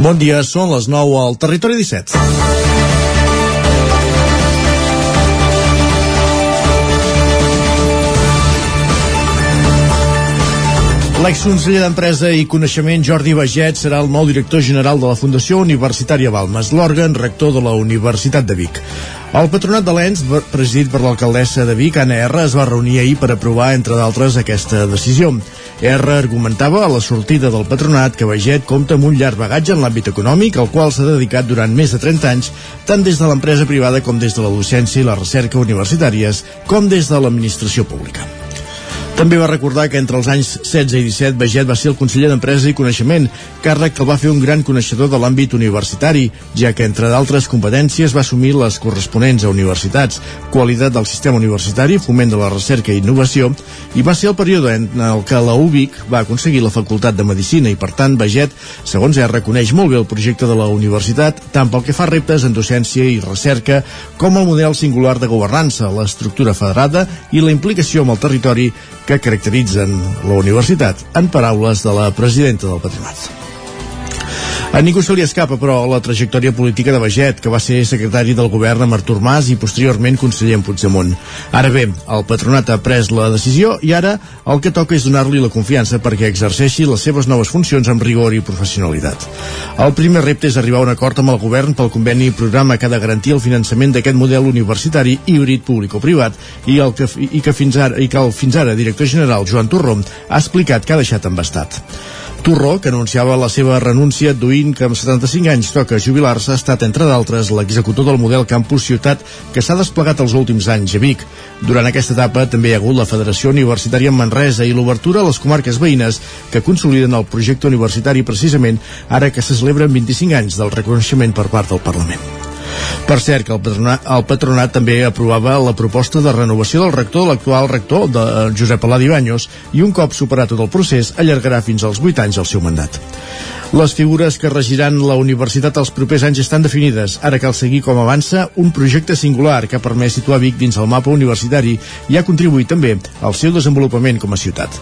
Bon dia, són les 9 al Territori 17. L'exconseller d'Empresa i Coneixement Jordi Baget serà el nou director general de la Fundació Universitària Balmes, l'òrgan rector de la Universitat de Vic. El patronat de l'ENS, presidit per l'alcaldessa de Vic, Anna R, es va reunir ahir per aprovar, entre d'altres, aquesta decisió. R argumentava a la sortida del patronat que Baget compta amb un llarg bagatge en l'àmbit econòmic, al qual s'ha dedicat durant més de 30 anys, tant des de l'empresa privada com des de la docència i la recerca universitàries, com des de l'administració pública. També va recordar que entre els anys 16 i 17 Baget va ser el conseller d'Empresa i Coneixement, càrrec que el va fer un gran coneixedor de l'àmbit universitari, ja que entre d'altres competències va assumir les corresponents a universitats, qualitat del sistema universitari, foment de la recerca i innovació, i va ser el període en el que la UBIC va aconseguir la Facultat de Medicina i, per tant, Baget, segons ell, reconeix molt bé el projecte de la universitat, tant pel que fa reptes en docència i recerca, com el model singular de governança, l'estructura federada i la implicació amb el territori que caracteritzen la universitat, en paraules de la presidenta del Patronat. A ningú se li escapa, però, la trajectòria política de Baget, que va ser secretari del govern amb Artur Mas i posteriorment conseller en Puigdemont. Ara bé, el patronat ha pres la decisió i ara el que toca és donar-li la confiança perquè exerceixi les seves noves funcions amb rigor i professionalitat. El primer repte és arribar a un acord amb el govern pel conveni i programa que ha de garantir el finançament d'aquest model universitari híbrid públic-privat i, el que, i, que fins ara, i que el fins ara director general Joan Torró ha explicat que ha deixat embastat. Torró, que anunciava la seva renúncia duint que amb 75 anys toca jubilar-se, ha estat, entre d'altres, l'executor del model Campus Ciutat que s'ha desplegat els últims anys a Vic. Durant aquesta etapa també hi ha hagut la Federació Universitària Manresa i l'obertura a les comarques veïnes que consoliden el projecte universitari precisament ara que se celebren 25 anys del reconeixement per part del Parlament. Per cert, que el patronat, el patronat també aprovava la proposta de renovació del rector l'actual rector de Josep Aladi Baños i un cop superat tot el procés allargarà fins als 8 anys el seu mandat. Les figures que regiran la universitat els propers anys estan definides. Ara cal seguir com avança un projecte singular que ha permès situar Vic dins el mapa universitari i ha contribuït també al seu desenvolupament com a ciutat.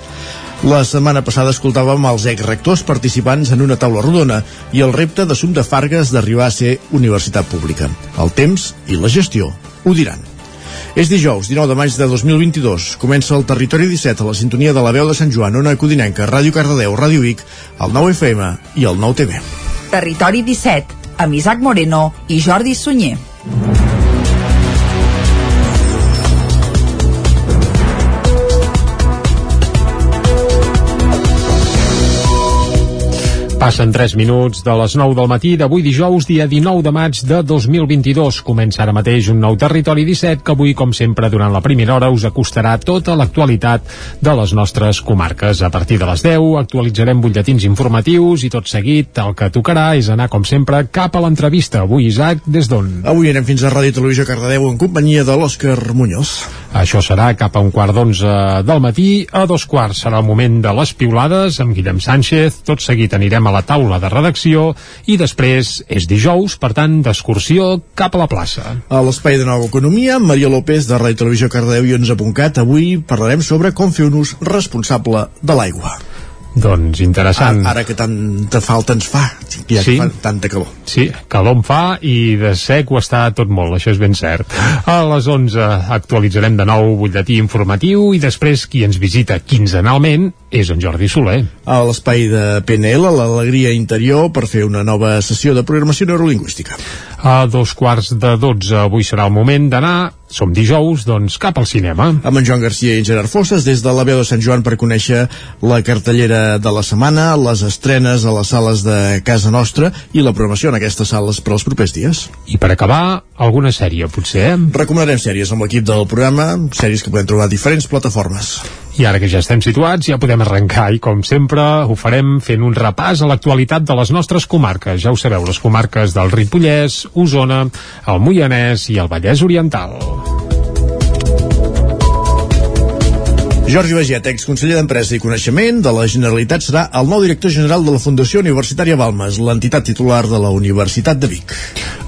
La setmana passada escoltàvem els ex-rectors participants en una taula rodona i el repte d'Assum de Fargues d'arribar a ser universitat pública. El temps i la gestió ho diran. És dijous, 19 de maig de 2022. Comença el Territori 17 a la sintonia de la veu de Sant Joan, Ona Codinenca, Ràdio Cardedeu, Ràdio Vic, el 9 FM i el 9 TV. Territori 17, amb Isaac Moreno i Jordi Sunyer. Passen 3 minuts de les 9 del matí d'avui dijous, dia 19 de maig de 2022. Comença ara mateix un nou Territori 17 que avui, com sempre, durant la primera hora us acostarà tota l'actualitat de les nostres comarques. A partir de les 10 actualitzarem butlletins informatius i tot seguit el que tocarà és anar, com sempre, cap a l'entrevista. Avui, Isaac, des d'on? Avui anem fins a Ràdio Televisió Cardedeu en companyia de l'Òscar Muñoz. Això serà cap a un quart d'onze del matí. A dos quarts serà el moment de les piulades amb Guillem Sánchez. Tot seguit anirem a la taula de redacció i després és dijous, per tant, d'excursió cap a la plaça. A l'espai de nova economia, Maria López de Ràdio Televisió Cardedeu i 11.cat. Avui parlarem sobre com fer un ús responsable de l'aigua. Doncs interessant. Ara, ara que tanta falta ens fa, ja Sí. fa tanta calor. Sí, calor en fa i de sec ho està tot molt, això és ben cert. A les 11 actualitzarem de nou butlletí informatiu i després qui ens visita quinzenalment és en Jordi Soler. A l'espai de PNL, l'alegria interior, per fer una nova sessió de programació neurolingüística. A dos quarts de 12 avui serà el moment d'anar, som dijous, doncs cap al cinema. Amb en Joan Garcia i en Gerard Fosses, des de la veu de Sant Joan per conèixer la cartellera de la setmana, les estrenes a les sales de casa nostra i la programació en aquestes sales per als propers dies. I per acabar, alguna sèrie, potser? Recomanarem sèries amb l'equip del programa, sèries que podem trobar a diferents plataformes. I ara que ja estem situats, ja podem arrencar i, com sempre, ho farem fent un repàs a l'actualitat de les nostres comarques. Ja ho sabeu, les comarques del Ripollès, Osona, el Moianès i el Vallès Oriental. Jordi Baget, exconseller d'Empresa i Coneixement de la Generalitat, serà el nou director general de la Fundació Universitària Balmes, l'entitat titular de la Universitat de Vic.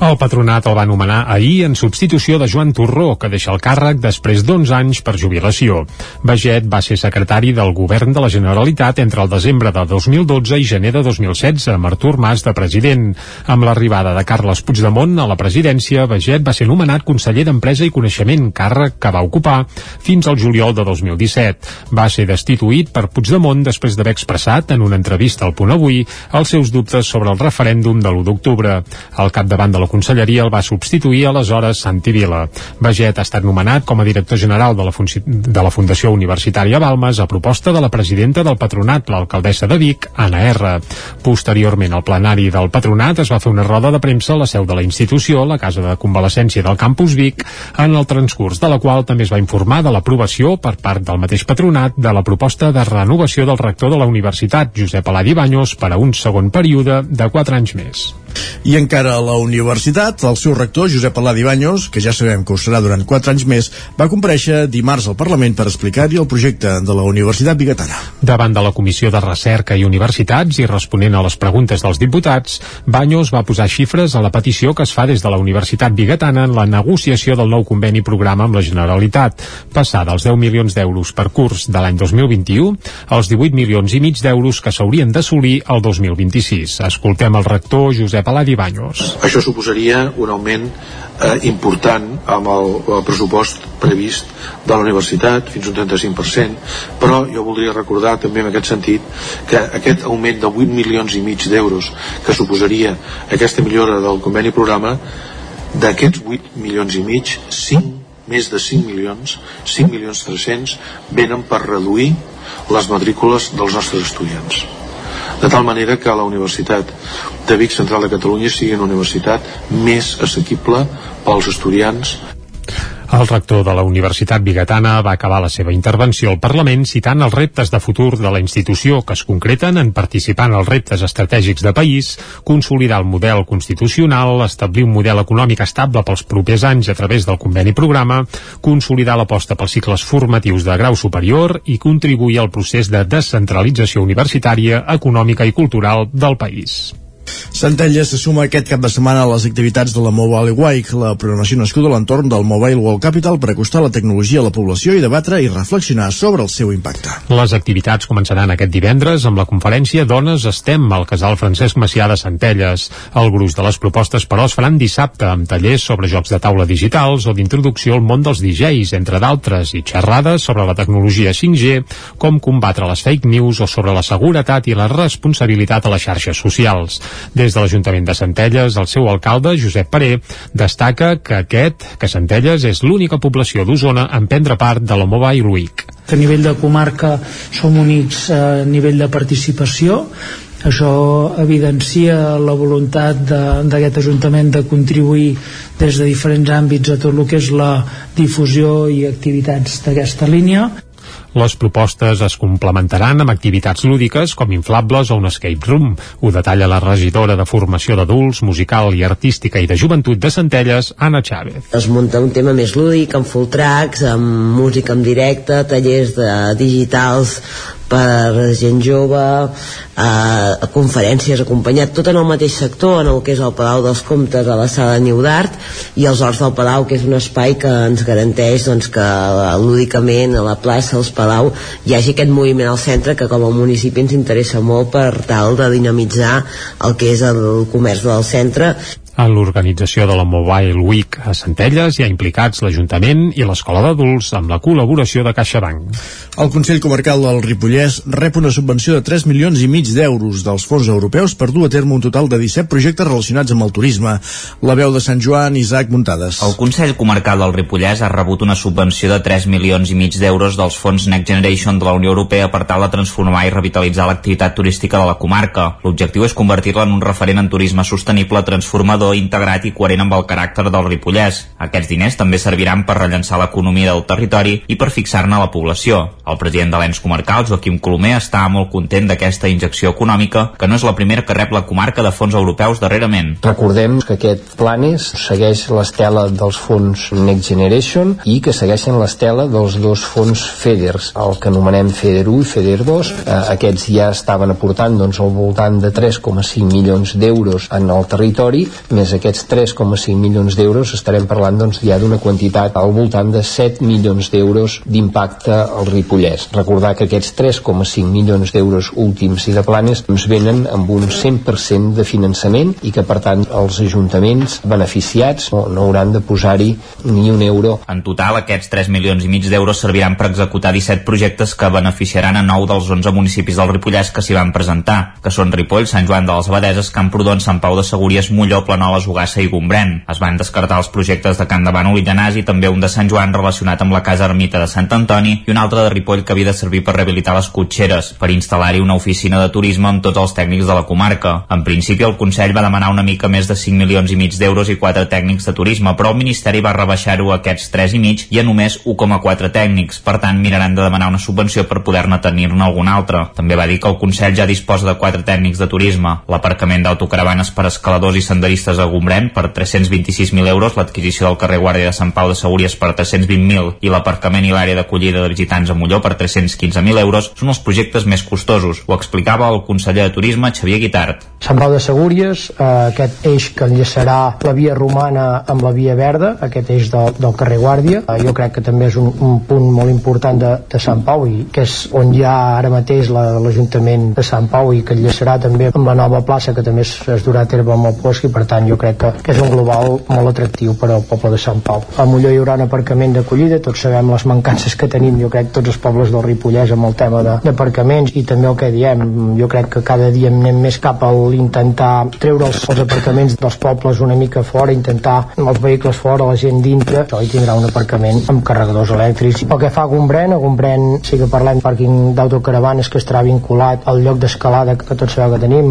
El patronat el va anomenar ahir en substitució de Joan Torró, que deixa el càrrec després d'11 anys per jubilació. Baget va ser secretari del govern de la Generalitat entre el desembre de 2012 i gener de 2016, amb Artur Mas de president. Amb l'arribada de Carles Puigdemont a la presidència, Baget va ser nomenat conseller d'Empresa i Coneixement, càrrec que va ocupar fins al juliol de 2017. Va ser destituït per Puigdemont després d'haver expressat en una entrevista al Punt Avui els seus dubtes sobre el referèndum de l'1 d'octubre. Al capdavant de la conselleria el va substituir aleshores Santi Vila. Baget ha estat nomenat com a director general de la, de la Fundació Universitària Balmes a proposta de la presidenta del patronat, l'alcaldessa de Vic, Anna R. Posteriorment, al plenari del patronat es va fer una roda de premsa a la seu de la institució, la casa de convalescència del campus Vic, en el transcurs de la qual també es va informar de l'aprovació per part del mateix patronat de la proposta de renovació del rector de la universitat, Josep Aladi Banyos, per a un segon període de 4 anys més. I encara a la universitat, el seu rector, Josep Aladi Banyos, que ja sabem que ho serà durant 4 anys més, va compareixer dimarts al Parlament per explicar-hi el projecte de la Universitat Bigatana. Davant de la Comissió de Recerca i Universitats i responent a les preguntes dels diputats, Banyos va posar xifres a la petició que es fa des de la Universitat Bigatana en la negociació del nou conveni programa amb la Generalitat, passar dels 10 milions d'euros per curs de l'any 2021 als 18 milions i mig d'euros que s'haurien d'assolir el 2026. Escoltem el rector Josep Aladi Banyos. Això suposaria un augment eh, important amb el, el pressupost previst de la universitat, fins un 35%, però jo voldria recordar també en aquest sentit que aquest augment de 8 milions i mig d'euros que suposaria aquesta millora del conveni programa, d'aquests 8 milions i mig, 5 més de 5 milions, 5 milions 300, venen per reduir les matrícules dels nostres estudiants. De tal manera que la Universitat de Vic Central de Catalunya sigui una universitat més assequible pels estudiants el rector de la Universitat Bigatana va acabar la seva intervenció al Parlament citant els reptes de futur de la institució que es concreten en participar en els reptes estratègics de país, consolidar el model constitucional, establir un model econòmic estable pels propers anys a través del conveni programa, consolidar l'aposta pels cicles formatius de grau superior i contribuir al procés de descentralització universitària, econòmica i cultural del país. Centelles se suma aquest cap de setmana a les activitats de la Mobile Week, la programació nascuda a l'entorn del Mobile World Capital per acostar la tecnologia a la població i debatre i reflexionar sobre el seu impacte. Les activitats començaran aquest divendres amb la conferència Dones Estem al casal Francesc Macià de Centelles. El gruix de les propostes, però, es faran dissabte amb tallers sobre jocs de taula digitals o d'introducció al món dels DJs, entre d'altres, i xerrades sobre la tecnologia 5G, com combatre les fake news o sobre la seguretat i la responsabilitat a les xarxes socials. Des de l'Ajuntament de Centelles, el seu alcalde, Josep Paré, destaca que aquest, que Centelles, és l'única població d'Osona en prendre part de la Mobile Week. A nivell de comarca som únics a nivell de participació això evidencia la voluntat d'aquest Ajuntament de contribuir des de diferents àmbits a tot el que és la difusió i activitats d'aquesta línia. Les propostes es complementaran amb activitats lúdiques com inflables o un escape room. Ho detalla la regidora de formació d'adults, musical i artística i de joventut de Centelles, Anna Chávez. Es munta un tema més lúdic, amb full tracks, amb música en directe, tallers de digitals per gent jove, eh, conferències acompanyat, tot en el mateix sector, en el que és el Palau dels Comtes a la sala de Niu d'Art i els Horts del Palau, que és un espai que ens garanteix doncs, que eh, lúdicament a la plaça, als Palau, hi hagi aquest moviment al centre que com a municipi ens interessa molt per tal de dinamitzar el que és el comerç del centre en l'organització de la Mobile Week a Centelles hi ha implicats l'Ajuntament i l'Escola d'Adults amb la col·laboració de CaixaBank. El Consell Comarcal del Ripollès rep una subvenció de 3 milions i mig d'euros dels fons europeus per dur a terme un total de 17 projectes relacionats amb el turisme. La veu de Sant Joan, Isaac Muntades. El Consell Comarcal del Ripollès ha rebut una subvenció de 3 milions i mig d'euros dels fons Next Generation de la Unió Europea per tal de transformar i revitalitzar l'activitat turística de la comarca. L'objectiu és convertir-la en un referent en turisme sostenible, transformador transformador integrat i coherent amb el caràcter del Ripollès. Aquests diners també serviran per rellençar l'economia del territori i per fixar-ne la població. El president de l'ENS comarcal, Joaquim Colomer, està molt content d'aquesta injecció econòmica, que no és la primera que rep la comarca de fons europeus darrerament. Recordem que aquest Planes segueix l'estela dels fons Next Generation i que segueixen l'estela dels dos fons FEDERs, el que anomenem FEDER 1 i FEDER 2. Eh, aquests ja estaven aportant doncs, al voltant de 3,5 milions d'euros en el territori, més aquests 3,5 milions d'euros estarem parlant doncs, ja d'una quantitat al voltant de 7 milions d'euros d'impacte al Ripollès. Recordar que aquests 3,5 milions d'euros últims i de planes ens venen amb un 100% de finançament i que per tant els ajuntaments beneficiats no, no hauran de posar-hi ni un euro. En total aquests 3 milions i mig d'euros serviran per executar 17 projectes que beneficiaran a 9 dels 11 municipis del Ripollès que s'hi van presentar, que són Ripoll, Sant Joan de les Abadeses, Camprodon, Sant Pau de Segúries, Molló, Planoles, Ugassa i Gombrèn. Es van descartar els projectes de Can de Bànol i Llanàs i també un de Sant Joan relacionat amb la Casa Ermita de Sant Antoni i un altre de Ripoll que havia de servir per rehabilitar les cotxeres, per instal·lar-hi una oficina de turisme amb tots els tècnics de la comarca. En principi, el Consell va demanar una mica més de 5 milions i mig d'euros i 4 tècnics de turisme, però el Ministeri va rebaixar-ho a aquests 3 i mig i a només 1,4 tècnics. Per tant, miraran de demanar una subvenció per poder-ne tenir-ne algun altre. També va dir que el Consell ja disposa de 4 tècnics de turisme, l'aparcament d'autocaravanes per escaladors i senderistes a Gombrèn per 326.000 euros, l'adquisició del carrer Guàrdia de Sant Pau de Segúries per 320.000 i l'aparcament i l'àrea d'acollida de visitants a Molló per 315.000 euros són els projectes més costosos. Ho explicava el conseller de Turisme, Xavier Guitart. Sant Pau de Segúries, eh, aquest eix que enllaçarà la via romana amb la via verda, aquest eix del, del carrer Guàrdia, eh, jo crec que també és un, un punt molt important de, de Sant Pau i que és on hi ha ara mateix l'Ajuntament la, de Sant Pau i que enllaçarà també amb la nova plaça que també es, es durà a terme amb el Bosch i per tant jo crec que, que és un global molt atractiu per al poble de Sant Pau. A Molló hi haurà un aparcament d'acollida, tots sabem les mancances que tenim jo crec tots els pobles del Ripollès amb el tema d'aparcaments i també el que diem, jo crec que cada dia anem més cap a intentar treure els, els aparcaments dels pobles una mica fora, intentar els vehicles fora, la gent dintre, això hi tindrà un aparcament amb carregadors elèctrics. Pel que fa a Gombrèn, a Gombrèn sí que parlem pàrquing d'autocaravanes que estarà vinculat al lloc d'escalada que tots sabeu que tenim,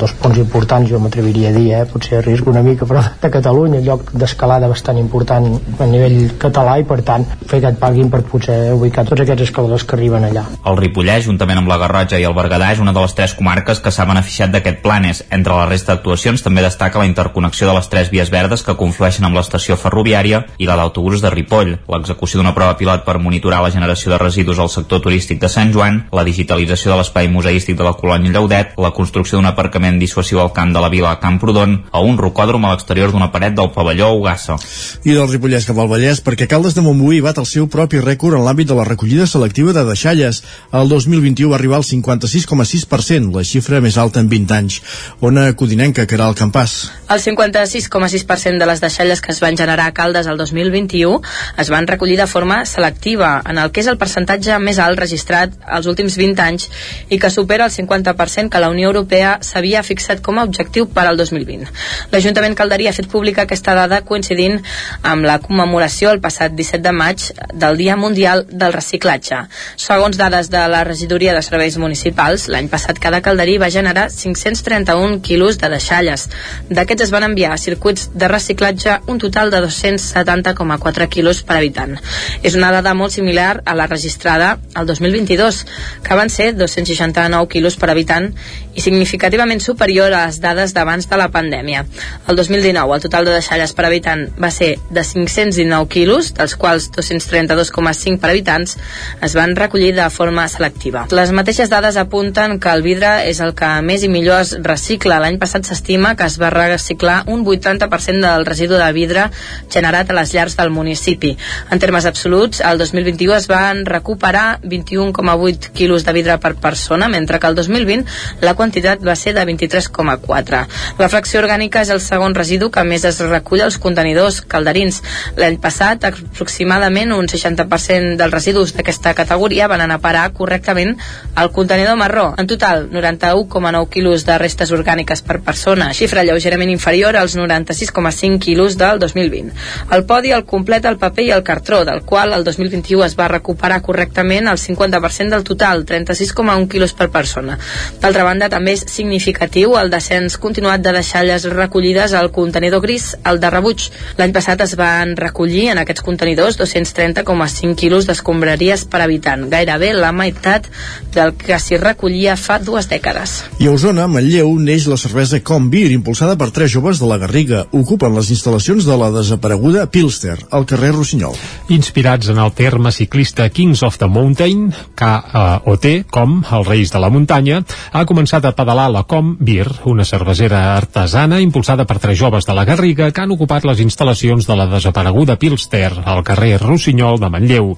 dos punts importants jo m'atreviria a dir, eh? Potser risc una mica però de Catalunya, lloc d'escalada bastant important a nivell català i per tant fer aquest pàrquing per potser ubicar tots aquests escaladors que arriben allà. El Ripollès, juntament amb la Garrotxa i el Berguedà, és una de les tres comarques que s'ha beneficiat d'aquest planes. Entre la resta d'actuacions també destaca la interconnexió de les tres vies verdes que conflueixen amb l'estació ferroviària i la d'autobús de Ripoll, l'execució d'una prova pilot per monitorar la generació de residus al sector turístic de Sant Joan, la digitalització de l'espai museístic de la colònia Lleudet, la construcció d'un aparcament dissuasiu al camp de la vila a Camprodon o un rocòdrom a l'exterior d'una paret del pavelló Ugassa. I del Ripollès cap al Vallès, perquè Caldes de Montbui bat el seu propi rècord en l'àmbit de la recollida selectiva de deixalles. El 2021 va arribar al 56,6%, la xifra més alta en 20 anys. Ona Codinenca, que era el campàs. El 56,6% de les deixalles que es van generar a Caldes el 2021 es van recollir de forma selectiva, en el que és el percentatge més alt registrat als últims 20 anys i que supera el 50% que la Unió Europea s'havia fixat com a objectiu per al 2020. L'Ajuntament Calderí ha fet pública aquesta dada coincidint amb la commemoració el passat 17 de maig del Dia Mundial del Reciclatge. Segons dades de la Regidoria de Serveis Municipals, l'any passat cada calderí va generar 531 quilos de deixalles. D'aquests es van enviar a circuits de reciclatge un total de 270,4 quilos per habitant. És una dada molt similar a la registrada al 2022, que van ser 269 quilos per habitant i significativament superior a les dades d'abans de la pandèmia. El 2019 el total de deixalles per habitant va ser de 519 quilos, dels quals 232,5 per habitants es van recollir de forma selectiva. Les mateixes dades apunten que el vidre és el que més i millor es recicla. L'any passat s'estima que es va reciclar un 80% del residu de vidre generat a les llars del municipi. En termes absoluts, el 2021 es van recuperar 21,8 quilos de vidre per persona, mentre que el 2020 la quantitat va ser de 23,4. La fracció orgànica és el segon residu que més es recull als contenidors calderins. L'any passat, aproximadament un 60% dels residus d'aquesta categoria van anar a parar correctament al contenidor marró. En total, 91,9 quilos de restes orgàniques per persona, xifra lleugerament inferior als 96,5 quilos del 2020. El podi el completa el paper i el cartró, del qual el 2021 es va recuperar correctament el 50% del total, 36,1 quilos per persona. D'altra banda, també és significatiu el descens continuat de deixalles ampolles recollides al contenidor gris, el de rebuig. L'any passat es van recollir en aquests contenidors 230,5 quilos d'escombraries per habitant, gairebé la meitat del que s'hi recollia fa dues dècades. I a Osona, Manlleu, neix la cervesa Com Beer, impulsada per tres joves de la Garriga. Ocupen les instal·lacions de la desapareguda Pilster, al carrer Rossinyol. Inspirats en el terme ciclista Kings of the Mountain, KOT, com els Reis de la Muntanya, ha començat a pedalar la Com Beer, una cervesera artesana impulsada per tres joves de la Garriga que han ocupat les instal·lacions de la desapareguda Pilster, al carrer Rossinyol de Manlleu.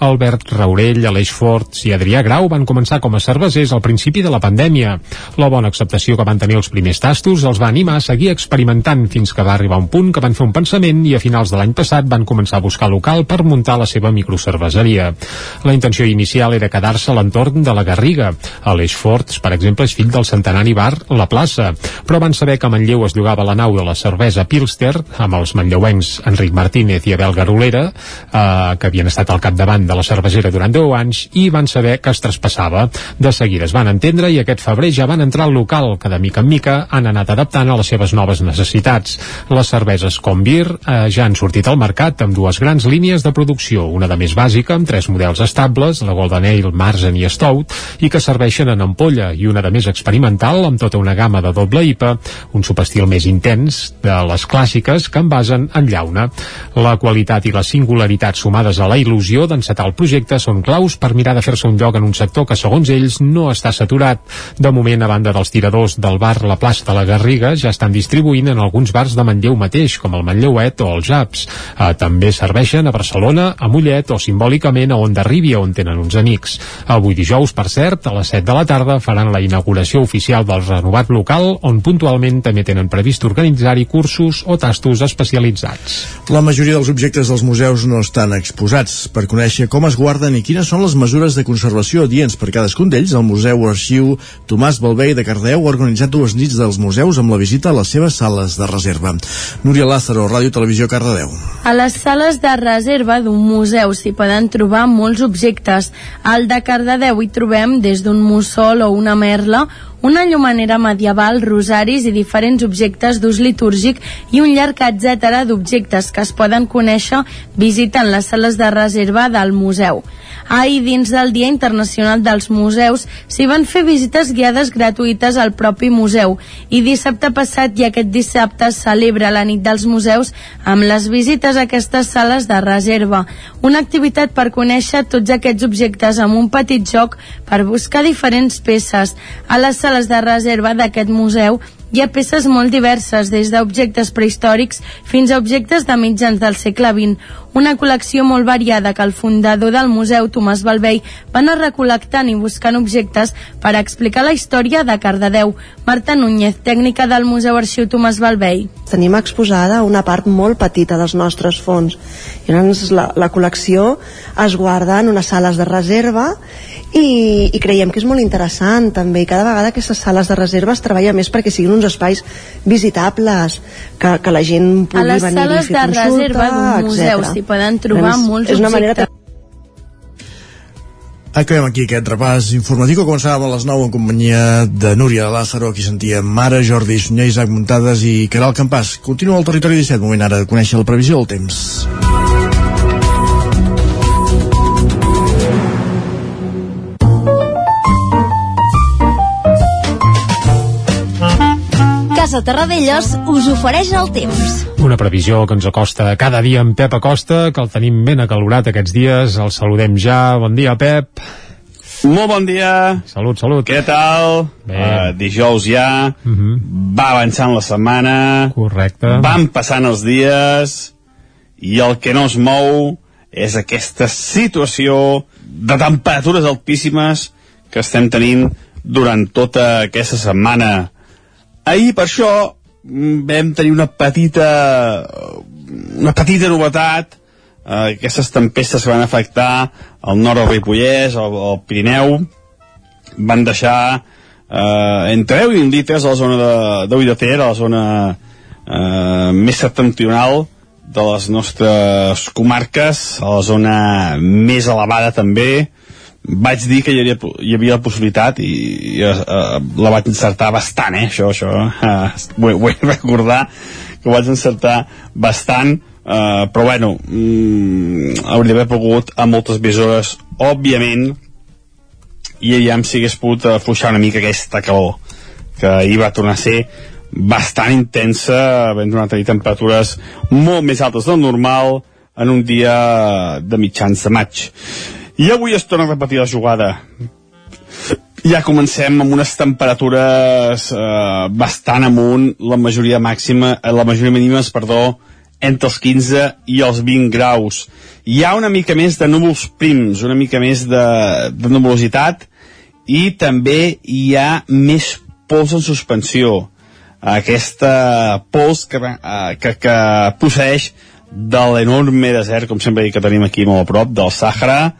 Albert Raurell, Aleix Forts i Adrià Grau van començar com a cervesers al principi de la pandèmia. La bona acceptació que van tenir els primers tastos els va animar a seguir experimentant fins que va arribar un punt que van fer un pensament i a finals de l'any passat van començar a buscar local per muntar la seva microcerveseria. La intenció inicial era quedar-se a l'entorn de la Garriga. Aleix Forts, per exemple, és fill del centenari bar La Plaça, però van saber que a Manlleu es llogava la nau de la cervesa Pilster amb els manlleuencs Enric Martínez i Abel Garolera, eh, que havien estat al capdavant de la cervesera durant 10 anys i van saber que es traspassava. De seguida es van entendre i aquest febrer ja van entrar al local, que de mica en mica han anat adaptant a les seves noves necessitats. Les cerveses com Beer eh, ja han sortit al mercat amb dues grans línies de producció, una de més bàsica amb tres models estables, la Golden Ale, Marzen i Stout, i que serveixen en ampolla, i una de més experimental amb tota una gamma de doble IPA, un subestil més intens de les clàssiques que envasen en llauna. La qualitat i la singularitat sumades a la il·lusió d'encetar el projecte són claus per mirar de fer-se un lloc en un sector que, segons ells, no està saturat. De moment, a banda dels tiradors del bar La Plaça de la Garriga, ja estan distribuint en alguns bars de Manlleu mateix, com el Manlleuet o els Japs. Eh, també serveixen a Barcelona, a Mollet o simbòlicament a Onda Rívia, on tenen uns amics. Avui dijous, per cert, a les 7 de la tarda faran la inauguració oficial del renovat local, on puntualment també tenen previst organitzar-hi cursos o tastos especialitzats. La majoria dels objectes dels museus no estan exposats. Per conèixer com es guarden i quines són les mesures de conservació adients per cadascun d'ells, el Museu Arxiu Tomàs Balvei de Cardeu ha organitzat dues nits dels museus amb la visita a les seves sales de reserva. Núria Lázaro, Ràdio Televisió Cardedeu. A les sales de reserva d'un museu s'hi poden trobar molts objectes. Al de Cardedeu hi trobem des d'un mussol o una merla una llumanera medieval, rosaris i diferents objectes d'ús litúrgic i un llarg etcètera d'objectes que es poden conèixer visitant les sales de reserva del museu. Ahir, dins del Dia Internacional dels Museus, s'hi van fer visites guiades gratuïtes al propi museu i dissabte passat i aquest dissabte celebra la nit dels museus amb les visites a aquestes sales de reserva. Una activitat per conèixer tots aquests objectes amb un petit joc per buscar diferents peces. A les sales de reserva d'aquest museu hi ha peces molt diverses, des d'objectes prehistòrics fins a objectes de mitjans del segle XX. Una col·lecció molt variada que el fundador del museu, Tomàs Balvei, va anar recol·lectant i buscant objectes per explicar la història de Cardedeu. Marta Núñez, tècnica del Museu Arxiu Tomàs Balvei. Tenim exposada una part molt petita dels nostres fons. I llavors la, la col·lecció es guarda en unes sales de reserva i, i creiem que és molt interessant també i cada vegada aquestes sales de reserva es treballa més perquè siguin uns espais visitables que, que la gent pugui venir a fer consulta A les sales de reserva d'un museu s'hi poden trobar és, molts és una objectes manera Acabem aquí aquest repàs informatiu que començàvem a les 9 en companyia de Núria Lázaro, aquí sentia Mare, Jordi Sunyer, Isaac Muntades i Caral Campàs. Continua el territori 17, moment ara de conèixer la previsió del temps. Casa Terradellos us ofereix el temps. Una previsió que ens acosta cada dia en Pep Acosta, que el tenim ben acalorat aquests dies. El saludem ja. Bon dia, Pep. Molt bon dia. Salut, salut. Què tal? Bé. Uh, dijous ja. Uh -huh. Va avançant la setmana. Correcte. Van passant els dies. I el que no es mou és aquesta situació de temperatures altíssimes que estem tenint durant tota aquesta setmana. Ahir, per això, vam tenir una petita una petita novetat. Eh, aquestes tempestes que van afectar el nord del Ripollès, el, el Pirineu van deixar eh, entre 10 i 20 litres a la zona de, de de Ter, a la zona eh, més septentrional de les nostres comarques, a la zona més elevada també, vaig dir que hi havia, hi havia la possibilitat i, i uh, la vaig encertar bastant, eh, això, això uh, vull, vull recordar que ho vaig encertar bastant uh, però bueno mm, hauria d'haver pogut a moltes més hores òbviament i ja si hagués pogut afluixar una mica aquesta calor que ahir va tornar a ser bastant intensa, havent tornat a tenir temperatures molt més altes del normal en un dia de mitjans de maig. I avui es torna a repetir la jugada. Ja comencem amb unes temperatures eh, bastant amunt, la majoria màxima, eh, la majoria mínima, perdó, entre els 15 i els 20 graus. Hi ha una mica més de núvols prims, una mica més de, de nuvolositat i també hi ha més pols en suspensió. Aquesta pols que, eh, que, que procedeix de l'enorme desert, com sempre dic que tenim aquí molt a prop, del Sàhara,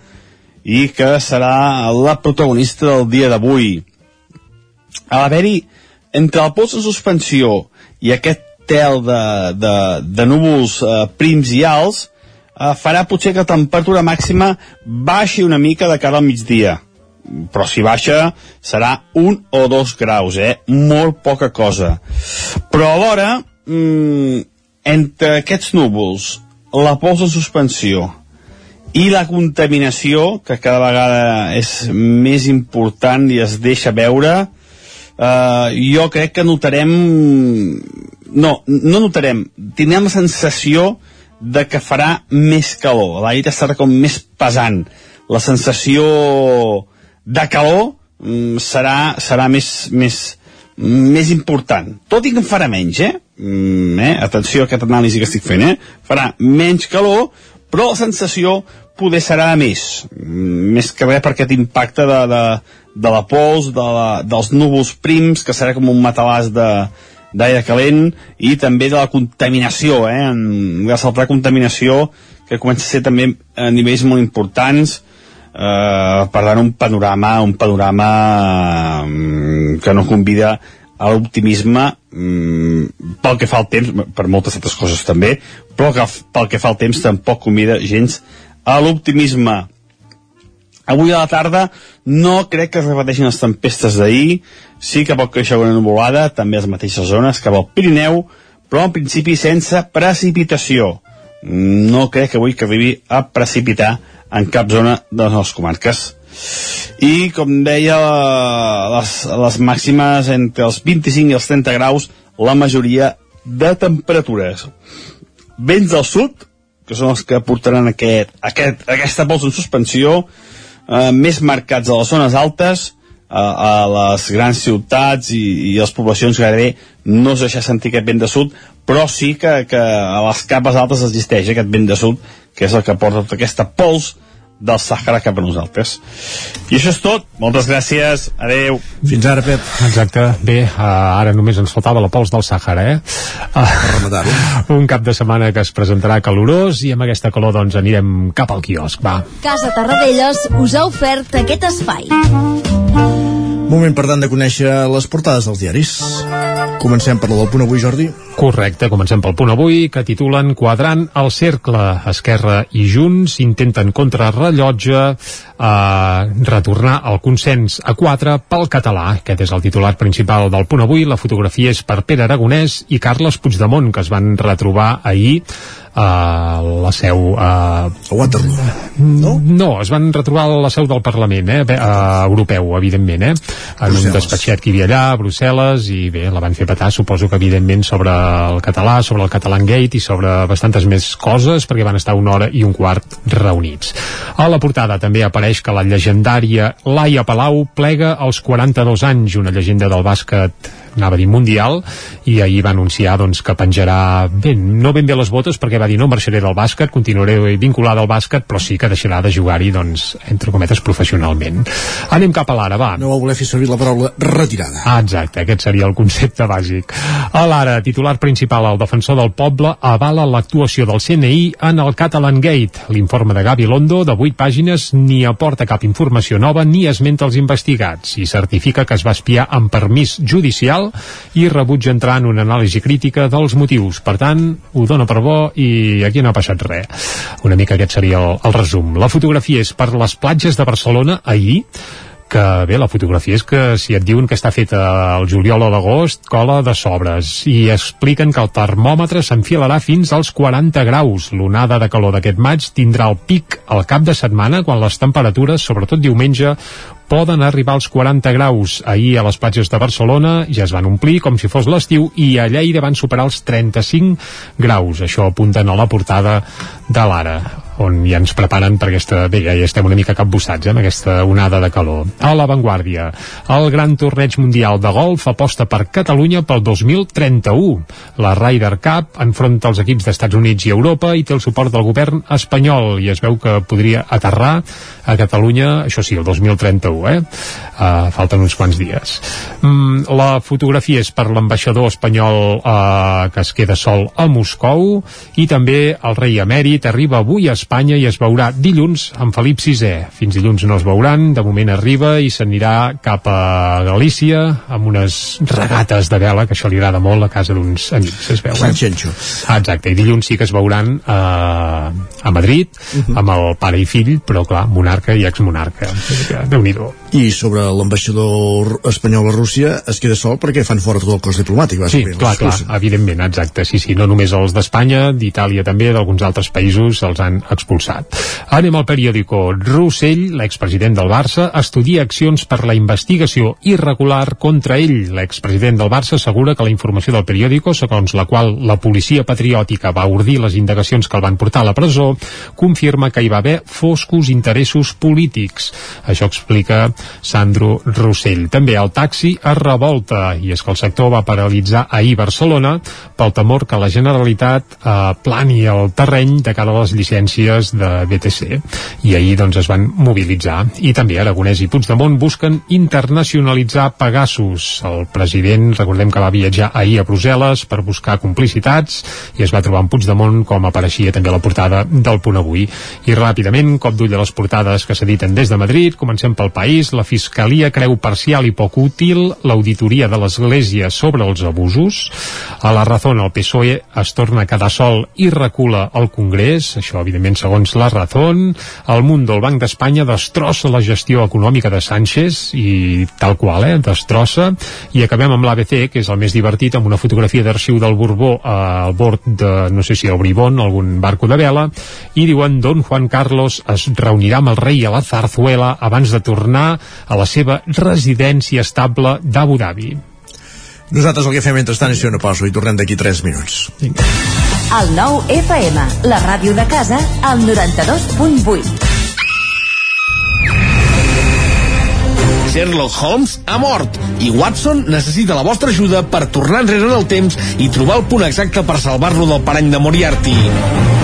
i que serà la protagonista del dia d'avui. A l'haver-hi entre el pols en suspensió i aquest tel de, de, de núvols eh, prims i alts, eh, farà potser que la temperatura màxima baixi una mica de cara al migdia però si baixa serà un o dos graus, eh? Molt poca cosa. Però alhora, mmm, entre aquests núvols, la pols en suspensió i la contaminació, que cada vegada és més important i es deixa veure, eh, jo crec que notarem... No, no notarem, tindrem la sensació de que farà més calor, l'aire estarà com més pesant, la sensació de calor mm, serà, serà més, més, més important. Tot i que en farà menys, eh? Mm, eh? Atenció a aquesta anàlisi que estic fent, eh? Farà menys calor, però la sensació poder serà més. Mm, més que res per aquest impacte de, de, de la pols, de la, dels núvols prims, que serà com un matalàs de, d'aire calent i també de la contaminació, eh? En la contaminació que comença a ser també a nivells molt importants, eh, per tant un panorama un panorama mm, que no convida a l'optimisme mm, pel que fa al temps per moltes altres coses també però que pel que fa al temps tampoc convida gens a l'optimisme avui a la tarda no crec que es repeteixin les tempestes d'ahir sí que pot créixer una nuvolada també a les mateixes zones que al Pirineu però en principi sense precipitació no crec que avui que arribi a precipitar en cap zona de les nostres comarques. I, com deia, les, les màximes entre els 25 i els 30 graus, la majoria de temperatures. Vents del sud, que són els que portaran aquest, aquest, aquesta pols en suspensió, eh, més marcats a les zones altes, a, a les grans ciutats i, i les poblacions gairebé. No es deixa sentir aquest vent de sud, però sí que, que a les capes altes existeix aquest vent de sud, que és el que porta tota aquesta pols del Sàhara cap a nosaltres. I això és tot. Moltes gràcies. Adeu. Fins ara, Pep. Exacte. Bé, uh, ara només ens faltava la pols del Sàhara, eh? Uh, un cap de setmana que es presentarà calorós i amb aquesta calor doncs anirem cap al quiosc, va. Casa Tarradellas us ha ofert aquest espai. Moment, per tant, de conèixer les portades dels diaris. Comencem per la del punt avui, Jordi. Correcte, comencem pel punt avui, que titulen Quadrant al cercle. Esquerra i Junts intenten contra rellotge eh, retornar el consens a 4 pel català. Aquest és el titular principal del punt avui. La fotografia és per Pere Aragonès i Carles Puigdemont, que es van retrobar ahir a la seu a... a Waterloo no? no, es van retrobar a la seu del Parlament eh? a, europeu, evidentment eh? en un despatxet que hi havia allà a Brussel·les i bé, la van fer petar suposo que evidentment sobre el català, sobre el Catalan Gate i sobre bastantes més coses perquè van estar una hora i un quart reunits a la portada també apareix que la llegendària Laia Palau plega als 42 anys, una llegenda del bàsquet anava a dir mundial i ahir va anunciar doncs, que penjarà ben, no ben bé les botes perquè va dir no marxaré del bàsquet, continuaré vinculada al bàsquet però sí que deixarà de jugar-hi doncs, entre cometes professionalment. Anem cap a l'ara, va. No va voler fer servir la paraula retirada. Ah, exacte, aquest seria el concepte bàsic. A l'ara, titular principal el defensor del poble avala l'actuació del CNI en el Catalan Gate. L'informe de Gavi Londo de 8 pàgines ni aporta cap informació nova ni esmenta els investigats i certifica que es va espiar amb permís judicial Mundial i rebutja entrar en una anàlisi crítica dels motius. Per tant, ho dona per bo i aquí no ha passat res. Una mica aquest seria el, el resum. La fotografia és per les platges de Barcelona ahir que bé, la fotografia és que si et diuen que està feta al juliol o l'agost, cola de sobres i expliquen que el termòmetre s'enfilarà fins als 40 graus. L'onada de calor d'aquest maig tindrà el pic al cap de setmana quan les temperatures, sobretot diumenge, poden arribar als 40 graus. Ahir a les platges de Barcelona ja es van omplir com si fos l'estiu i a Lleida van superar els 35 graus. Això apunten a la portada de l'Ara on ja ens preparen per aquesta... Bé, ja estem una mica capbussats, eh, amb aquesta onada de calor. A l'avantguàrdia, el Gran Torneig Mundial de Golf aposta per Catalunya pel 2031. La Ryder Cup enfronta els equips d'Estats Units i Europa i té el suport del govern espanyol i es veu que podria aterrar a Catalunya, això sí, el 2031, eh? Uh, falten uns quants dies. Mm, la fotografia és per l'ambaixador espanyol uh, que es queda sol a Moscou i també el rei emèrit arriba avui a Espanya i es veurà dilluns amb Felip VI. Fins dilluns no es veuran, de moment arriba i s'anirà cap a Galícia amb unes regates de vela, que això li agrada molt a casa d'uns amics, es veu. Sant Xenxo. Ah, exacte, i dilluns sí que es veuran uh, a Madrid, uh -huh. amb el pare i fill, però clar, monarca i exmonarca. déu nhi I sobre l'ambaixador espanyol a Rússia es queda sol perquè fan fora tot el cos diplomàtic, Sí, clar, clar, evidentment, exacte. Sí, sí, no només els d'Espanya, d'Itàlia també, d'alguns altres països els han expulsat. Anem al periòdico. Rossell, l'expresident del Barça, estudia accions per la investigació irregular contra ell. L'expresident del Barça assegura que la informació del periòdico, segons la qual la policia patriòtica va ordir les indagacions que el van portar a la presó, confirma que hi va haver foscos interessos polítics. Això explica Sandro Rossell. També el taxi es revolta i és que el sector va paralitzar ahir Barcelona pel temor que la Generalitat eh, plani el terreny de cara a les llicències de BTC i ahir doncs es van mobilitzar. I també Aragonès i Puigdemont busquen internacionalitzar Pegasus. El president, recordem que va viatjar ahir a Brussel·les per buscar complicitats i es va trobar amb Puigdemont com apareixia també a la portada del Punt Avui. I ràpidament, cop d'ull a les portades que s'editen des de Madrid, comencem pel país la Fiscalia creu parcial i poc útil l'auditoria de l'Església sobre els abusos. A la raó el PSOE es torna a quedar sol i recula al Congrés, això evidentment segons la Razón, el Mundo, el Banc d'Espanya destrossa la gestió econòmica de Sánchez i tal qual, eh, destrossa. I acabem amb l'ABC, que és el més divertit amb una fotografia d'arxiu del Borbó al bord de, no sé si el Bribón, algun barco de vela i diuen Don Juan Carlos es reunirà amb el rei a la Zarzuela abans de tornar a la seva residència estable d'Abu Dhabi. Nosaltres el que fem mentrestant és fer una pausa i tornem d'aquí 3 minuts. El nou FM, la ràdio de casa, al 92.8. Sherlock Holmes ha mort i Watson necessita la vostra ajuda per tornar enrere en el temps i trobar el punt exacte per salvar-lo del parany de Moriarty.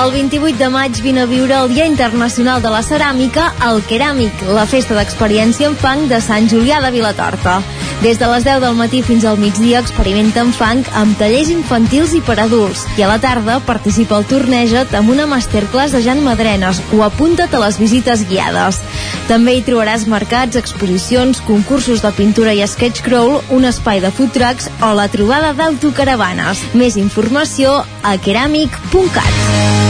El 28 de maig vine a viure el Dia Internacional de la Ceràmica al Keràmic, la festa d'experiència en fang de Sant Julià de Vilatorta. Des de les 10 del matí fins al migdia experimenta en fang amb tallers infantils i per adults. I a la tarda participa al Torneja't amb una masterclass de Jan Madrenes o apunta't a les visites guiades. També hi trobaràs mercats, exposicions, concursos de pintura i sketch crawl, un espai de food trucks o la trobada d'autocaravanes. Més informació a keramic.cat.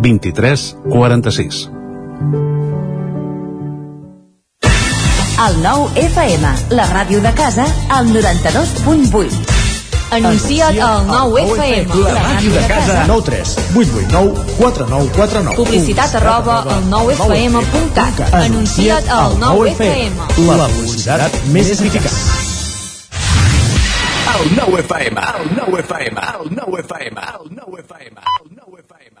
23 46. El nou FM, la ràdio de casa, al 92.8. Anuncia't al 9 FM. La màquina de casa. 9 3 8 8 9 4 9 4 9. Publicitat arroba al 9fm.cat. Anuncia't al 9 FM. La publicitat més eficaç. El 9 FM, el 9 FM, el 9 FM, el 9 FM, el 9 FM.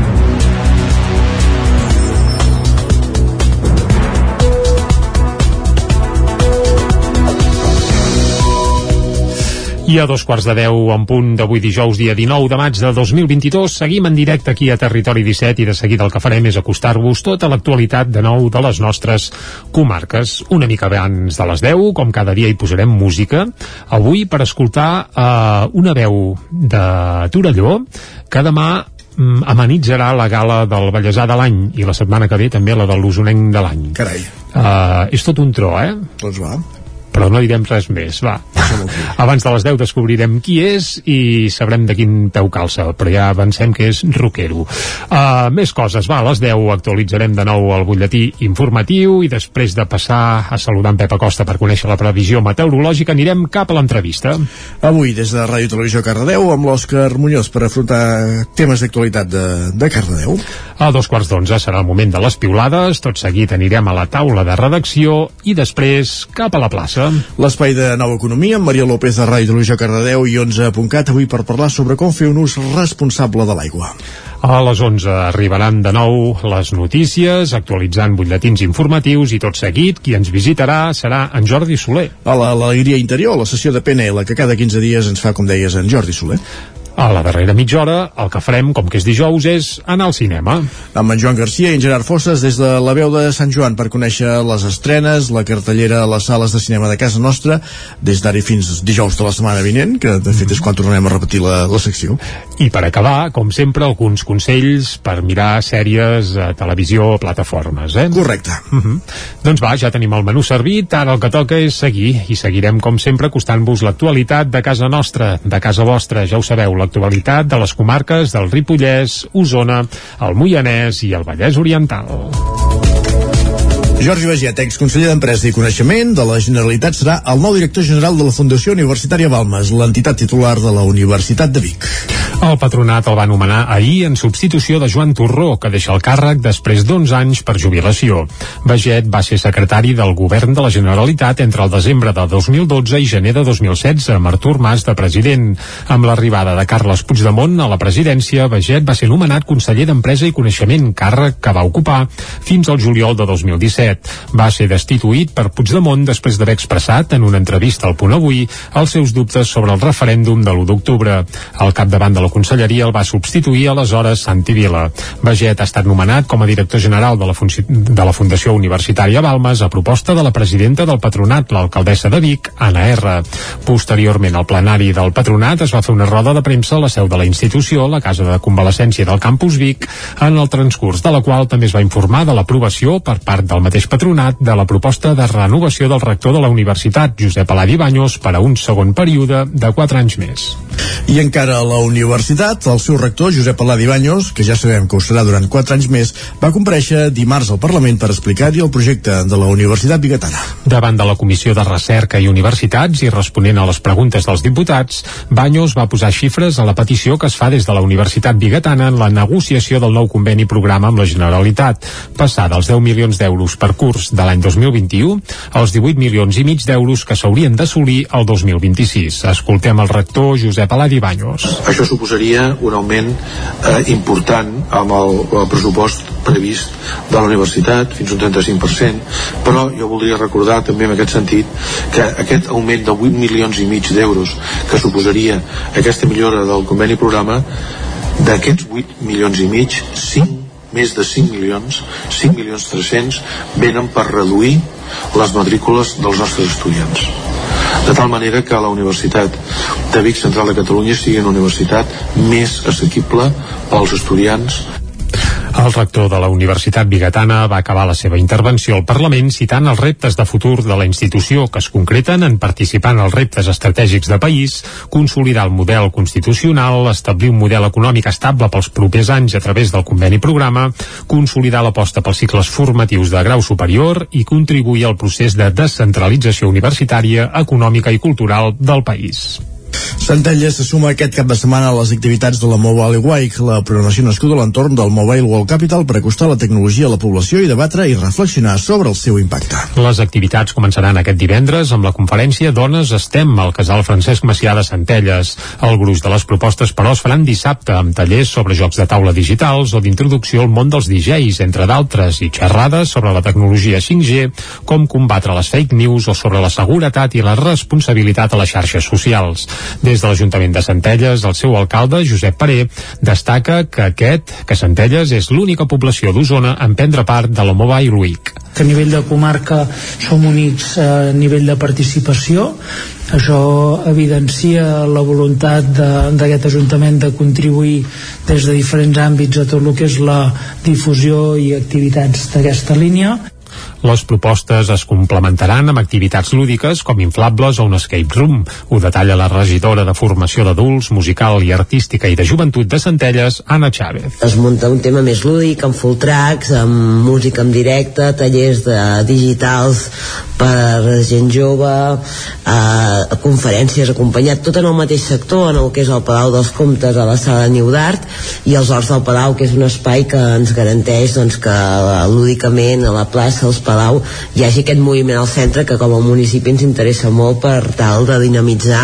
I a dos quarts de deu en punt d'avui dijous, dia 19 de maig de 2022, seguim en directe aquí a Territori 17 i de seguida el que farem és acostar-vos tota l'actualitat de nou de les nostres comarques. Una mica abans de les 10, com cada dia hi posarem música, avui per escoltar eh, una veu de Torelló que demà mm, amenitzarà la gala del Vallèsà de l'any i la setmana que ve també la de l'Usonenc de l'any. Carai. Uh, és tot un tro, eh? Doncs va. Però no direm res més, va. Abans de les 10 descobrirem qui és i sabrem de quin peu calça, però ja avancem que és rockero. Uh, més coses, va, a les 10 actualitzarem de nou el butlletí informatiu i després de passar a saludar en Pep Acosta per conèixer la previsió meteorològica anirem cap a l'entrevista. Avui, des de Ràdio Televisió Cardedeu, amb l'Òscar Muñoz per afrontar temes d'actualitat de, de Cardedeu. A dos quarts d'onze serà el moment de les piulades, tot seguit anirem a la taula de redacció i després cap a la plaça. L'espai de Nova Economia amb Maria López de Ràdio Televisió Cardedeu i 11.cat avui per parlar sobre com fer un ús responsable de l'aigua. A les 11 arribaran de nou les notícies, actualitzant butlletins informatius i tot seguit qui ens visitarà serà en Jordi Soler. A l'Alegria Interior, la sessió de PNL que cada 15 dies ens fa, com deies, en Jordi Soler. A la darrera mitja hora, el que farem, com que és dijous, és anar al cinema. Amb en Joan Garcia i en Gerard Fosses des de la veu de Sant Joan per conèixer les estrenes, la cartellera a les sales de cinema de casa nostra, des d'ara fins dijous de la setmana vinent, que de fet és quan tornarem a repetir la, la secció. I per acabar, com sempre, alguns consells per mirar sèries a televisió o plataformes, eh? Correcte. Uh -huh. Doncs va, ja tenim el menú servit, ara el que toca és seguir, i seguirem, com sempre, acostant-vos l'actualitat de casa nostra, de casa vostra, ja ho sabeu, l'actualitat de les comarques del Ripollès, Osona, el Moianès i el Vallès Oriental. Jordi Baget, exconseller d'Empresa i Coneixement de la Generalitat, serà el nou director general de la Fundació Universitària Balmes, l'entitat titular de la Universitat de Vic. El patronat el va anomenar ahir en substitució de Joan Torró, que deixa el càrrec després d'11 anys per jubilació. Baget va ser secretari del govern de la Generalitat entre el desembre de 2012 i gener de 2016, amb Artur Mas de president. Amb l'arribada de Carles Puigdemont a la presidència, Baget va ser nomenat conseller d'Empresa i Coneixement, càrrec que va ocupar fins al juliol de 2017. Va ser destituït per Puigdemont després d'haver expressat en una entrevista al Punt Avui els seus dubtes sobre el referèndum de l'1 d'octubre. Al capdavant de la conselleria el va substituir aleshores Santi Vila. Baget ha estat nomenat com a director general de la, de la Fundació Universitària Balmes a proposta de la presidenta del patronat, l'alcaldessa de Vic, Anna R. Posteriorment, al plenari del patronat es va fer una roda de premsa a la seu de la institució, la casa de convalescència del campus Vic, en el transcurs de la qual també es va informar de l'aprovació per part del mateix patronat de la proposta de renovació del rector de la universitat, Josep Aladi Baños, per a un segon període de 4 anys més. I encara a la universitat, el seu rector, Josep Aladi Baños, que ja sabem que ho serà durant 4 anys més, va compareixer dimarts al Parlament per explicar-hi el projecte de la Universitat Bigatana. Davant de la Comissió de Recerca i Universitats i responent a les preguntes dels diputats, Baños va posar xifres a la petició que es fa des de la Universitat Bigatana en la negociació del nou conveni programa amb la Generalitat, passar dels 10 milions d'euros per curs de l'any 2021 als 18 milions i mig d'euros que s'haurien d'assolir el 2026. Escoltem el rector Josep Aladi Banyos. Això suposaria un augment eh, important amb el, el pressupost previst de la universitat, fins un 35%, però jo voldria recordar també en aquest sentit que aquest augment de 8 milions i mig d'euros que suposaria aquesta millora del conveni programa, d'aquests 8 milions i mig, 5 més de 5 milions, 5 milions 300 venen per reduir les matrícules dels nostres estudiants. De tal manera que la Universitat de Vic Central de Catalunya sigui una universitat més assequible pels estudiants el rector de la Universitat Bigatana va acabar la seva intervenció al Parlament citant els reptes de futur de la institució que es concreten en participar en els reptes estratègics de país, consolidar el model constitucional, establir un model econòmic estable pels propers anys a través del conveni programa, consolidar l'aposta pels cicles formatius de grau superior i contribuir al procés de descentralització universitària, econòmica i cultural del país. Centelles se suma aquest cap de setmana a les activitats de la Mobile Week, la programació nascuda a l'entorn del Mobile World Capital per acostar la tecnologia a la població i debatre i reflexionar sobre el seu impacte. Les activitats començaran aquest divendres amb la conferència Dones Estem al casal Francesc Macià de Centelles. El gruix de les propostes, però, es faran dissabte amb tallers sobre jocs de taula digitals o d'introducció al món dels DJs, entre d'altres, i xerrades sobre la tecnologia 5G, com combatre les fake news o sobre la seguretat i la responsabilitat a les xarxes socials. Des de l'Ajuntament de Centelles, el seu alcalde, Josep Paré, destaca que aquest, que Centelles, és l'única població d'Osona en prendre part de la Mobile Week. Que a nivell de comarca som únics a nivell de participació, això evidencia la voluntat d'aquest Ajuntament de contribuir des de diferents àmbits a tot el que és la difusió i activitats d'aquesta línia les propostes es complementaran amb activitats lúdiques com inflables o un escape room. Ho detalla la regidora de formació d'adults, musical i artística i de joventut de Centelles, Anna Chávez. Es munta un tema més lúdic, amb full tracks, amb música en directe, tallers de digitals per gent jove, eh, conferències acompanyat, tot en el mateix sector, en el que és el Palau dels Comtes a la sala Niu d'Art i els Horts del Palau, que és un espai que ens garanteix doncs, que lúdicament a la plaça, als Palau hi hagi aquest moviment al centre que com a municipi ens interessa molt per tal de dinamitzar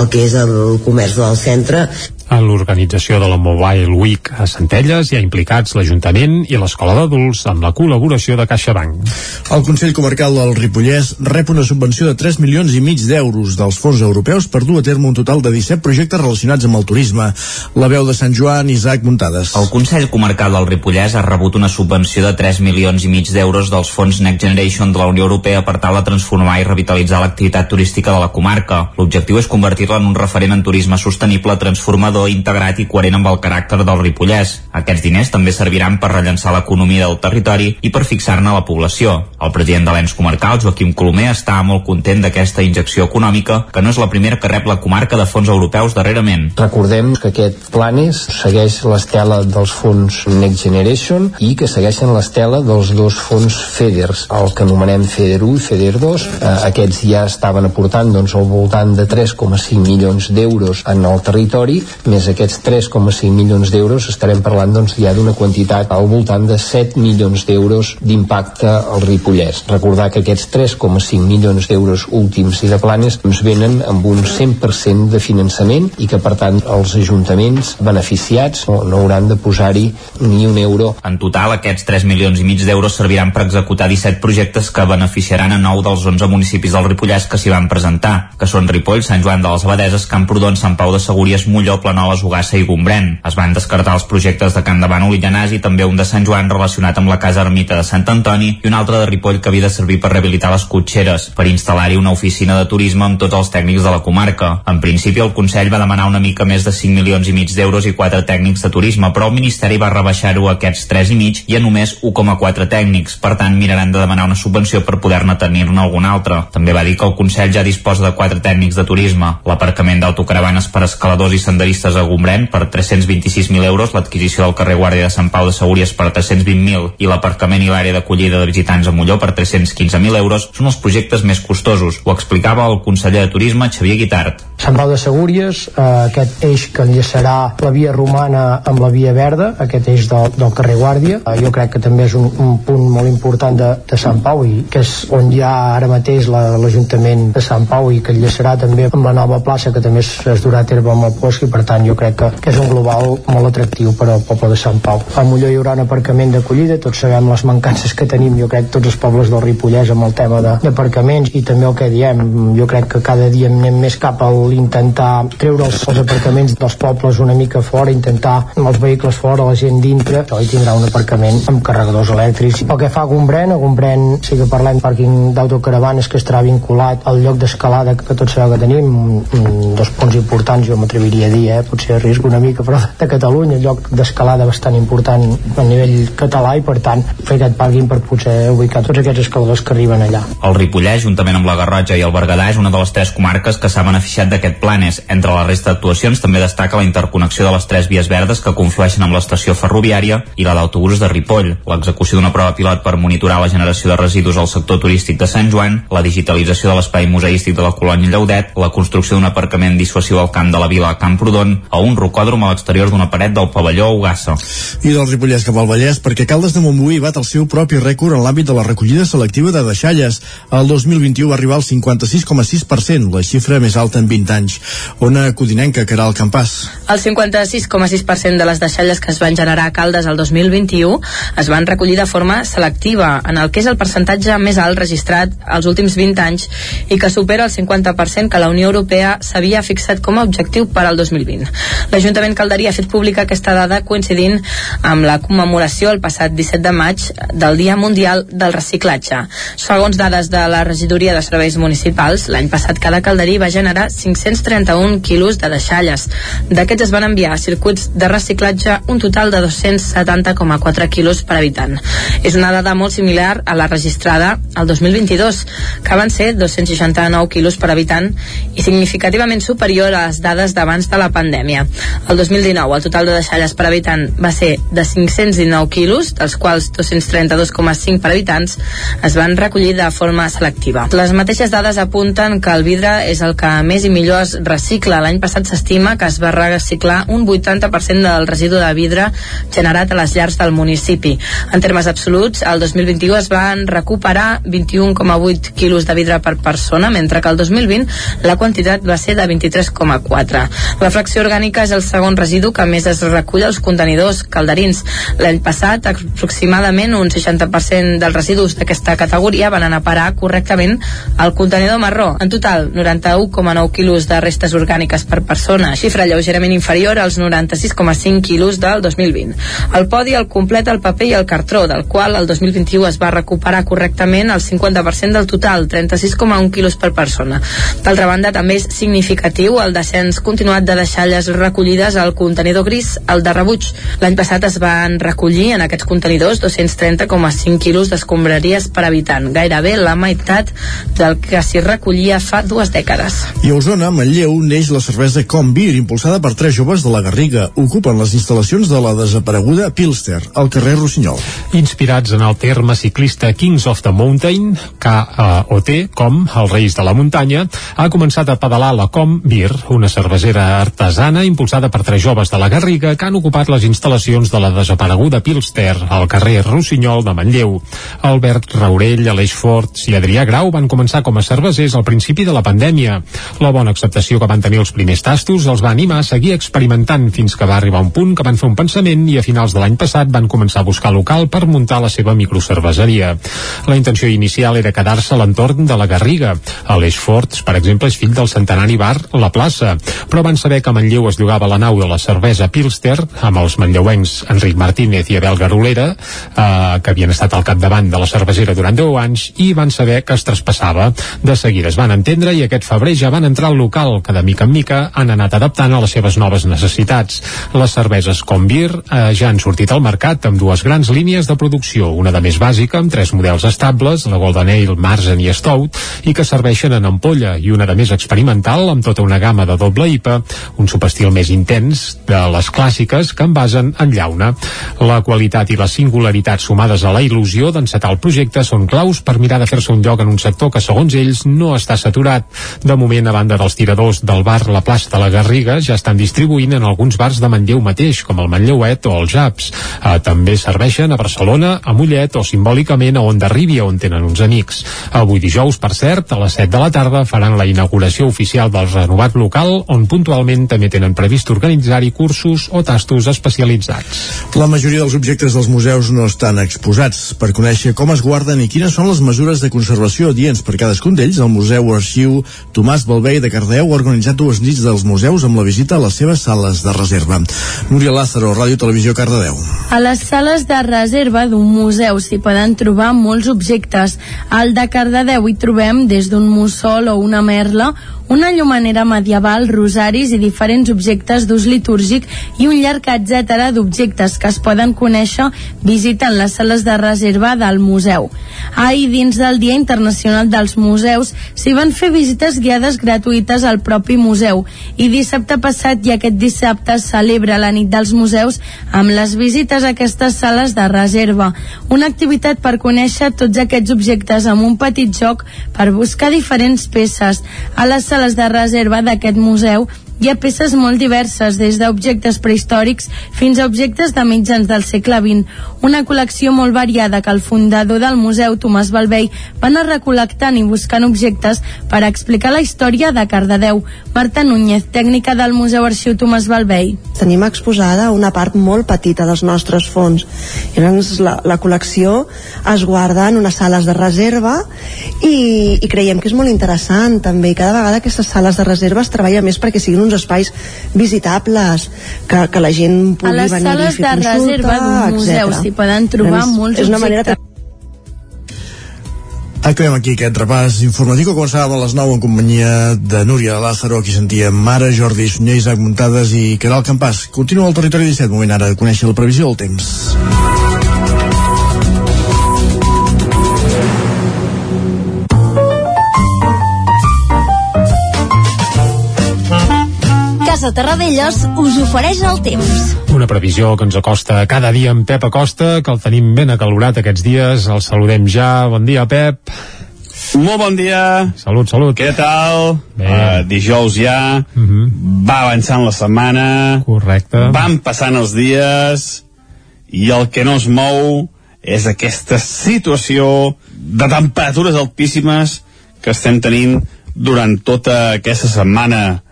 el que és el comerç del centre en l'organització de la Mobile Week a Centelles hi ha implicats l'Ajuntament i l'Escola d'Adults amb la col·laboració de CaixaBank. El Consell Comarcal del Ripollès rep una subvenció de 3 milions i mig d'euros dels fons europeus per dur a terme un total de 17 projectes relacionats amb el turisme. La veu de Sant Joan, Isaac Muntades. El Consell Comarcal del Ripollès ha rebut una subvenció de 3 milions i mig d'euros dels fons Next Generation de la Unió Europea per tal de transformar i revitalitzar l'activitat turística de la comarca. L'objectiu és convertir-la en un referent en turisme sostenible, transformador innovador, integrat i coherent amb el caràcter del Ripollès. Aquests diners també serviran per rellençar l'economia del territori i per fixar-ne la població. El president de l'ENS comarcal, Joaquim Colomer, està molt content d'aquesta injecció econòmica, que no és la primera que rep la comarca de fons europeus darrerament. Recordem que aquest Planes segueix l'estela dels fons Next Generation i que segueixen l'estela dels dos fons FEDERS, el que anomenem FEDER 1 i FEDER 2. Eh, aquests ja estaven aportant doncs, al voltant de 3,5 milions d'euros en el territori, més aquests 3,5 milions d'euros estarem parlant doncs, ja d'una quantitat al voltant de 7 milions d'euros d'impacte al Ripollès. Recordar que aquests 3,5 milions d'euros últims i de planes ens venen amb un 100% de finançament i que per tant els ajuntaments beneficiats no, no hauran de posar-hi ni un euro. En total aquests 3 milions i mig d'euros serviran per executar 17 projectes que beneficiaran a 9 dels 11 municipis del Ripollès que s'hi van presentar, que són Ripoll, Sant Joan de les Abadeses, Camprodon, Sant Pau de Segúries, Molló, Planoles, Ugassa i Gombrèn. Es van descartar els projectes de Can de Bànol i Llanàs i també un de Sant Joan relacionat amb la Casa Ermita de Sant Antoni i un altre de Ripoll que havia de servir per rehabilitar les cotxeres, per instal·lar-hi una oficina de turisme amb tots els tècnics de la comarca. En principi, el Consell va demanar una mica més de 5 milions i mig d'euros i 4 tècnics de turisme, però el Ministeri va rebaixar-ho a aquests 3 i mig i a només 1,4 tècnics. Per tant, miraran de demanar una subvenció per poder-ne tenir-ne algun altre. També va dir que el Consell ja disposa de 4 tècnics de turisme. L'aparcament d'autocaravanes per escaladors i senderistes accionistes a Gombrèn per 326.000 euros, l'adquisició del carrer Guàrdia de Sant Pau de Segúries per 320.000 i l'aparcament i l'àrea d'acollida de visitants a Molló per 315.000 euros són els projectes més costosos. Ho explicava el conseller de Turisme Xavier Guitart. Sant Pau de Segúries, eh, aquest eix que enllaçarà la via romana amb la via verda, aquest eix del, del carrer Guàrdia, eh, jo crec que també és un, un punt molt important de, de Sant Pau i que és on hi ha ara mateix l'Ajuntament la, de Sant Pau i que enllaçarà també amb la nova plaça que també es, es durà a terme amb el Bosch i per tant jo crec que, que és un global molt atractiu per al poble de Sant Pau. A Molló hi haurà un aparcament d'acollida, tots sabem les mancances que tenim, jo crec, tots els pobles del Ripollès amb el tema d'aparcaments i també el que diem, jo crec que cada dia anem més cap a intentar treure els, els aparcaments dels pobles una mica fora, intentar els vehicles fora, la gent dintre, i tindrà un aparcament amb carregadors elèctrics. Pel que fa a Gombrèn, a Gombrèn sí que parlem pàrquing d'autocaravanes que estarà vinculat al lloc d'escalada que tots sabeu que tenim, dos punts importants jo m'atreviria a dir, eh? Potser risc una mica, però de Catalunya, lloc d'escalada bastant important a nivell català i per tant fer aquest pàrquing per poder ubicar tots aquests escaladors que arriben allà. El Ripollès, juntament amb la Garrotxa i el Berguedà, és una de les tres comarques que s'ha beneficiat d'aquest planes. Entre la resta d'actuacions també destaca la interconnexió de les tres vies verdes que conflueixen amb l'estació ferroviària i la d'autobusos de Ripoll, l'execució d'una prova pilot per monitorar la generació de residus al sector turístic de Sant Joan, la digitalització de l'espai museístic de la colònia Lleudet, la construcció d'un aparcament dissuasiu al camp de la vila a Camprodon o un rocòdrom a l'exterior d'una paret del pavelló Ugassa. I del Ripollès cap al Vallès, perquè Caldes de Montbui bat el seu propi rècord en l'àmbit de la recollida selectiva de deixalles. El 2021 va arribar al 56,6%, la xifra més alta en 20 anys. Ona Codinenca, que era el campàs. El 56,6% de les deixalles que es van generar a Caldes el 2021 es van recollir de forma selectiva, en el que és el percentatge més alt registrat als últims 20 anys i que supera el 50% que la Unió Europea s'havia fixat com a objectiu per al 2020. L'Ajuntament Calderí ha fet pública aquesta dada coincidint amb la commemoració el passat 17 de maig del Dia Mundial del Reciclatge. Segons dades de la Regidoria de Serveis Municipals, l'any passat cada calderí va generar 531 quilos de deixalles. D'aquests es van enviar a circuits de reciclatge un total de 270,4 quilos per habitant. És una dada molt similar a la registrada al 2022, que van ser 269 quilos per habitant i significativament superior a les dades d'abans de la pandèmia. El 2019 el total de deixalles per habitant va ser de 519 quilos, dels quals 232,5 per habitants es van recollir de forma selectiva. Les mateixes dades apunten que el vidre és el que més i millor es recicla. L'any passat s'estima que es va reciclar un 80% del residu de vidre generat a les llars del municipi. En termes absoluts, el 2021 es van recuperar 21,8 quilos de vidre per persona, mentre que el 2020 la quantitat va ser de 23,4. La fracció orgànica és el segon residu que més es recull als contenidors calderins. L'any passat, aproximadament un 60% dels residus d'aquesta categoria van anar a parar correctament al contenidor marró. En total, 91,9 quilos de restes orgàniques per persona, xifra lleugerament inferior als 96,5 quilos del 2020. El podi el completa el paper i el cartró, del qual el 2021 es va recuperar correctament el 50% del total, 36,1 quilos per persona. D'altra banda, també és significatiu el descens continuat de deixalles recollides al contenidor gris, el de rebuig. L'any passat es van recollir en aquests contenidors 230,5 quilos d'escombraries per habitant, gairebé la meitat del que s'hi recollia fa dues dècades. I a Osona, Manlleu, neix la cervesa Convir, impulsada per tres joves de la Garriga. Ocupen les instal·lacions de la desapareguda Pilster, al carrer Rossinyol. Inspirats en el terme ciclista Kings of the Mountain, KOT, com els Reis de la Muntanya, ha començat a pedalar la Com Beer, una cervesera artesana impulsada per tres joves de la Garriga que han ocupat les instal·lacions de la desapareguda Pilster, al carrer Rossinyol de Manlleu. Albert Raurell, Aleix Forts i Adrià Grau van començar com a cervesers al principi de la pandèmia. La bona acceptació que van tenir els primers tastos els va animar a seguir experimentant fins que va arribar un punt que van fer un pensament i a finals de l'any passat van començar a buscar local per muntar la seva microcerveseria. La intenció inicial era quedar-se a l'entorn de la Garriga. Aleix Forts, per exemple, és fill del centenari bar La Plaça, però van saber que a Manlleu es llogava la nau de la cervesa Pilster amb els manlleuencs Enric Martínez i Abel Garolera, eh, que havien estat al capdavant de la cervesera durant 10 anys i van saber que es traspassava. De seguida es van entendre i aquest febrer ja van entrar al local, que de mica en mica han anat adaptant a les seves noves necessitats. Les cerveses com Beer eh, ja han sortit al mercat amb dues grans línies de producció, una de més bàsica amb tres models estables, la Golden Ale, Marzen i Stout, i que serveixen en ampolla, i una de més experimental amb tota una gamma de doble IPA, un sopestil més intens de les clàssiques que en basen en llauna. La qualitat i la singularitat sumades a la il·lusió d'encetar el projecte són claus per mirar de fer-se un lloc en un sector que, segons ells, no està saturat. De moment, a banda dels tiradors del bar La Plaça de la Garriga, ja estan distribuint en alguns bars de Manlleu mateix, com el Manlleuet o el Japs. Eh, també serveixen a Barcelona, a Mollet o simbòlicament a Onda Rívia, on tenen uns amics. Avui dijous, per cert, a les 7 de la tarda faran la inauguració oficial del renovat local, on puntualment també tenen previst organitzar-hi cursos o tastos especialitzats. La majoria dels objectes dels museus no estan exposats. Per conèixer com es guarden i quines són les mesures de conservació adients per cadascun d'ells, el Museu Arxiu Tomàs Balvei de Cardeu ha organitzat dues nits dels museus amb la visita a les seves sales de reserva. Núria Lázaro, Ràdio Televisió Cardedeu. A les sales de reserva d'un museu s'hi poden trobar molts objectes. Al de Cardedeu hi trobem des d'un mussol o una merla, una llumanera medieval, rosaris i diferents objectes d'ús litúrgic i un llarg etcètera d'objectes que es poden conèixer visitant les sales de reserva del museu. Ahir, dins del Dia Internacional dels Museus, s'hi van fer visites guiades gratuïtes al propi museu i dissabte passat i aquest dissabte celebra la nit dels museus amb les visites a aquestes sales de reserva. Una activitat per conèixer tots aquests objectes amb un petit joc per buscar diferents peces. A les sales de reserva d'aquest museu hi ha peces molt diverses, des d'objectes prehistòrics fins a objectes de mitjans del segle XX. Una col·lecció molt variada que el fundador del museu, Tomàs Balvei, va anar recol·lectant i buscant objectes per explicar la història de Cardedeu. Marta Núñez, tècnica del Museu Arxiu Tomàs Balvei. Tenim exposada una part molt petita dels nostres fons. Llavors la, la col·lecció es guarda en unes sales de reserva i, i creiem que és molt interessant també i cada vegada aquestes sales de reserva es treballa més perquè siguin uns espais visitables que, que la gent pugui A les venir sales i fer de consulta, reserva d'un museu s'hi poden trobar Doncs molts és una manera objectes. Acabem aquí aquest repàs informatiu que començàvem a les 9 en companyia de Núria Lázaro, aquí sentíem Mare, Jordi Sunyer, Isaac Muntades i Caral Campàs. Continua el territori 17, moment ara de conèixer la previsió del temps. Casa Terradellos us ofereix el temps. Una previsió que ens acosta cada dia en Pep Acosta, que el tenim ben acalorat aquests dies. El saludem ja. Bon dia, Pep. Molt bon dia. Salut, salut. Què tal? Uh, dijous ja. Uh -huh. Va avançant la setmana. Correcte. Van passant els dies. I el que no es mou és aquesta situació de temperatures altíssimes que estem tenint durant tota aquesta setmana.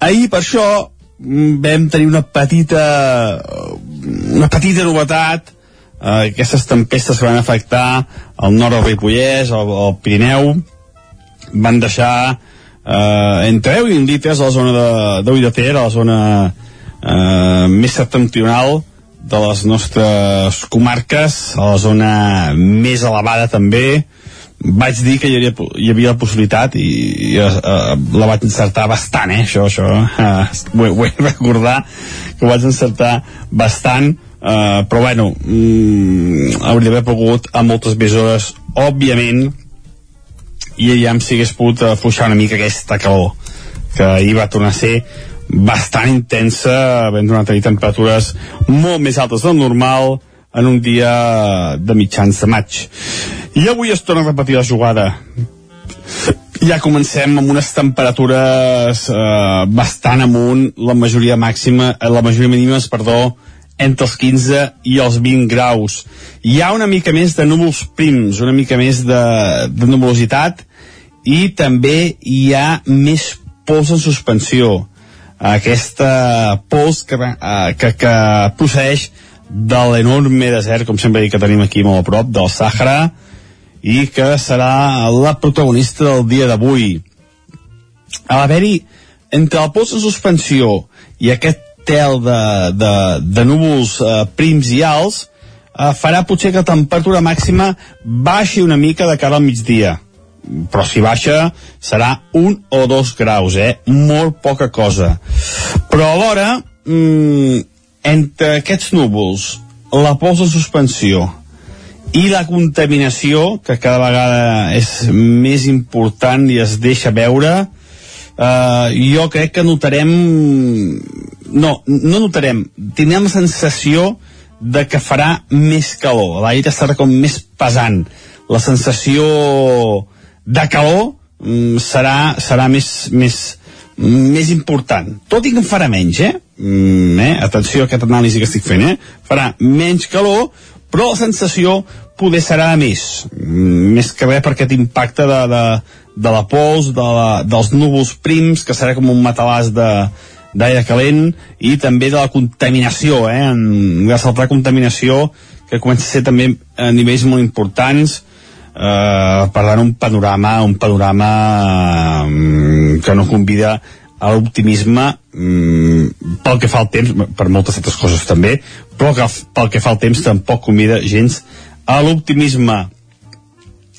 Ahir, per això, mm, vam tenir una petita una petita novetat. Eh, aquestes tempestes que van afectar el nord del Ripollès, el, el Pirineu van deixar eh, entre 10 i 20 litres a la zona de, de Ter, a la zona eh, més septentrional de les nostres comarques, a la zona més elevada també, vaig dir que hi havia, hi havia la possibilitat i, i uh, la vaig encertar bastant, eh, això, això, uh, ho, ho he recordar que ho vaig encertar bastant, uh, però bueno, mm, hauria d'haver pogut a moltes més hores, òbviament, i ja em si hagués pogut afluixar una mica aquesta calor, que ahir va tornar a ser bastant intensa, havent donat a tenir temperatures molt més altes del normal en un dia de mitjans de maig. I avui es torna a repetir la jugada. Ja comencem amb unes temperatures eh, bastant amunt, la majoria màxima, eh, la majoria mínima, perdó, entre els 15 i els 20 graus. Hi ha una mica més de núvols prims, una mica més de, de nuvolositat i també hi ha més pols en suspensió. Aquesta pols que, eh, que, que procedeix de l'enorme desert, com sempre dic que tenim aquí molt a prop, del Sàhara, i que serà la protagonista del dia d'avui. A l'haver-hi entre el pols en suspensió i aquest tel de, de, de núvols eh, prims i alts eh, farà potser que la temperatura màxima baixi una mica de cara al migdia però si baixa serà un o dos graus, eh? Molt poca cosa. Però alhora, mm, entre aquests núvols, la pols de suspensió i la contaminació, que cada vegada és més important i es deixa veure, eh, jo crec que notarem no, no notarem tindrem la sensació de que farà més calor l'aire estarà com més pesant la sensació de calor mm, serà, serà més, més, més important tot i que en farà menys eh? Mm, eh? atenció a aquest anàlisi que estic fent eh? farà menys calor però la sensació poder serà més més que res per aquest impacte de, de, de la pols, de la, dels núvols prims, que serà com un matalàs de, d'aire calent i també de la contaminació, eh? en saltar contaminació que comença a ser també a nivells molt importants eh, per tant un panorama un panorama eh, que no convida l'optimisme mm, pel que fa al temps, per moltes altres coses també, però que, pel que fa al temps tampoc convida gens a l'optimisme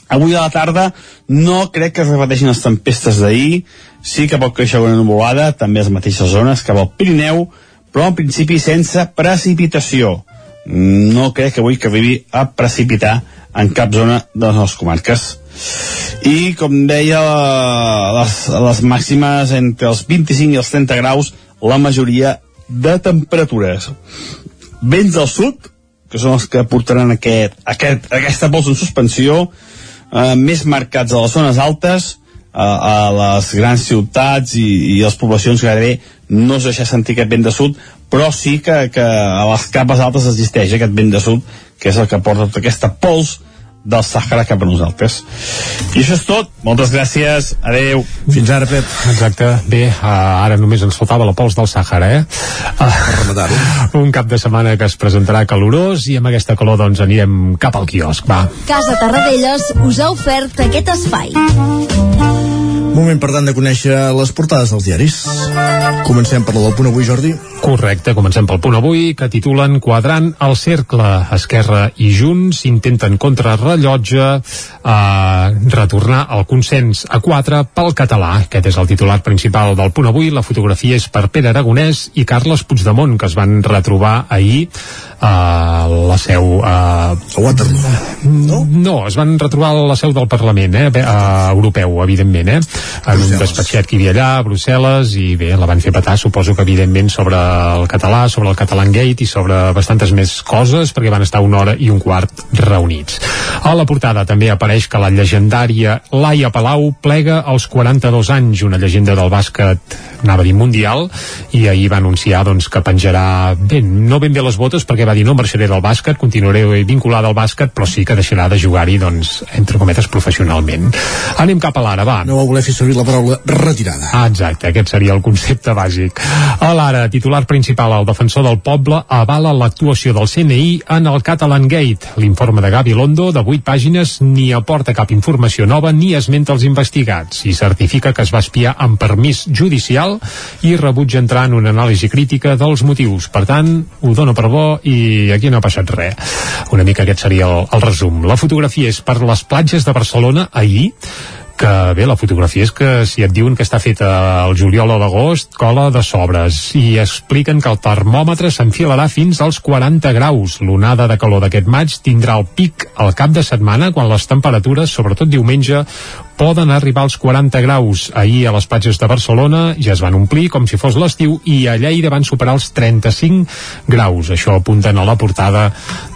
Avui a la tarda no crec que es repeteixin les tempestes d'ahir, sí que pot créixer una nuvolada, també les mateixes zones, cap al Pirineu, però en principi sense precipitació. No crec que avui que arribi a precipitar en cap zona de les nostres comarques. I, com deia, les, les màximes entre els 25 i els 30 graus, la majoria de temperatures. Vents del sud, que són els que portaran aquest, aquest, aquesta pols en suspensió, eh, més marcats a les zones altes, a, a les grans ciutats i, i les poblacions gairebé no es deixa sentir aquest vent de sud, però sí que, que a les capes altes existeix aquest vent de sud, que és el que porta tota aquesta pols del Sàhara cap a nosaltres. I això és tot. Moltes gràcies. Adeu. Fins ara, Pep. Exacte. Bé, uh, ara només ens faltava la pols del Sàhara, eh? Uh, rematar-ho. un cap de setmana que es presentarà calorós i amb aquesta calor doncs anirem cap al quiosc, va. Casa Tarradellas us ha ofert aquest espai. Moment, per tant, de conèixer les portades dels diaris. Comencem per la del punt avui, Jordi. Correcte, comencem pel punt avui, que titulen Quadrant al cercle. Esquerra i Junts intenten contrarrellotge eh, retornar el consens a 4 pel català. Aquest és el titular principal del punt avui. La fotografia és per Pere Aragonès i Carles Puigdemont, que es van retrobar ahir a la seu... A, a Waterloo. No? no, es van retrobar a la seu del Parlament, eh, a, europeu, evidentment, eh, en un despatxet que hi havia allà, a Brussel·les, i bé, la van fer petar, suposo que evidentment sobre el català, sobre el Catalan Gate i sobre bastantes més coses, perquè van estar una hora i un quart reunits. A la portada també apareix que la llegendària Laia Palau plega als 42 anys, una llegenda del bàsquet, anava a dir mundial, i ahir va anunciar doncs, que penjarà, bé, no ben bé les botes, perquè va dir no marxaré del bàsquet, continuaré vinculada al bàsquet, però sí que deixarà de jugar-hi, doncs, entre cometes, professionalment. Anem cap a l'ara, va. No va voler fer servir la paraula retirada. Ah, exacte, aquest seria el concepte bàsic. A l'ara, titular principal, el defensor del poble avala l'actuació del CNI en el Catalan Gate. L'informe de Gavi Londo, de 8 pàgines, ni aporta cap informació nova ni esmenta els investigats i certifica que es va espiar amb permís judicial i rebutja entrar en una anàlisi crítica dels motius. Per tant, ho dono per bo i aquí no ha passat res. Una mica aquest seria el, el resum. La fotografia és per les platges de Barcelona ahir que bé, la fotografia és que si et diuen que està feta al juliol o l'agost, cola de sobres i expliquen que el termòmetre s'enfilarà fins als 40 graus. L'onada de calor d'aquest maig tindrà el pic al cap de setmana quan les temperatures, sobretot diumenge, poden arribar als 40 graus. Ahir a les platges de Barcelona ja es van omplir com si fos l'estiu i a Lleida van superar els 35 graus. Això apunten a la portada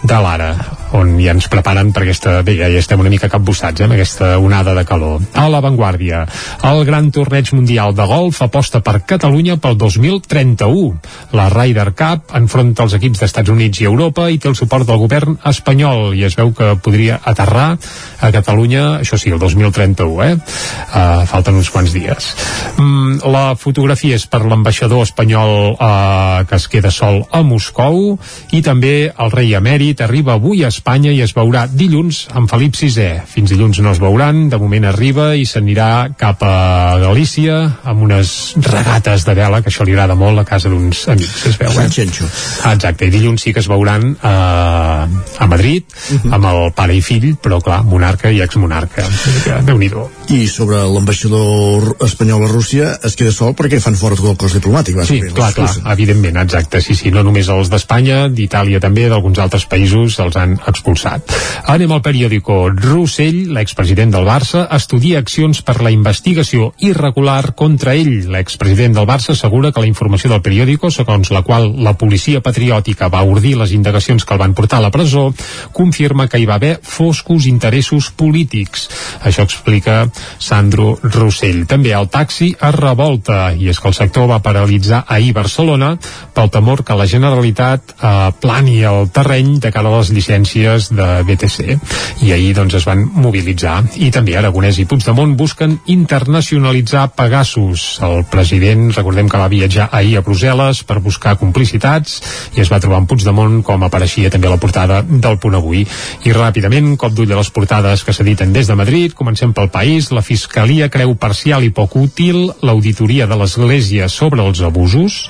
de l'Ara, on ja ens preparen per aquesta... Bé, ja, estem una mica capbussats, eh, amb aquesta onada de calor. A l'avantguàrdia, el Gran Torneig Mundial de Golf aposta per Catalunya pel 2031. La Ryder Cup enfronta els equips d'Estats Units i Europa i té el suport del govern espanyol i es veu que podria aterrar a Catalunya, això sí, el 2031 eh? Uh, falten uns quants dies. Mm, la fotografia és per l'ambaixador espanyol uh, que es queda sol a Moscou i també el rei emèrit arriba avui a Espanya i es veurà dilluns amb Felip VI. Fins dilluns no es veuran, de moment arriba i s'anirà cap a Galícia amb unes regates de vela, que això li agrada molt a casa d'uns amics, es veu, eh? Exacte, i dilluns sí que es veuran uh, a Madrid, uh -huh. amb el pare i fill, però clar, monarca i exmonarca. Déu-n'hi-do. Ciao. I sobre l'ambaixador espanyol a Rússia es queda sol perquè fan fora tot el cos diplomàtic sí, clar, clar, evidentment, exacte sí, sí, no només els d'Espanya, d'Itàlia també d'alguns altres països els han expulsat. Anem al periòdico Rossell l'expresident del Barça estudia accions per la investigació irregular contra ell. L'expresident del Barça assegura que la informació del periòdico segons la qual la policia patriòtica va ordir les indagacions que el van portar a la presó confirma que hi va haver foscos interessos polítics. Això explica Sandro Rossell. També el taxi es revolta i és que el sector va paralitzar ahir Barcelona pel temor que la Generalitat eh, plani el terreny de cara a les llicències de BTC i ahir doncs es van mobilitzar i també Aragonès i Puigdemont busquen internacionalitzar Pegasus. El president, recordem que va viatjar ahir a Brussel·les per buscar complicitats i es va trobar amb Puigdemont com apareixia també a la portada del punt avui. I ràpidament, cop d'ull a les portades que s'editen des de Madrid, comencem pel país, la Fiscalia creu parcial i poc útil l'auditoria de l'Església sobre els abusos.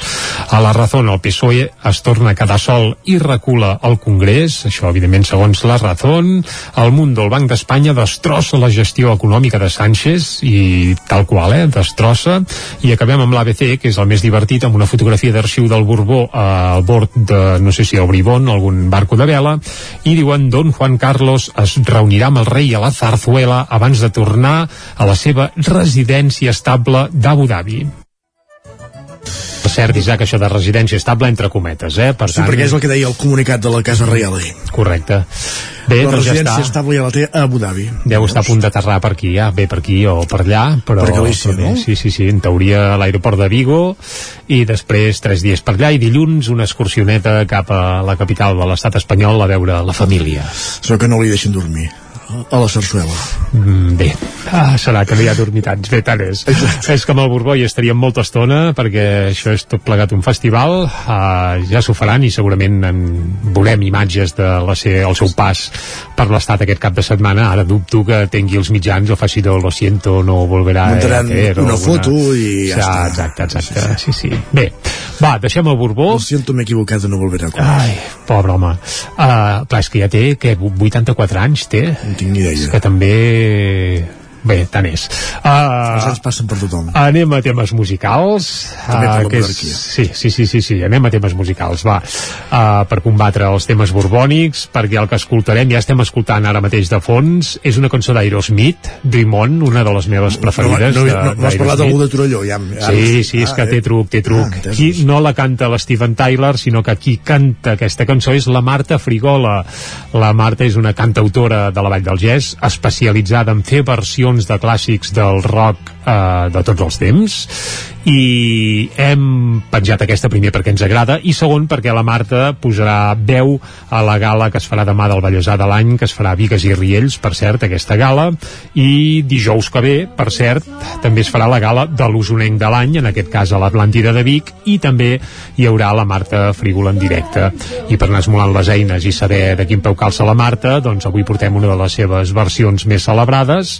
A la raó el PSOE es torna a quedar sol i recula al Congrés, això evidentment segons la raó. El Mundo, el Banc d'Espanya, destrossa la gestió econòmica de Sánchez i tal qual, eh, destrossa. I acabem amb l'ABC, que és el més divertit, amb una fotografia d'arxiu del Borbó al bord de, no sé si el Bribón, algun barco de vela, i diuen Don Juan Carlos es reunirà amb el rei a la Zarzuela abans de tornar a la seva residència estable d'Abu Dhabi. Cert, Isaac, això de residència estable entre cometes, eh? Per sí, tant... perquè és el que deia el comunicat de la Casa Reial ahir. Correcte. Bé, la doncs ja residència està. estable ja la té a Abu Dhabi. Deu estar a punt d'aterrar per aquí, ja, bé per aquí o per allà, però... Per Galícia, però bé, no? Sí, sí, sí, en teoria a l'aeroport de Vigo i després tres dies per allà i dilluns una excursioneta cap a la capital de l'estat espanyol a veure la família. Sóc que no li deixen dormir a la sarsuela. Mm, bé, ah, serà que no hi ha dormitants, bé, tant és. Exacte. És que amb el Borbó hi estaríem molta estona perquè això és tot plegat un festival, ah, ja s'ho faran i segurament en veurem imatges de la ser, el seu pas per l'estat aquest cap de setmana, ara dubto que tingui els mitjans o faci de lo siento, no volverà Muntaran a hacer, o una alguna- foto i ja està. Exacte, exacte, sí, sí. Bé, va, deixem el Borbó. Lo siento, m'he equivocat, no volverà a comer. Ai, pobre home. Uh, clar, és que ja té, què, 84 anys té? No tinc ni idea. És que també... Bé, tant és. Els Uh, anys passen per tothom. anem a temes musicals. També per la que és, sí, sí, sí, sí, sí, anem a temes musicals, va. Uh, per combatre els temes borbònics, perquè el que escoltarem, ja estem escoltant ara mateix de fons, és una cançó d'Aerosmith, Dream On, una de les meves preferides. no, no, no, no has parlat d'algú de Torelló, ja. ja Sí, sí, és Ah, que eh. té truc, té truc. Ah, qui no la canta l'Steven Tyler, sinó que qui canta aquesta cançó és la Marta Frigola. La Marta és una cantautora de la Vall del Gès, especialitzada en fer versions de clàssics del rock eh, de tots els temps, i hem penjat aquesta primer perquè ens agrada i segon perquè la Marta posarà veu a la gala que es farà demà del Vallèsà de l'any, que es farà a Vigues i Riells, per cert, aquesta gala, i dijous que ve, per cert, també es farà la gala de l'Usonenc de l'any, en aquest cas a l'Atlàntida de Vic, i també hi haurà la Marta Frígola en directe. I per anar esmolant les eines i saber de quin peu calça la Marta, doncs avui portem una de les seves versions més celebrades,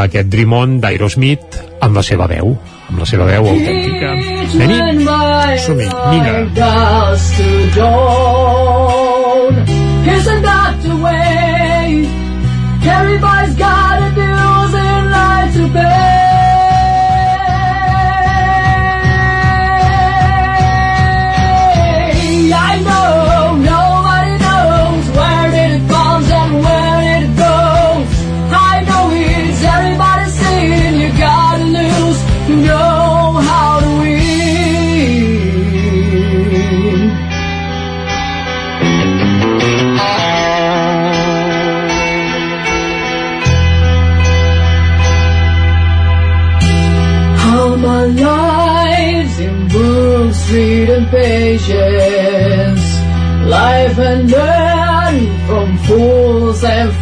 aquest Dream On d'Aerosmith, amb la seva veu, amb la seva veu autèntica. Anem-hi? Som-hi, vinga. Isn't that the way everybody's got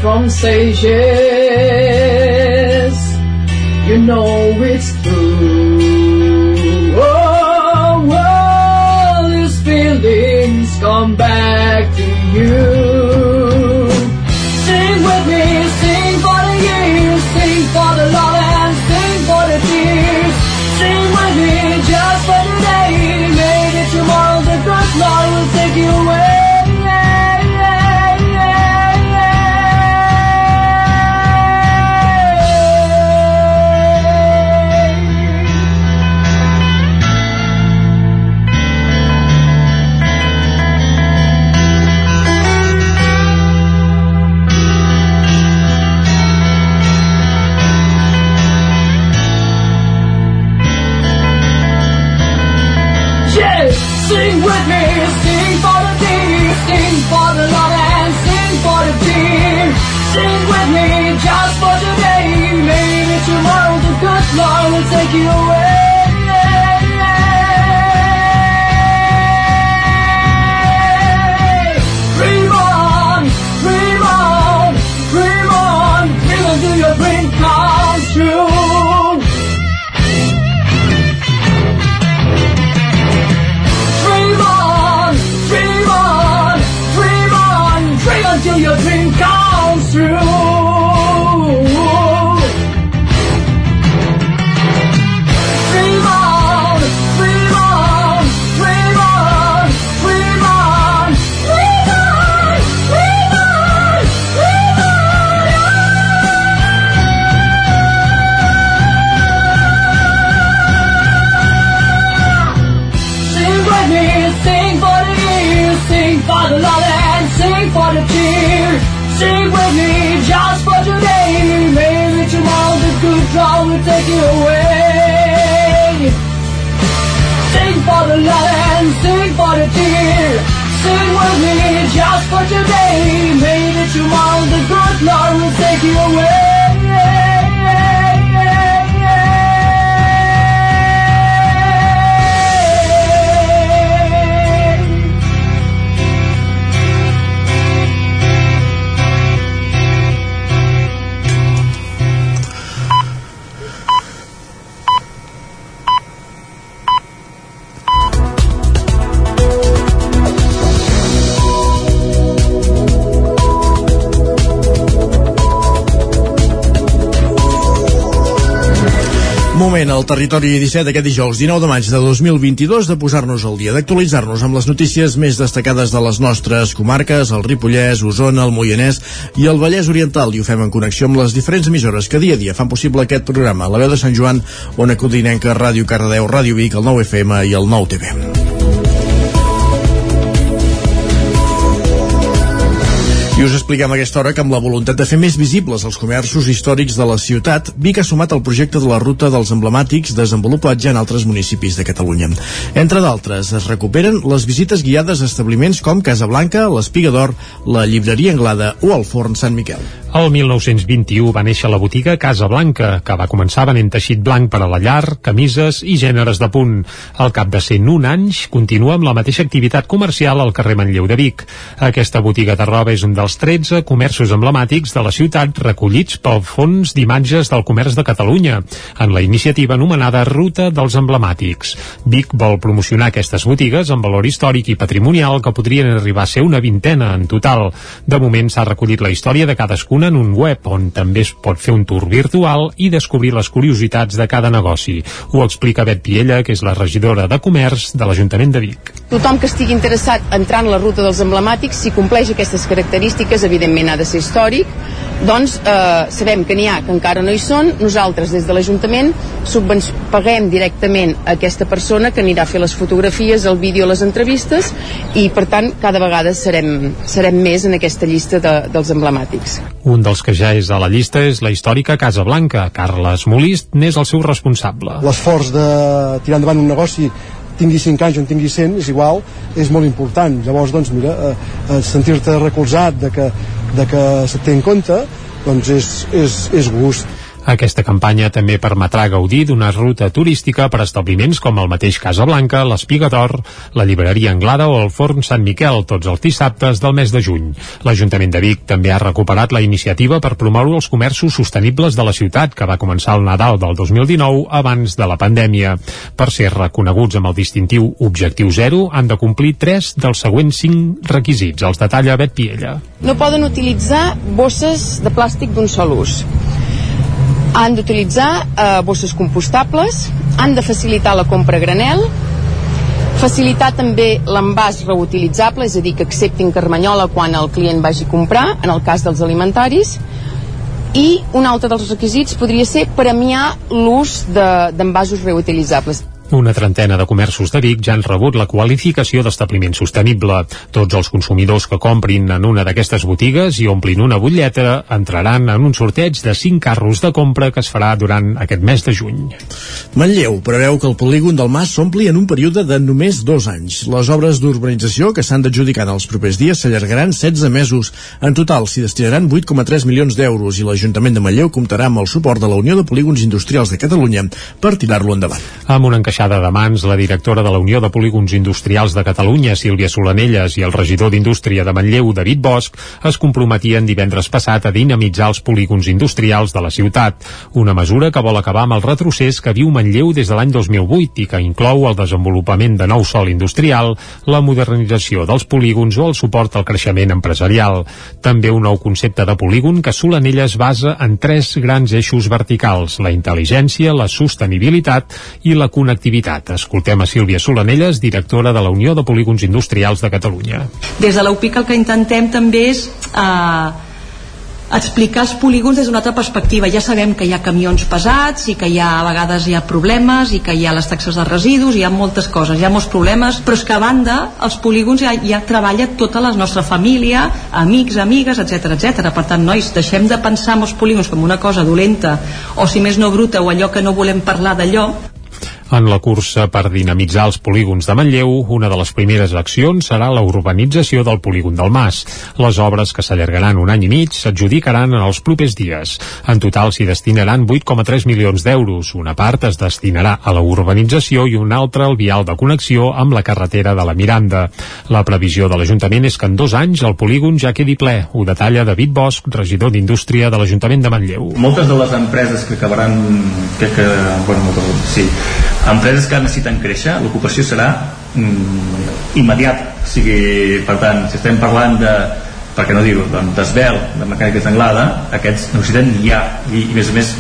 from sages. You know it's Moment al territori 17 d'aquest dijous 19 de maig de 2022 de posar-nos al dia, d'actualitzar-nos amb les notícies més destacades de les nostres comarques, el Ripollès, Osona, el Moianès i el Vallès Oriental i ho fem en connexió amb les diferents emissores que dia a dia fan possible aquest programa. La veu de Sant Joan, Ona Codinenca, Ràdio Cardedeu, Ràdio Vic, el 9 FM i el 9 TV. I us expliquem a aquesta hora que amb la voluntat de fer més visibles els comerços històrics de la ciutat, Vic ha sumat el projecte de la ruta dels emblemàtics desenvolupat ja en altres municipis de Catalunya. Entre d'altres, es recuperen les visites guiades a establiments com Casa Blanca, l'Espiga d'Or, la Llibreria Anglada o el Forn Sant Miquel. El 1921 va néixer la botiga Casa Blanca, que va començar venent teixit blanc per a la llar, camises i gèneres de punt. Al cap de 101 anys, continua amb la mateixa activitat comercial al carrer Manlleu de Vic. Aquesta botiga de roba és un dels 13 comerços emblemàtics de la ciutat recollits pel Fons d'Imatges del Comerç de Catalunya, en la iniciativa anomenada Ruta dels Emblemàtics. Vic vol promocionar aquestes botigues amb valor històric i patrimonial que podrien arribar a ser una vintena en total. De moment s'ha recollit la història de cadascuna en un web on també es pot fer un tour virtual i descobrir les curiositats de cada negoci. Ho explica Bet Piella, que és la regidora de Comerç de l'Ajuntament de Vic. Tothom que estigui interessat en entrar en la ruta dels emblemàtics, si compleix aquestes característiques, evidentment ha de ser històric, doncs eh, sabem que n'hi ha que encara no hi són, nosaltres des de l'Ajuntament paguem directament a aquesta persona que anirà a fer les fotografies, el vídeo, les entrevistes i per tant cada vegada serem, serem més en aquesta llista de, dels emblemàtics. Un dels que ja és a la llista és la històrica Casa Blanca. Carles Molist n'és el seu responsable. l'esforç de tirar endavant un negoci tingui 5 anys o en tingui 100, és igual, és molt important. Llavors, doncs, mira, eh, eh, sentir-te recolzat de que, de que se't té en compte, doncs és, és, és gust. Aquesta campanya també permetrà gaudir d'una ruta turística per establiments com el mateix Casa Blanca, l'Espiga d'Or, la llibreria Anglada o el Forn Sant Miquel, tots els dissabtes del mes de juny. L'Ajuntament de Vic també ha recuperat la iniciativa per promoure els comerços sostenibles de la ciutat, que va començar el Nadal del 2019 abans de la pandèmia. Per ser reconeguts amb el distintiu Objectiu Zero, han de complir tres dels següents cinc requisits. Els detalla Bet Piella. No poden utilitzar bosses de plàstic d'un sol ús. Han d'utilitzar eh, bosses compostables, han de facilitar la compra a granel, facilitar també l'envàs reutilitzable, és a dir, que acceptin carmanyola quan el client vagi a comprar, en el cas dels alimentaris, i un altre dels requisits podria ser premiar l'ús de- d'envasos de, reutilitzables. Una trentena de comerços de Vic ja han rebut la qualificació d'establiment sostenible. Tots els consumidors que comprin en una d'aquestes botigues i omplin una butlleta entraran en un sorteig de 5 carros de compra que es farà durant aquest mes de juny. Manlleu preveu que el polígon del Mas s'ompli en un període de només dos anys. Les obres d'urbanització que s'han d'adjudicar en els propers dies s'allargaran 16 mesos. En total s'hi destinaran 8,3 milions d'euros i l'Ajuntament de Manlleu comptarà amb el suport de la Unió de Polígons Industrials de Catalunya per tirar-lo endavant. Amb una encaixada de mans, la directora de la Unió de Polígons Industrials de Catalunya, Sílvia Solanelles, i el regidor d'Indústria de Manlleu, David Bosch, es comprometien divendres passat a dinamitzar els polígons industrials de la ciutat, una mesura que vol acabar amb el retrocés que viu Manlleu des de l'any 2008 i que inclou el desenvolupament de nou sol industrial, la modernització dels polígons o el suport al creixement empresarial. També un nou concepte de polígon que Solanelles basa en tres grans eixos verticals, la intel·ligència, la sostenibilitat i la connectivitat. Escoltem a Sílvia Solanelles, directora de la Unió de Polígons Industrials de Catalunya. Des de l'UPIC el que intentem també és eh, explicar els polígons des d'una altra perspectiva. Ja sabem que hi ha camions pesats i que hi ha, a vegades hi ha problemes i que hi ha les taxes de residus, hi ha moltes coses, hi ha molts problemes, però és que a banda els polígons ja, ja treballa tota la nostra família, amics, amigues, etc etc. Per tant, nois, deixem de pensar en els polígons com una cosa dolenta o si més no bruta o allò que no volem parlar d'allò En la cursa per dinamitzar els polígons de Manlleu, una de les primeres accions serà la urbanització del polígon del Mas. Les obres, que s'allargaran un any i mig, s'adjudicaran en els propers dies. En total s'hi destinaran 8,3 milions d'euros. Una part es destinarà a la urbanització i una altra al vial de connexió amb la carretera de la Miranda. La previsió de l'Ajuntament és que en dos anys el polígon ja quedi ple. Ho detalla David Bosch, regidor d'Indústria de l'Ajuntament de Manlleu. moltes de les empreses que acabaran que, que bueno, moltes, sí, empreses que necessiten créixer l'ocupació serà mm, o sigui, per tant, si estem parlant de per què no dir-ho, doncs, d'esbel, de mecànica tanglada, aquests necessiten ja i, i a més a més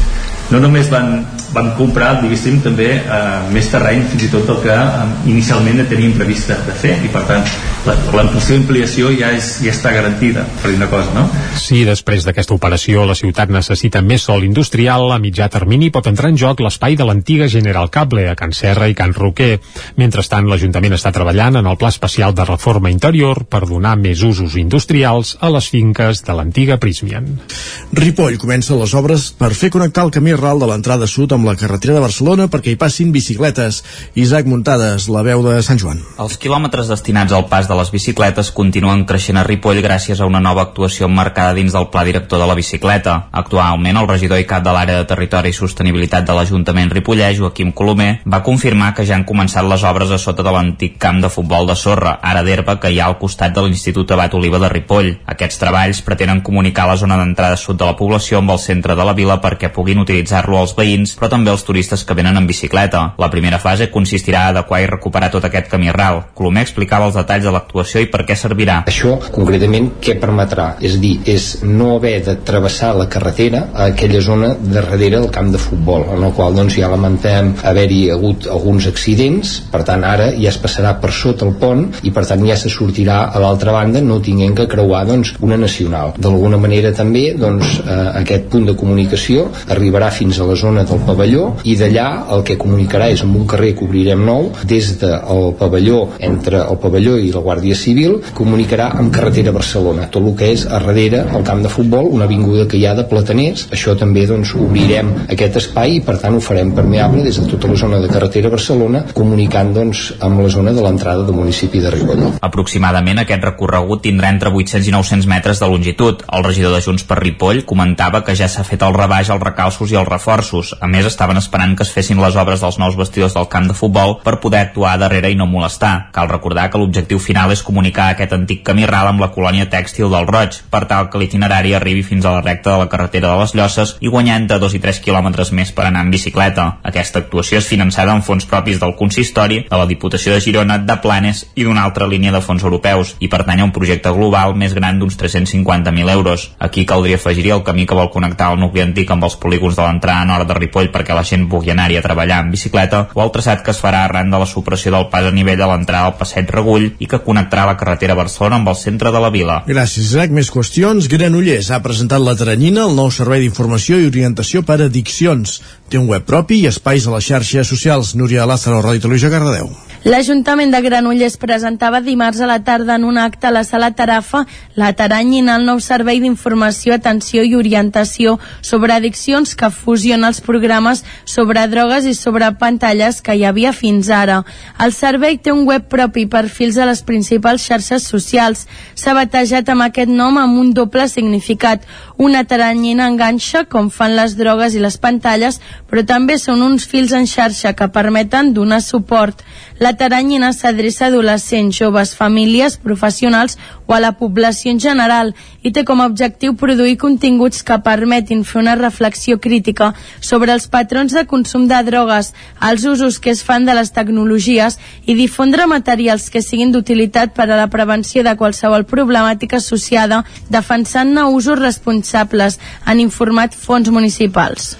no només van, van comprar diguéssim també eh, més terreny fins i tot del que eh, inicialment teníem prevista de fer i per tant la, l'ampliació i ampliació ja, és, ja està garantida per dir una cosa, no? Si després d'aquesta operació la ciutat necessita més sol industrial, a mitjà termini pot entrar en joc l'espai de l'antiga General Cable a Can Serra i Can Roquer. Mentrestant, l'Ajuntament està treballant en el pla especial de reforma interior per donar més usos industrials a les finques de l'antiga Prismian. Ripoll comença les obres per fer connectar el camí ral de l'entrada sud amb la carretera de Barcelona perquè hi passin bicicletes. Isaac Muntades, la veu de Sant Joan. Els quilòmetres destinats al pas de les bicicletes continuen creixent a Ripoll gràcies a una nova actuació emmarcada dins del Pla Director de la Bicicleta. Actualment, el regidor i cap de l'àrea de Territori i Sostenibilitat de l'Ajuntament Ripollès, Joaquim Colomer, va confirmar que ja han començat les obres a sota de l'antic camp de futbol de sorra, ara d'herba, que hi ha al costat de l'Institut Abat Oliva de Ripoll. Aquests treballs pretenen comunicar la zona d'entrada sud de la població amb el centre de la vila perquè puguin utilitzar-lo els veïns, però també els turistes que venen en bicicleta. La primera fase consistirà a adequar i recuperar tot aquest camí ral. Colomer explicava els detalls de l'actuació i per què servirà. Això, concretament, què permetrà? És dir, és no haver de travessar la carretera a aquella zona de darrere del camp de futbol, en el qual doncs, ja lamentem haver-hi hagut alguns accidents, per tant ara ja es passarà per sota el pont i per tant ja se sortirà a l'altra banda no tinguent que creuar doncs, una nacional. D'alguna manera també doncs, eh, aquest punt de comunicació arribarà fins a la zona del pavelló i d'allà el que comunicarà és amb un carrer que obrirem nou des del pavelló entre el pavelló i la Guàrdia Civil comunicarà amb carretera Barcelona tot el que és a darrere el camp de futbol una avinguda que hi ha de plataners això també doncs obrirem aquest espai i per tant ho farem permeable des de tota la zona de carretera Barcelona comunicant doncs amb la zona de l'entrada del municipi de Ripoll. Aproximadament aquest recorregut tindrà entre 800 i 900 metres de longitud. El regidor de Junts per Ripoll comentava que ja s'ha fet el rebaix als recalços i els reforços. A més, estaven esperant que es fessin les obres dels nous vestidors del camp de futbol per poder actuar darrere i no molestar. Cal recordar que l'objectiu final és comunicar aquest antic camí ral amb la colònia tèxtil del Roig, per tal que l'itinerari arribi fins a la recta de la carretera de les Llosses i guanyar entre 2 i 3 quilòmetres més per anar en bicicleta. Aquesta actuació és finançada amb fons propis del consistori, de la Diputació de Girona, de Planes i d'una altra línia de fons europeus i pertany a un projecte global més gran d'uns 350.000 euros. Aquí caldria afegir el camí que vol connectar el nucli antic amb els polígons de l'entorn l'entrada nord de Ripoll perquè la gent pugui anar-hi a treballar en bicicleta o el traçat que es farà arran de la supressió del pas a nivell a l'entrada al passeig Regull i que connectarà la carretera Barcelona amb el centre de la vila. Gràcies, Isaac. Més qüestions. Granollers ha presentat la Teranyina, el nou servei d'informació i orientació per a addiccions. Té un web propi i espais a les xarxes socials. Núria Lázaro, Ràdio Televisió, Cardedeu. L'Ajuntament de Granollers presentava dimarts a la tarda en un acte a la sala Tarafa la Taranyina, el nou servei d'informació, atenció i orientació sobre addiccions que fusiona els programes sobre drogues i sobre pantalles que hi havia fins ara. El servei té un web propi i perfils a les principals xarxes socials. S'ha batejat amb aquest nom amb un doble significat. Una taranyina enganxa, com fan les drogues i les pantalles, però també són uns fils en xarxa que permeten donar suport. La taranyina s'adreça a adolescents, joves, famílies, professionals o a la població en general i té com a objectiu produir continguts que permetin fer una reflexió crítica sobre els patrons de consum de drogues, els usos que es fan de les tecnologies i difondre materials que siguin d'utilitat per a la prevenció de qualsevol problemàtica associada, defensant-ne usos responsables, han informat fons municipals.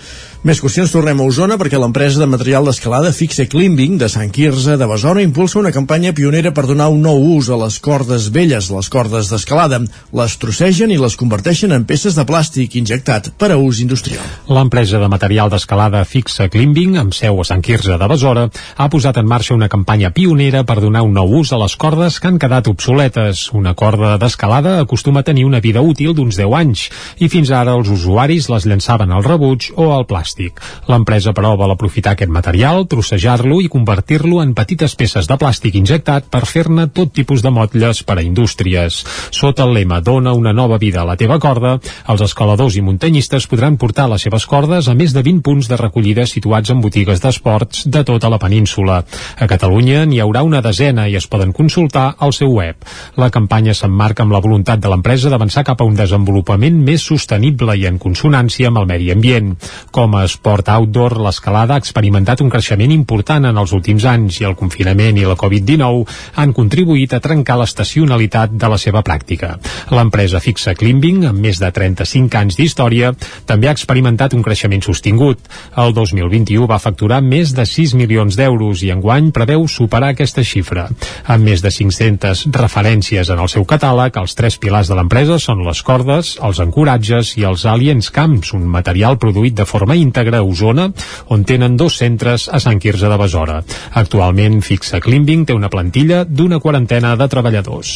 Més qüestions, tornem a Osona perquè l'empresa de material d'escalada Fixe Climbing de Sant Quirze de Besora impulsa una campanya pionera per donar un nou ús a les cordes velles, les cordes d'escalada. Les trossegen i les converteixen en peces de plàstic injectat per a ús industrial. L'empresa de material d'escalada Fixa Climbing, amb seu a Sant Quirze de Besora, ha posat en marxa una campanya pionera per donar un nou ús a les cordes que han quedat obsoletes. Una corda d'escalada acostuma a tenir una vida útil d'uns 10 anys i fins ara els usuaris les llançaven al rebuig o al plàstic plàstic. L'empresa, però, vol aprofitar aquest material, trossejar-lo i convertir-lo en petites peces de plàstic injectat per fer-ne tot tipus de motlles per a indústries. Sota el lema Dona una nova vida a la teva corda, els escaladors i muntanyistes podran portar les seves cordes a més de 20 punts de recollida situats en botigues d'esports de tota la península. A Catalunya n'hi haurà una desena i es poden consultar al seu web. La campanya s'emmarca amb la voluntat de l'empresa d'avançar cap a un desenvolupament més sostenible i en consonància amb el medi ambient. Com a esport outdoor, l'escalada ha experimentat un creixement important en els últims anys i el confinament i la Covid-19 han contribuït a trencar l'estacionalitat de la seva pràctica. L'empresa fixa Climbing, amb més de 35 anys d'història, també ha experimentat un creixement sostingut. El 2021 va facturar més de 6 milions d'euros i enguany preveu superar aquesta xifra. Amb més de 500 referències en el seu catàleg, els tres pilars de l'empresa són les cordes, els ancoratges i els aliens camps, un material produït de forma íntegra a Osona, on tenen dos centres a Sant Quirze de Besora. Actualment, Fixa Climbing té una plantilla d'una quarantena de treballadors.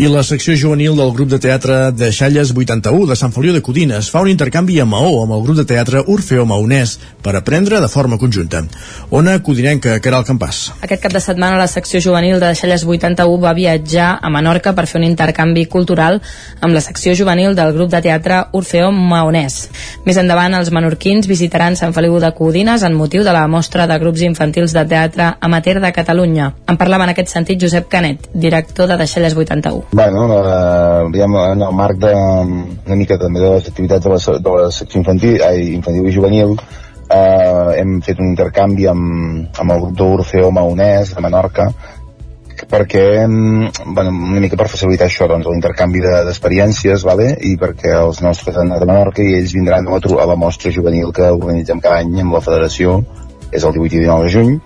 I la secció juvenil del grup de teatre de Xalles 81 de Sant Feliu de Codines fa un intercanvi a Maó amb el grup de teatre Orfeo Maonès per aprendre de forma conjunta. Ona Codinenca, Caral Campàs. Aquest cap de setmana la secció juvenil de Deixalles 81 va viatjar a Menorca per fer un intercanvi cultural amb la secció juvenil del grup de teatre Orfeo Maonès. Més endavant, els menorquins visitaran Sant Feliu de Codines en motiu de la mostra de grups infantils de teatre amateur de Catalunya. En parlava en aquest sentit Josep Canet, director de Deixalles 81. Bueno, diguem, en el marc de, una mica també de les activitats de la, de la secció infantil, ai, infantil i juvenil, eh, hem fet un intercanvi amb, amb el grup d'Orfeo Maonès de Menorca, perquè, mm, bueno, una mica per facilitar això, doncs, l'intercanvi de- d'experiències, vale? i perquè els nostres han anat a Menorca i ells vindran a la, a la mostra juvenil que organitzem cada any amb la federació, és el 18 i 19 de juny,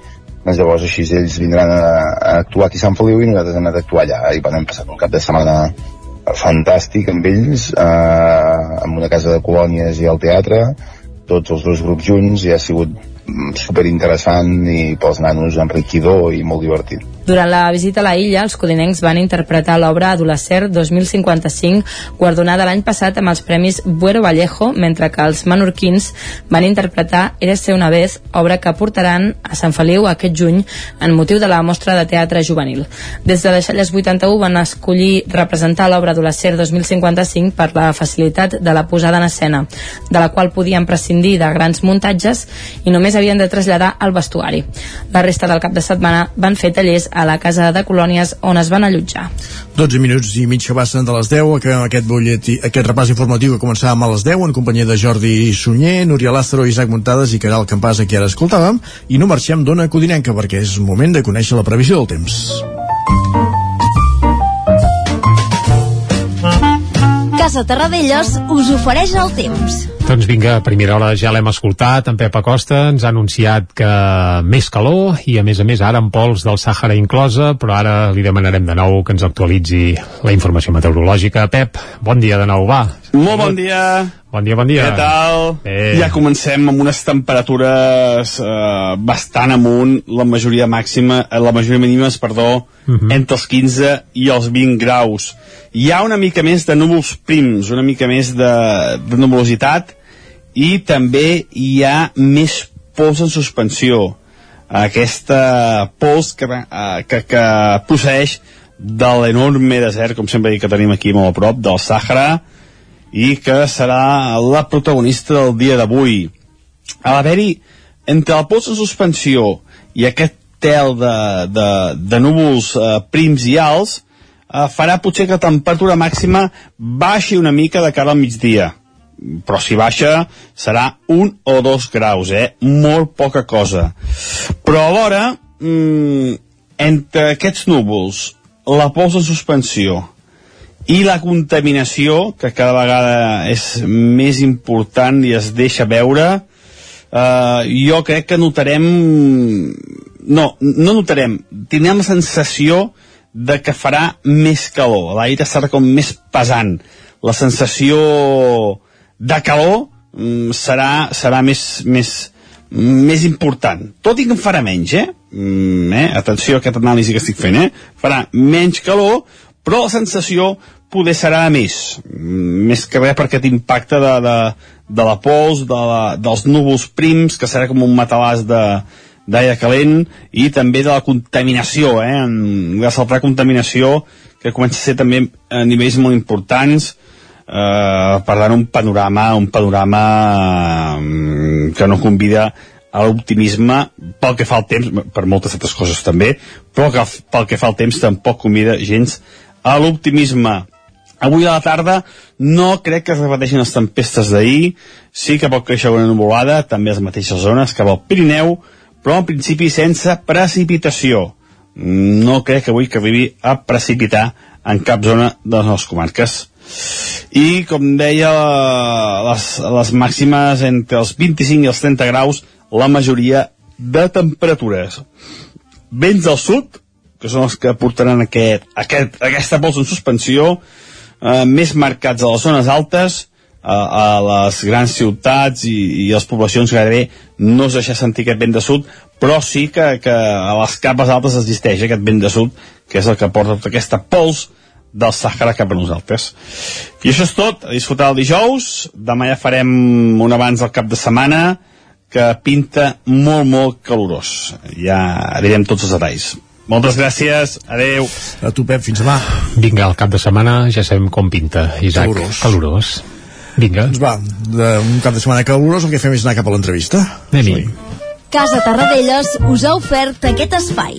doncs llavors així ells vindran a, a actuar aquí a Sant Feliu i nosaltres hem anat a actuar allà. I bueno, hem passat un cap de setmana fantàstic amb ells eh, amb una casa de colònies i al teatre. Tots els dos grups junts i ha sigut mm, superinteressant i pels nanos enriquidor i molt divertit Durant la visita a la illa, els codinencs van interpretar l'obra Adolescer 2055, guardonada l'any passat amb els premis Buero Vallejo, mentre que els menorquins van interpretar Érese una vez, obra que portaran a Sant Feliu aquest juny en motiu de la mostra de teatre juvenil. Des de Deixalles 81 van escollir representar l'obra Adolescer 2055 per la facilitat de la posada en escena, de la qual podien prescindir de grans muntatges i només havien de traslladar el vestuari. La resta del cap de setmana van fer tallers a la casa de colònies on es van allotjar. 12 minuts i que passen de les 10, acabem aquest, butlletí, aquest repàs informatiu que començàvem a les 10 en companyia de Jordi Sunyer, Núria Lázaro, Isaac Muntades i Caral Campàs, a qui ara escoltàvem, i no marxem d'Ona Codinenca perquè és moment de conèixer la previsió del temps. Casa Terradellos us ofereix el temps. Doncs vinga, a primera hora ja l'hem escoltat, en Pep Acosta ens ha anunciat que més calor i a més a més ara en pols del Sàhara inclosa, però ara li demanarem de nou que ens actualitzi la informació meteorològica. Pep, bon dia de nou, va. Molt bon dia. Bon dia, bon dia. Què tal? Eh. Ja comencem amb unes temperatures eh, bastant amunt, la majoria màxima, eh, la majoria mínimes, perdó, Mhm. entre els 15 i els 20 graus. Hi ha una mica més de núvols prims, una mica més de, de nuvolositat i també hi ha més pols en suspensió. Aquesta pols que, eh, que, que procedeix de l'enorme desert, com sempre dic que tenim aquí molt a prop, del Sàhara, i que serà la protagonista del dia d'avui. A l'haver-hi entre el pols en suspensió i aquest tel de, de, de núvols eh, prims i alts eh, farà potser que la temperatura màxima baixi una mica de cara al migdia però si baixa serà un o dos graus, eh? Molt poca cosa. Però alhora, mm, entre aquests núvols, la pols en suspensió i la contaminació, que cada vegada és més important i es deixa veure, eh, jo crec que notarem... No, no notarem, tindrem la sensació de que farà més calor. L'aire serà com més pesant. La sensació de calor mm, serà, serà més, més, més important. Tot i que en farà menys, eh? Mm, eh? Atenció a aquest anàlisi que estic fent, eh? Farà menys calor, però la sensació poder serà de més. Mm, més que res per aquest impacte de, de, de la pols, de la, dels núvols prims, que serà com un matalàs de, d'aire calent i també de la contaminació, eh? En, de saltar contaminació que comença a ser també a nivells molt importants eh, per tant un panorama un panorama eh, que no convida a l'optimisme pel que fa al temps, per moltes altres coses també, però que pel que fa al temps tampoc convida gens a l'optimisme. Avui a la tarda no crec que es repeteixin les tempestes d'ahir, sí que pot créixer una nuvolada, també a les mateixes zones, cap al Pirineu, però en principi sense precipitació. No crec que avui que arribi a precipitar en cap zona de les nostres comarques. I, com deia, les, les màximes entre els 25 i els 30 graus, la majoria de temperatures. Vents del sud, que són els que portaran aquest, aquest, aquesta pols en suspensió, eh, més marcats a les zones altes, a, a les grans ciutats i, i les poblacions gairebé no es deixa sentir aquest vent de sud, però sí que, que a les capes altes existeix aquest vent de sud, que és el que porta tota aquesta pols del Sàhara cap a nosaltres. I això és tot, a disfrutar el dijous, demà ja farem un abans del cap de setmana, que pinta molt, molt calorós. Ja direm tots els detalls. Moltes gràcies, adeu. A tu, Pep, fins demà. Vinga, el cap de setmana ja sabem com pinta, Isaac. Calorós. Calorós. Vinga. Doncs va, d'un cap de setmana calorós el que fem és anar cap a l'entrevista. Anem-hi. Casa Tarradellas us ha ofert aquest espai.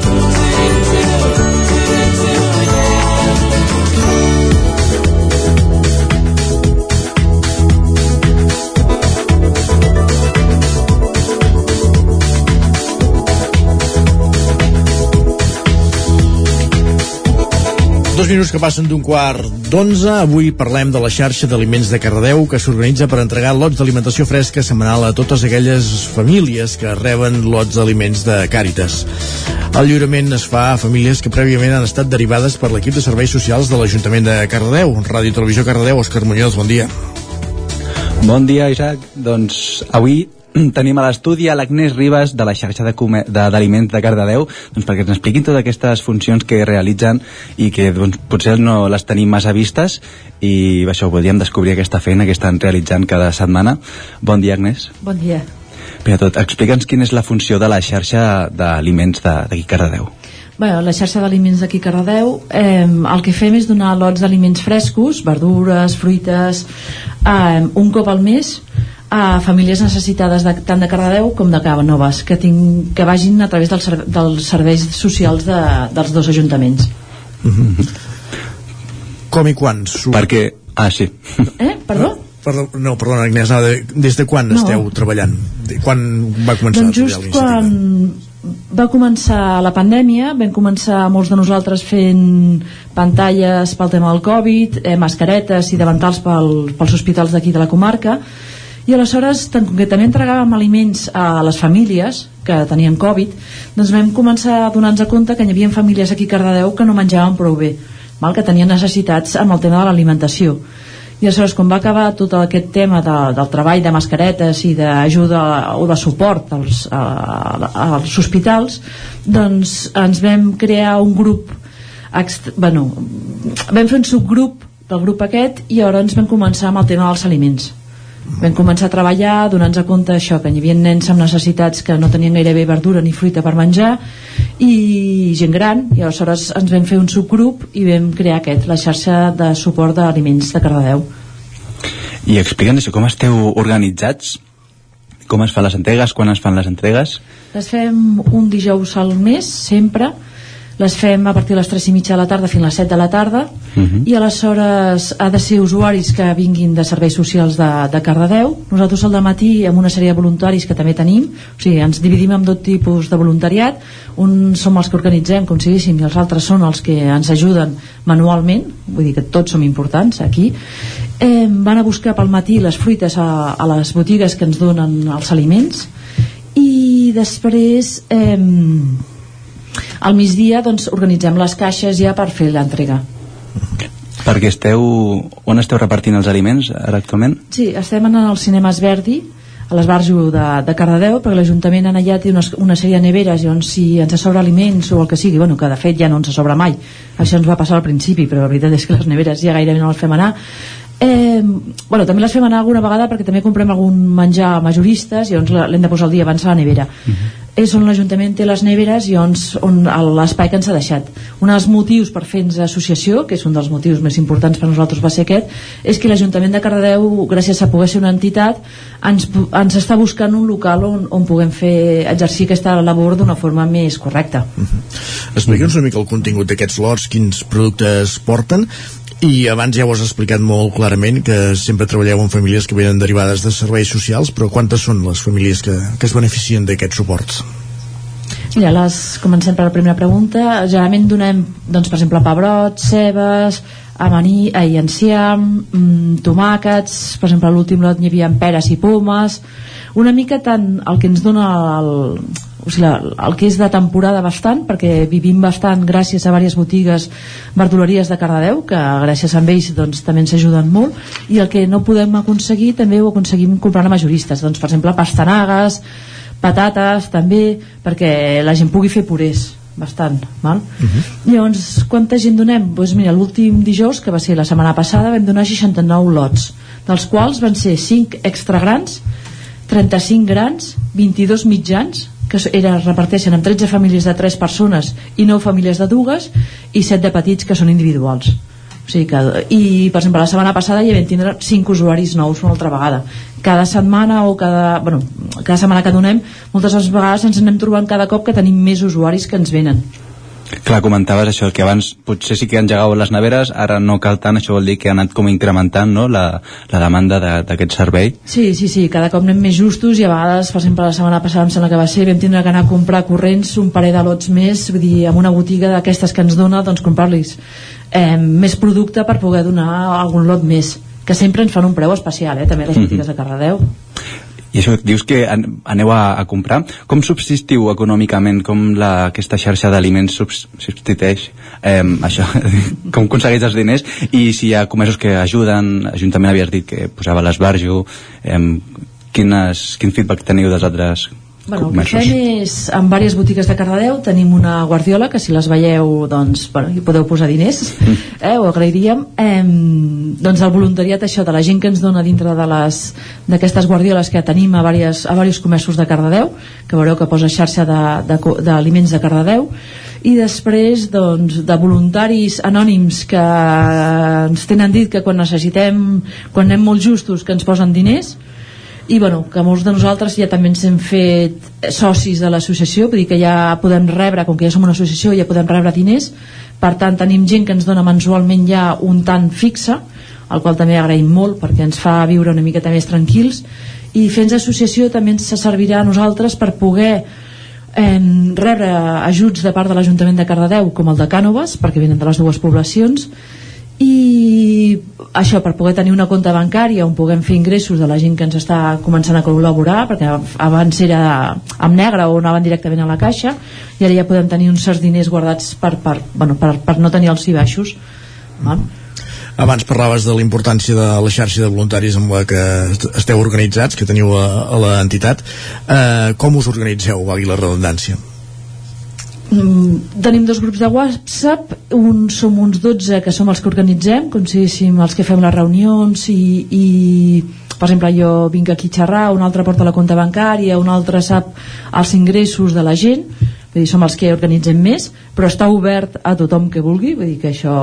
Dos minuts que passen d'un quart d'onze. Avui parlem de la xarxa d'aliments de Cardedeu que s'organitza per entregar lots d'alimentació fresca setmanal a totes aquelles famílies que reben lots d'aliments de Càritas. El lliurament es fa a famílies que prèviament han estat derivades per l'equip de serveis socials de l'Ajuntament de Cardedeu. Ràdio Televisió Cardedeu, Òscar Muñoz, bon dia. Bon dia, Isaac. Doncs avui tenim a l'estudi a l'Agnès Ribas de la xarxa de come- de- d'aliments de, de Cardedeu doncs perquè ens expliquin totes aquestes funcions que realitzen i que doncs, potser no les tenim massa vistes i això, podríem descobrir aquesta feina que estan realitzant cada setmana. Bon dia, Agnès. Bon dia. Primer tot, explica'ns quina és la funció de la xarxa d'aliments de- d'aquí Cardedeu. Bé, la xarxa d'aliments d'aquí Cardedeu eh, el que fem és donar lots d'aliments frescos, verdures, fruites, eh, un cop al mes a famílies necessitades de, tant de Cardedeu com de Cabanovas que, tinc, que vagin a través dels, ser, dels serveis socials de, dels dos ajuntaments Com i quan? Perquè... Ah, sí. eh? Perdó? Perdó, no, perdona, Agnès, no, de, des de quan No. esteu treballant? De, quan va començar doncs a just iniciativa? quan va començar la pandèmia vam començar molts de nosaltres fent pantalles pel tema del Covid eh, mascaretes i davantals pel, pels hospitals d'aquí de la comarca i aleshores, tant com que també entregàvem aliments a les famílies que tenien Covid, doncs vam començar a donar-nos compte que hi havia famílies aquí a Cardedeu que no menjaven prou bé, mal, que tenien necessitats amb el tema de l'alimentació. I aleshores, quan va acabar tot aquest tema de, del treball de mascaretes i d'ajuda o de suport als, a, als hospitals, doncs ens vam crear un grup bueno, vam fer un subgrup del grup aquest i ara ens vam començar amb el tema dels aliments vam començar a treballar donant-nos compte això, que hi havia nens amb necessitats que no tenien gairebé verdura ni fruita per menjar i gent gran i aleshores ens vam fer un subgrup i vam crear aquest, la xarxa de suport d'aliments de Cardedeu I explica'ns això, com esteu organitzats? Com es fan les entregues? Quan es fan les entregues? Les fem un dijous al mes, sempre. Les fem a partir de les 3 i mitja de la tarda fins a les 7 de la tarda Mhm. i aleshores ha de ser usuaris que vinguin de serveis socials de, de Cardedeu. Nosaltres al matí amb una sèrie de voluntaris que també tenim, o sigui, ens dividim en dos tipus de voluntariat. Un som els que organitzem, com siguéssim, i els altres són els que ens ajuden manualment, vull dir que tots som importants aquí. Eh, van a buscar pel matí les fruites a, a les botigues que ens donen els aliments i després eh, al migdia doncs, organitzem les caixes ja per fer l'entrega Perquè esteu... On esteu repartint els aliments ara actualment? Sí, estem en el Cinemes Verdi a l'Esbarjo de, de Cardedeu perquè l'Ajuntament en allà té una, una sèrie de neveres i on si ens sobra aliments o el que sigui, bueno, que de fet ja no ens sobra mai. Això ens va passar al principi però la veritat és que les neveres ja gairebé no les fem anar. Eh, bueno, també les fem anar alguna vegada perquè també comprem algun menjar majoristes i llavors la- l'hem de posar al dia abans a la nevera és on l'Ajuntament té les neveres i on, on l'espai que ens ha deixat. Un dels motius per fer-nos associació que és un dels motius més importants per nosaltres va ser aquest és que l'Ajuntament de Cardedeu gràcies a poder ser una entitat ens, ens està buscant un local on, on puguem fer exercir aquesta labor d'una forma més correcta. Explica'ns una mica el contingut d'aquests lots, quins productes porten i abans ja ho has explicat molt clarament que sempre treballeu amb famílies que venen derivades de serveis socials, però quantes són les famílies que, que es beneficien d'aquests suports? Mira, les, comencem per la primera pregunta. Generalment donem, doncs, per exemple, pebrots, cebes, amaní, ai, enciam, mm, tomàquets, per exemple, l'últim lot hi havia peres i pomes, una mica tant el que ens dona el, o sigui, el, que és de temporada bastant, perquè vivim bastant gràcies a diverses botigues verduleries de Cardedeu, que gràcies a ells doncs, també ens ajuden molt, i el que no podem aconseguir també ho aconseguim comprant a majoristes, doncs, per exemple, pastanagues, patates també perquè la gent pugui fer purés bastant, val? Llavors, quanta gent donem? Doncs mira, l'últim dijous, que va ser la setmana passada, vam donar 69 lots, dels quals van ser 5 extra grans, 35 grans, 22 mitjans, que era, reparteixen en 13 famílies de 3 persones i 9 famílies de dues, i 7 de petits que són individuals. O sigui que, I, per exemple, la setmana passada ja vam tindre 5 usuaris nous una altra vegada. Cada setmana o cada, bueno, cada setmana que donem, moltes vegades ens anem trobant cada cop que tenim més usuaris que ens venen. Clar, comentaves això, que abans potser sí que engegàveu les neveres, ara no cal tant, això vol dir que ha anat com incrementant no? la, la demanda de- d'aquest servei. Sí, sí, sí, cada cop anem més justos i a vegades, per exemple, la setmana passada em sembla que va ser, vam tindre que anar a comprar corrents un parell de lots més, vull dir, amb una botiga d'aquestes que ens dona, doncs comprar-los eh, més producte per poder donar algun lot més que sempre ens fan un preu especial, eh, també les Mhm. botigues de Cardedeu. I això dius que an aneu a, a comprar. Com subsistiu econòmicament? Com la, aquesta xarxa d'aliments subs substitueix eh, això? com aconsegueix els diners? I si hi ha comerços que ajuden, Ajuntament havies dit que posava l'esbarjo, eh, quines, quin feedback teniu dels altres Bueno, el que fem és, en diverses botigues de Cardedeu tenim una guardiola que si les veieu doncs, bueno, hi podeu posar diners eh, ho agrairíem. Eh, doncs el voluntariat això de la gent que ens dona dintre d'aquestes guardioles que tenim a diversos, a diversos comerços de Cardedeu que veureu que posa xarxa de- de d'aliments de, de Cardedeu. I després doncs, de voluntaris anònims que ens tenen dit que quan necessitem quan anem molt justos que ens posen diners i bueno, que molts de nosaltres ja també ens hem fet socis de l'associació vull dir que ja podem rebre, com que ja som una associació ja podem rebre diners. Per tant tenim gent que ens dona mensualment ja un tant fixe el qual també agraïm molt perquè ens fa viure una miqueta més tranquils. I fent associació també ens servirà a nosaltres per poder eh, rebre ajuts de part de l'Ajuntament de Cardedeu com el de Cànoves perquè venen de les dues poblacions i això per poder tenir una compta bancària on puguem fer ingressos de la gent que ens està començant a col·laborar perquè abans era amb negre o anaven directament a la caixa i ara ja podem tenir uns certs diners guardats per, per, bueno, per, per no tenir els baixos val? Abans parlaves de la importància de la xarxa de voluntaris amb la que esteu organitzats, que teniu a, a l'entitat. Eh, com us organitzeu, valgui la redundància? Mm, tenim dos grups de WhatsApp un som uns 12 que som els que organitzem com si els que fem les reunions i, i per exemple jo vinc aquí a xerrar, un altre porta la compta bancària un altre sap els ingressos de la gent vull dir, som els que organitzem més però està obert a tothom que vulgui vull dir que això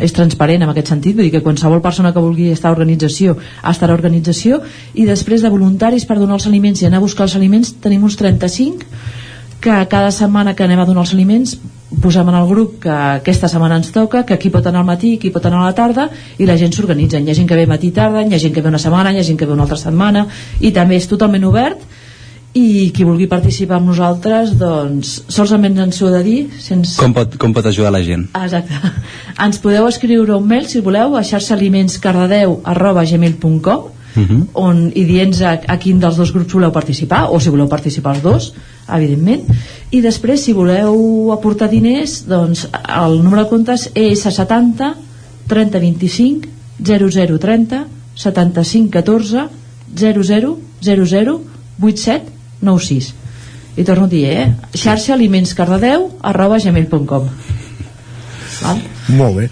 és transparent en aquest sentit vull dir que qualsevol persona que vulgui estar a organització estarà a organització i després de voluntaris per donar els aliments i anar a buscar els aliments tenim uns 35 que cada setmana que anem a donar els aliments posem en el grup que aquesta setmana ens toca, que qui pot anar al matí, qui pot anar a la tarda i la gent s'organitza, hi ha gent que ve matí i tarda, hi ha gent que ve una setmana, hi ha gent que ve una altra setmana i també és totalment obert i qui vulgui participar amb nosaltres doncs solament ens ho de dir sense... Com, pot, com pot ajudar la gent? Exacte. Ens podeu escriure un mail si voleu a xarxaalimentscardedeu arroba gmail.com uh -huh. on, i dient a, a quin dels dos grups voleu participar o si voleu participar els dos evidentment. I després si voleu aportar diners doncs el número de comptes és a 70 30 25 00 30 75 14 00 00 87 96 i torno a dir, eh? xarxa aliments cardedeu arroba gmail.com Molt bé.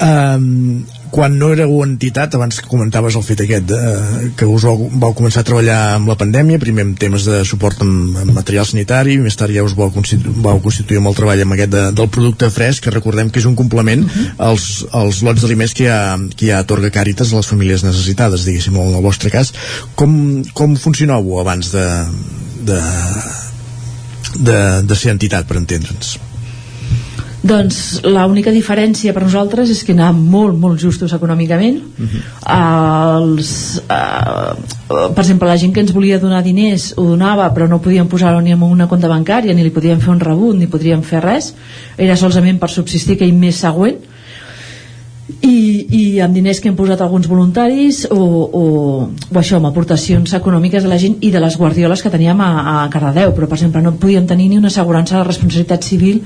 Um, quan no éreu entitat, abans comentaves el fet aquest, eh, que us vau, vau començar a treballar amb la pandèmia, primer amb temes de suport amb, amb material sanitari, més tard ja us vau constituir, vau constituir amb el treball amb aquest de, del producte fresc, que recordem que és un complement -huh. als, als lots d'aliments que, ha, que ha atorga Càritas a les famílies necessitades, diguéssim, en el vostre cas. Com, com funcioneu abans de, de, de, de ser entitat, per entendre'ns? Doncs l'única diferència per nosaltres és que anàvem molt, molt justos econòmicament. Uh -huh. Els, uh, per exemple, la gent que ens volia donar diners ho donava, però no podíem posar-ho ni en una compte bancària, ni li podíem fer un rebut, ni podríem fer res. Era solament per subsistir aquell mes següent i, i amb diners que hem posat alguns voluntaris o, o, o això, amb aportacions econòmiques de la gent i de les guardioles que teníem a, a Cardedeu, però per exemple no podíem tenir ni una assegurança de responsabilitat civil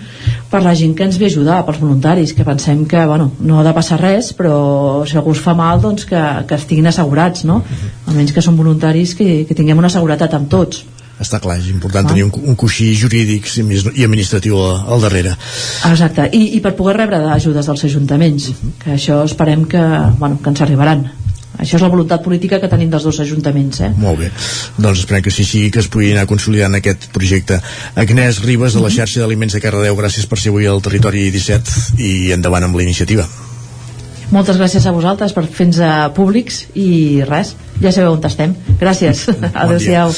per la gent que ens ve ajudar, pels voluntaris que pensem que bueno, no ha de passar res però si algú fa mal doncs que, que estiguin assegurats no? almenys que són voluntaris que, que tinguem una seguretat amb tots està clar, és important ah. tenir un, un coixí jurídic i administratiu al, darrere. Exacte, I, i per poder rebre ajudes dels ajuntaments uh -huh. que això esperem que, bueno, que ens arribaran. Això és la voluntat política que tenim dels dos ajuntaments eh? molt bé, doncs esperem que sí sigui que es pugui anar consolidant aquest projecte. Agnès Ribes de la xarxa d'aliments de Cardedeu gràcies per ser avui al territori 17 i endavant amb la iniciativa moltes gràcies a vosaltres per fer-nos públics i res, ja sabeu on estem. Gràcies, bon adeu-siau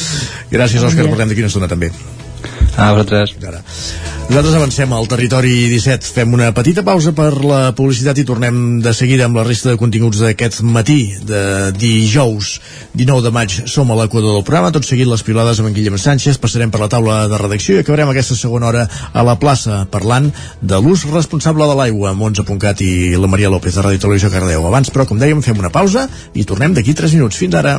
gràcies Òscar, bon parlem d'aquí una estona també a vosaltres Ara. Nosaltres avancem al territori 17 fem una petita pausa per la publicitat i tornem de seguida amb la resta de continguts d'aquest matí de dijous 19 de maig. Som a l'equador del programa. Tot seguit les pilades amb en Guillem Sánchez. Passarem per la taula de redacció i acabarem aquesta segona hora a la plaça parlant de l'ús responsable de l'aigua. Amb 11.cat i la Maria López de Ràdio Televisió Cardeu. Abans però com dèiem fem una pausa i tornem d'aquí 3 minuts. Fins ara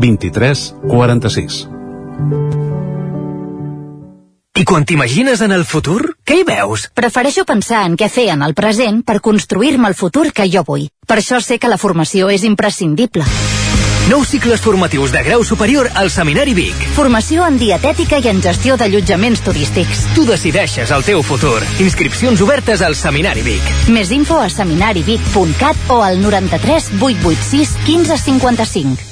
23 46. I quan t'imagines en el futur, què hi veus? Prefereixo pensar en què fer en el present per construir-me el futur que jo vull. Per això sé que la formació és imprescindible. Nous cicles formatius de grau superior al Seminari Vic. Formació en dietètica i en gestió d'allotjaments turístics. Tu decideixes el teu futur. Inscripcions obertes al Seminari Vic. Més info a seminarivic.cat o al 93 886 1555.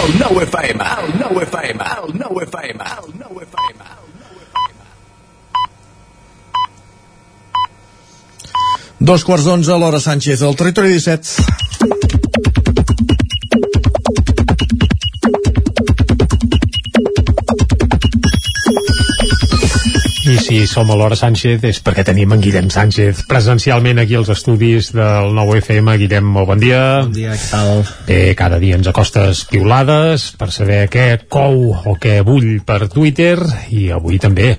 El 9 FM, el 9 FM, el 9 FM, el 9 FM. Dos quarts d'onze, l'hora Sánchez, al territori 17. I som a l'hora Sánchez és perquè tenim en Guillem Sánchez presencialment aquí als estudis del nou FM. Guillem, molt bon dia. Bon dia, què tal? Bé, cada dia ens acostes piulades per saber què cou o què bull per Twitter i avui també.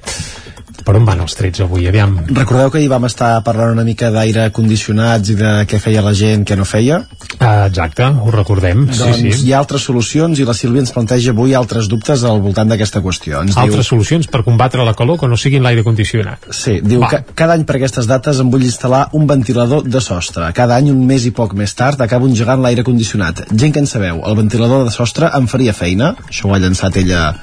Per on van els trets avui? Aviam. Recordeu que ahir vam estar parlant una mica d'aire condicionats i de què feia la gent, què no feia? Ah, exacte, ho recordem. doncs sí, sí. hi ha altres solucions i la Sílvia ens planteja avui altres dubtes al voltant d'aquesta qüestió. Ens Altres solucions per combatre la calor que no siguin l'aire condicionat. Sí, diu Va. que cada any per aquestes dates em vull instal·lar un ventilador de sostre. Cada any, un mes i poc més tard, acabo engegant l'aire condicionat. Gent que en sabeu, el ventilador de sostre em faria feina? Això ho ha llançat ella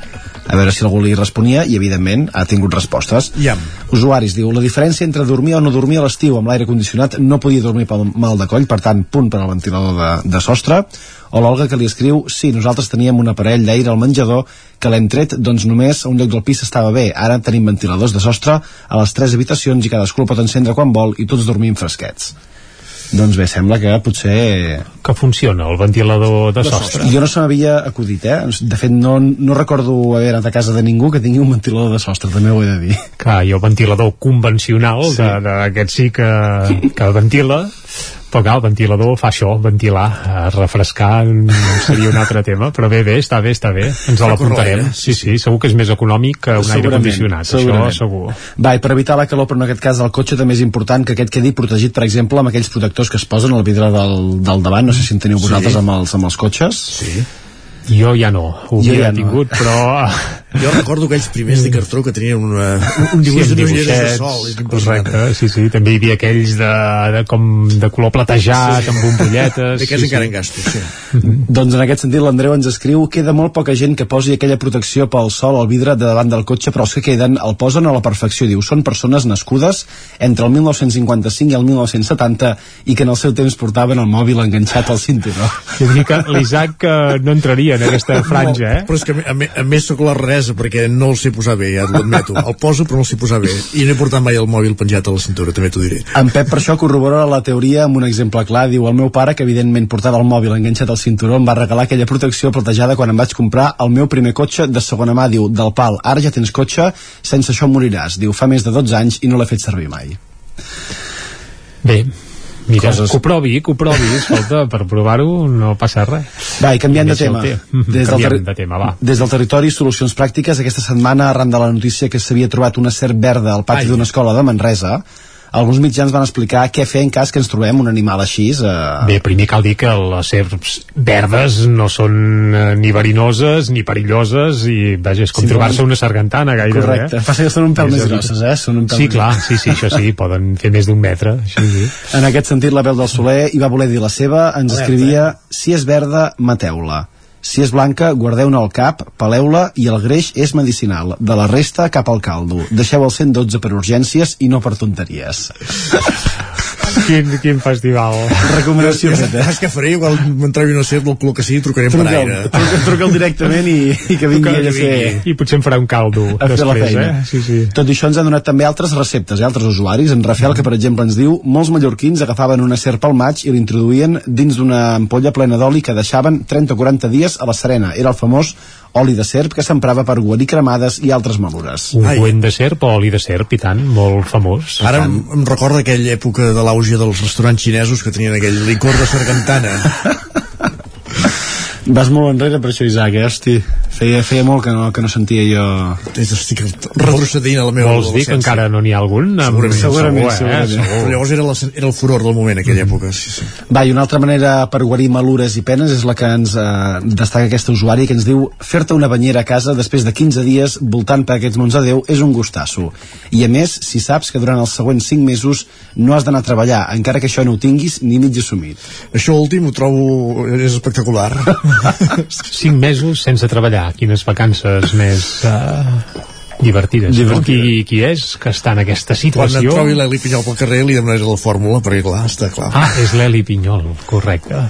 a veure si algú li responia i evidentment ha tingut respostes Iam. usuaris, diu, la diferència entre dormir o no dormir a l'estiu amb l'aire condicionat no podia dormir pel mal de coll, per tant punt per al ventilador de, de sostre o l'Olga que li escriu, sí, nosaltres teníem un aparell d'aire al menjador que l'hem tret, doncs només a un lloc del pis estava bé. Ara tenim ventiladors de sostre a les tres habitacions i cadascú el pot encendre quan vol i tots dormim fresquets. Doncs bé, sembla que potser... Que funciona el ventilador de sostre. Jo no se m'havia acudit, eh? De fet, no, no recordo haver anat a casa de ningú que tingui un ventilador de sostre, també ho he de dir. Clar, i el ventilador convencional, sí. d'aquest sí que, que ventila, però clar, el ventilador fa això, ventilar, eh, refrescar mm, seria un altre tema, però bé, bé, està bé, està bé, ens l'apuntarem. corrent, Sí, sí, segur que és més econòmic que un aire condicionat, segurament. això segur. Va, i per evitar la calor, però en aquest cas el cotxe també és important que aquest quedi protegit, per exemple, amb aquells protectors que es posen al vidre del, del davant, no sé si en teniu vosaltres Sí. amb, els, amb els cotxes. Sí. Jo ja no, ho Jo havia ja no. tingut, però... Jo recordo aquells primers de cartró que tenien una, un dibuix amb d'unes ulleres de dibuixets, sol. És correcte, sí, sí, també hi havia aquells de, de com de color platejat, Sí. amb bombolletes... D'aquests encara en gasto, sí. Doncs en aquest sentit l'Andreu ens escriu queda molt poca gent que posi aquella protecció pel sol al vidre de davant del cotxe però els que queden el posen a la perfecció diu són persones nascudes entre el 1955 i el 1970 i que en el seu temps portaven el mòbil enganxat al cinturó Jo diria que l'Isaac eh, no entraria en aquesta franja, eh? Però és que a, me- a més sóc la delicadesa perquè no el sé posar bé, ja l'admeto. El poso però no el sé posar bé. I no he portat mai el mòbil penjat a la cintura, també t'ho diré. En Pep per això corrobora la teoria amb un exemple clar. Diu, el meu pare, que evidentment portava el mòbil enganxat al cinturó, em va regalar aquella protecció platejada quan em vaig comprar el meu primer cotxe de segona mà. Diu, del pal, ara ja tens cotxe, sense això moriràs. Diu, fa més de 12 anys i no l'he fet servir mai. Bé, mira, Coses- que ho provi, que ho provi, escolta, per provar-ho no passa res. Va, i canviant de tema. té. Des del, Canviem terri- de tema, va. des del territori, solucions pràctiques. Aquesta setmana, arran de la notícia que s'havia trobat una serp verda al pati d'una escola de Manresa, alguns mitjans van explicar què fer en cas que ens trobem un animal així. Eh... Bé, primer cal dir que les serps verdes no són eh, ni verinoses ni perilloses i, vaja, és com Simplement- trobar-se una sargantana gairebé. Correcte, eh? passa que són un pèl És més grosses, eh? Són un pèl Sí, més- clar, sí, sí, això sí, poden fer més d'un metre, això sí. En aquest sentit, la veu del Soler hi va voler dir la seva, ens Alerta, escrivia si és verda, mateu-la. Si és blanca, guardeu-ne al cap, peleu-la i el greix és medicinal. De la resta, cap al caldo. Deixeu el 112 per urgències i no per tonteries. Quin, quin festival. Recomanació feta. Saps què faré? Igual m'entrevi una serp, el que sigui, trucarem per aire. truca'l, truca'l directament i, i que vingui ell a fer, I potser em farà un caldo a després, feina. eh? Sí, sí. Tot això ens han donat també altres receptes, eh? altres usuaris. En Rafael, que per exemple ens diu, molts mallorquins agafaven una serp al maig i l'introduïen dins d'una ampolla plena d'oli que deixaven 30 o 40 dies a la serena. Era el famós oli de serp que s'emprava per guarir cremades i altres malures. Un coent de serp o oli de serp, i tant, molt famós. Ara em, em recorda aquella època de l'auge dels restaurants xinesos que tenien aquell licor de sargantana. Vas molt enrere per això, Isaac, eh? Hosti, feia, feia molt que no, que no sentia jo... Estic retrocedint a la meva Vols dir que encara no n'hi ha algun? Segurament, segurament, segur, eh? segurament. Segur. Però llavors era, la, era el furor del moment, aquella època. Sí, sí. Va, i una altra manera per guarir malures i penes és la que ens eh, destaca aquesta usuària que ens diu fer-te una banyera a casa després de 15 dies voltant per aquests mons de Déu és un gustasso. I a més, si saps que durant els següents 5 mesos no has d'anar a treballar, encara que això no ho tinguis ni mig assumit. Això últim ho trobo... és espectacular. Cinc mesos sense treballar. Quines vacances més uh, divertides. No? Divertida. Qui, qui és que està en aquesta Quan et situació? trobi l'Eli Pinyol pel carrer li demanaré la fórmula, perquè clar, està clar. Ah, és l'Eli Pinyol, correcte.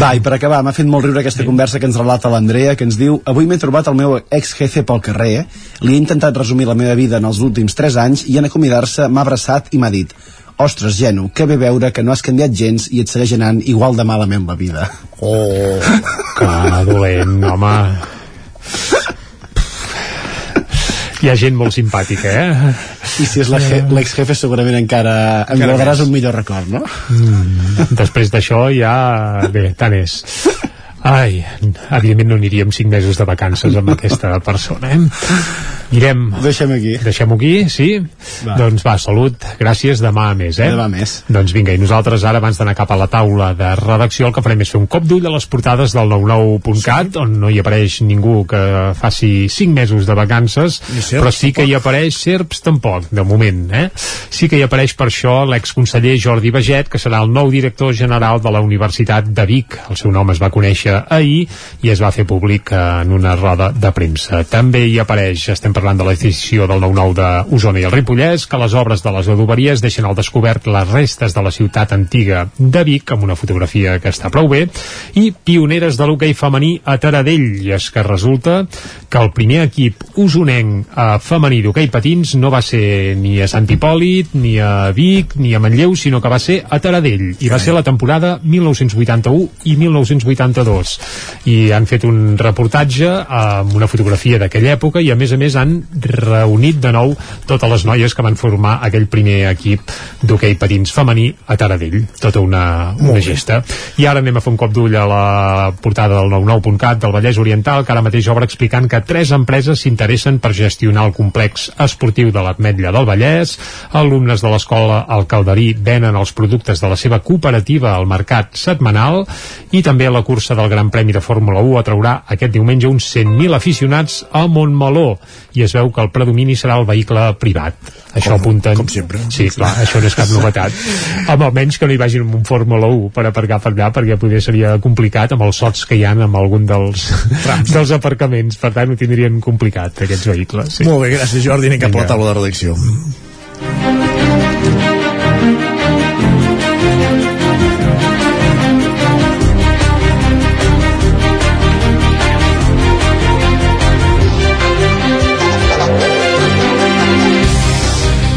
Va, i per acabar, m'ha fet molt riure aquesta conversa que ens relata l'Andrea, que ens diu Avui m'he trobat el meu ex-jefe pel carrer, li he intentat resumir la meva vida en els últims 3 anys i en acomiadar-se m'ha abraçat i m'ha dit Ostres, Geno, que bé veure que no has canviat gens i et segueix anant igual de malament la vida. Oh, Que dolent, home. Hi ha gent molt simpàtica, eh? I si és je- l'ex-jefe segurament encara em guardaràs un millor record, no? Mm, després d'això ja... Bé, tant és. Ai, evidentment no aniríem cinc mesos de vacances amb aquesta persona, eh? Mirem. Deixem aquí. Deixem-ho aquí, sí? Va. Doncs va, salut, gràcies, demà a més, eh? Demà a més. Doncs vinga, i nosaltres ara, abans d'anar cap a la taula de redacció, el que farem és fer un cop d'ull a les portades del 99.cat, sí. on no hi apareix ningú que faci 5 mesos de vacances, serps, però sí que hi apareix serps tampoc, de moment, eh? Sí que hi apareix per això l'exconseller Jordi Baget, que serà el nou director general de la Universitat de Vic. El seu nom es va conèixer ahir i es va fer públic en una roda de premsa. També hi apareix, estem parlant de la decisió del 9-9 d'Osona i el Ripollès, que les obres de les adoberies deixen al descobert les restes de la ciutat antiga de Vic, amb una fotografia que està prou bé, i pioneres de l'hoquei femení a Taradell. I és que resulta que el primer equip usonenc eh, femení d'hoquei patins no va ser ni a Sant Hipòlit, ni a Vic, ni a Manlleu, sinó que va ser a Taradell. I va ser la temporada 1981 i 1982. I han fet un reportatge amb una fotografia d'aquella època i a més a més han reunit de nou totes les noies que van formar aquell primer equip d'hoquei patins femení a Taradell. Tota una, una gesta. I ara anem a fer un cop d'ull a la portada del 99.cat del Vallès Oriental, que ara mateix obre explicant que tres empreses s'interessen per gestionar el complex esportiu de l'Atmetlla del Vallès. Alumnes de l'escola El Calderí venen els productes de la seva cooperativa al mercat setmanal i també la cursa del Gran Premi de Fórmula 1 atraurà aquest diumenge uns 100.000 aficionats a Montmeló i es veu que el predomini serà el vehicle privat. Això Com- apunten... com sempre. Sí, clar, això no és cap novetat. Amb almenys que no hi vagin amb un Fórmula 1 per aparcar per allà, perquè poder seria complicat amb els sots que hi ha amb algun dels, dels aparcaments. Per tant, ho tindrien complicat, aquests vehicles. Sí. Molt bé, gràcies Jordi, anem cap a la taula de redacció.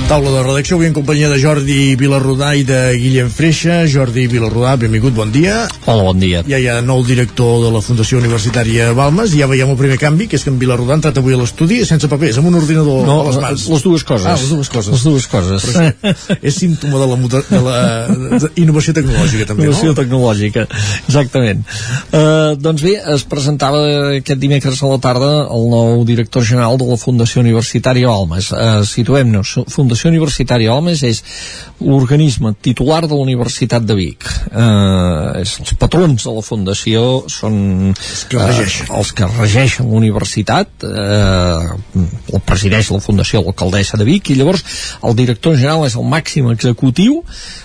Taula de redacció, avui en companyia de Jordi Vilarrodà i de Guillem Freixa. Jordi Vilarrodà, benvingut, bon dia. Hola, bon dia. Ja hi ha nou director de la Fundació Universitària Balmes, i ja veiem el primer canvi, que és que en Vilarrodà ha entrat avui a l'estudi sense papers, amb un ordinador No, a les mans. les dues coses. Ah, les dues coses. Les dues coses. Però és, és símptoma de la, de la de innovació tecnològica, també, Innovació no? tecnològica, exactament. Uh, doncs bé, es presentava aquest dimecres a la tarda el nou director general de la Fundació Universitària Balmes. Uh, Situem-nos. Fundació Universitària Balmes és l'organisme titular de la Universitat de Vic. És, els patrons de la Fundació són els que regeixen. els que regeixen la universitat, eh, el presideix la Fundació l'alcaldessa de Vic, i llavors el director general és el màxim executiu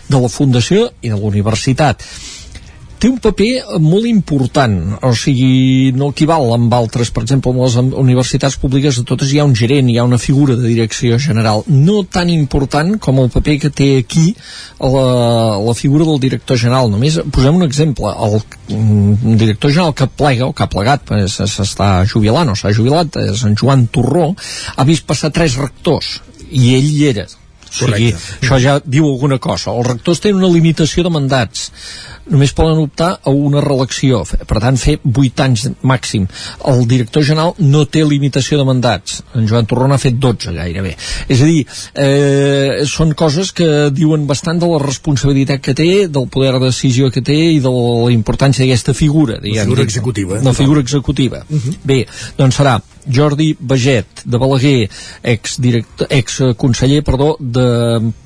de la Fundació i de la universitat té un paper molt important o sigui, no equival amb altres per exemple, en les universitats públiques de totes hi ha un gerent, hi ha una figura de direcció general no tan important com el paper que té aquí la, la figura del director general. Només posem un exemple el director general que plega o que ha plegat s'està jubilant o s'ha jubilat és en Joan Torró ha vist passar tres rectors i ell hi era o sigui, això ja diu alguna cosa. Els rectors tenen una limitació de mandats. Només poden optar a una reelecció. Per tant fer 8 anys màxim. El director general no té limitació de mandats. En Joan Torró n'ha fet 12 gairebé. És a dir, eh, són coses que diuen bastant de la responsabilitat que té del poder de decisió que té i de la importància d'aquesta figura diguem, figura executiva, eh? la figura executiva. Uh -huh. bé, doncs serà Jordi Baget de Balaguer ex, ex conseller perdó de,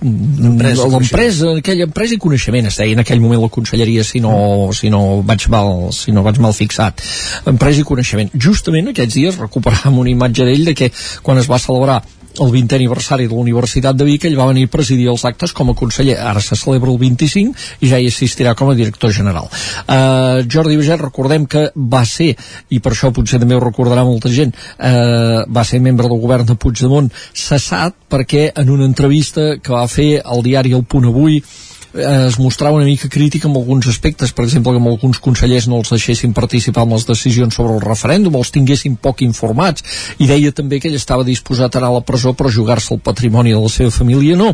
de l'empresa aquella empresa i coneixement. Es deia en aquell moment la conselleria si no, si no vaig mal si no vaig mal fixat. Empresa i coneixement. Justament aquests dies recuperàvem una imatge d'ell de que quan es va celebrar el 20è aniversari de la Universitat de Vic ell va venir a presidir els actes com a conseller. Ara se celebra el 25 i ja hi assistirà com a director general. Uh, Jordi Baget recordem que va ser i per això potser també ho recordarà molta gent uh, va ser membre del govern de Puigdemont cessat perquè en una entrevista que va fer al diari El Punt Avui eh, es mostrava una mica crític amb alguns aspectes, per exemple, que amb alguns consellers no els deixessin participar en les decisions sobre el referèndum, els tinguessin poc informats, i deia també que ell estava disposat a anar a la presó per jugar-se el patrimoni de la seva família, no.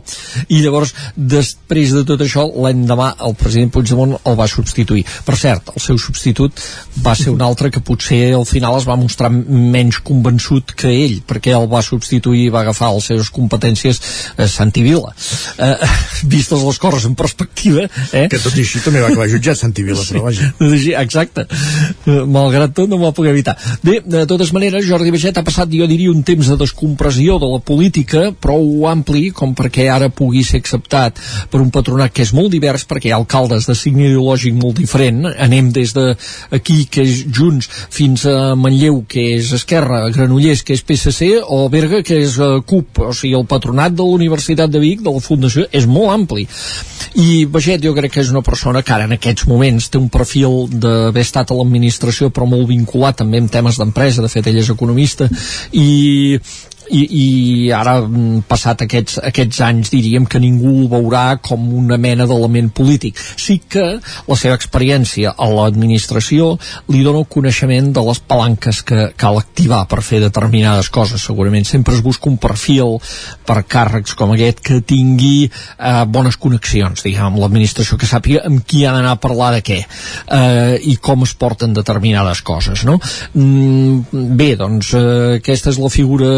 I llavors, després de tot això, l'endemà el president Puigdemont el va substituir. Per cert, el seu substitut va ser un altre que potser al final es va mostrar menys convençut que ell, perquè el va substituir i va agafar les seves competències eh, Santi Vila. Eh, vistes les coses en perspectiva eh? que tot i així també va acabar jutjat Santi Vila sí, però vaja. Sí, exacte. Eh, malgrat tot no m'ho poder evitar. Bé, de totes maneres Jordi Baget ha passat jo diria un temps de descompressió de la política prou ampli com perquè ara pugui ser acceptat per un patronat que és molt divers perquè hi ha alcaldes de signe ideològic molt diferent. Anem des de aquí que és Junts fins a Manlleu que és Esquerra, Granollers que és PSC o Berga que és uh, CUP. O sigui el patronat de la Universitat de Vic de la Fundació és molt ampli i Baget jo crec que és una persona que ara en aquests moments té un perfil d'haver estat a l'administració però molt vinculat també amb temes d'empresa, de fet ell és economista. I i, i ara mm, passat aquests, aquests anys diríem que ningú el veurà com una mena d'element polític sí que la seva experiència a l'administració li dona el coneixement de les palanques que cal activar per fer determinades coses segurament sempre es busca un perfil per càrrecs com aquest que tingui eh, bones connexions diguem, amb l'administració que sàpiga amb qui ha d'anar a parlar de què eh, i com es porten determinades coses no? mm, bé, doncs eh, aquesta és la figura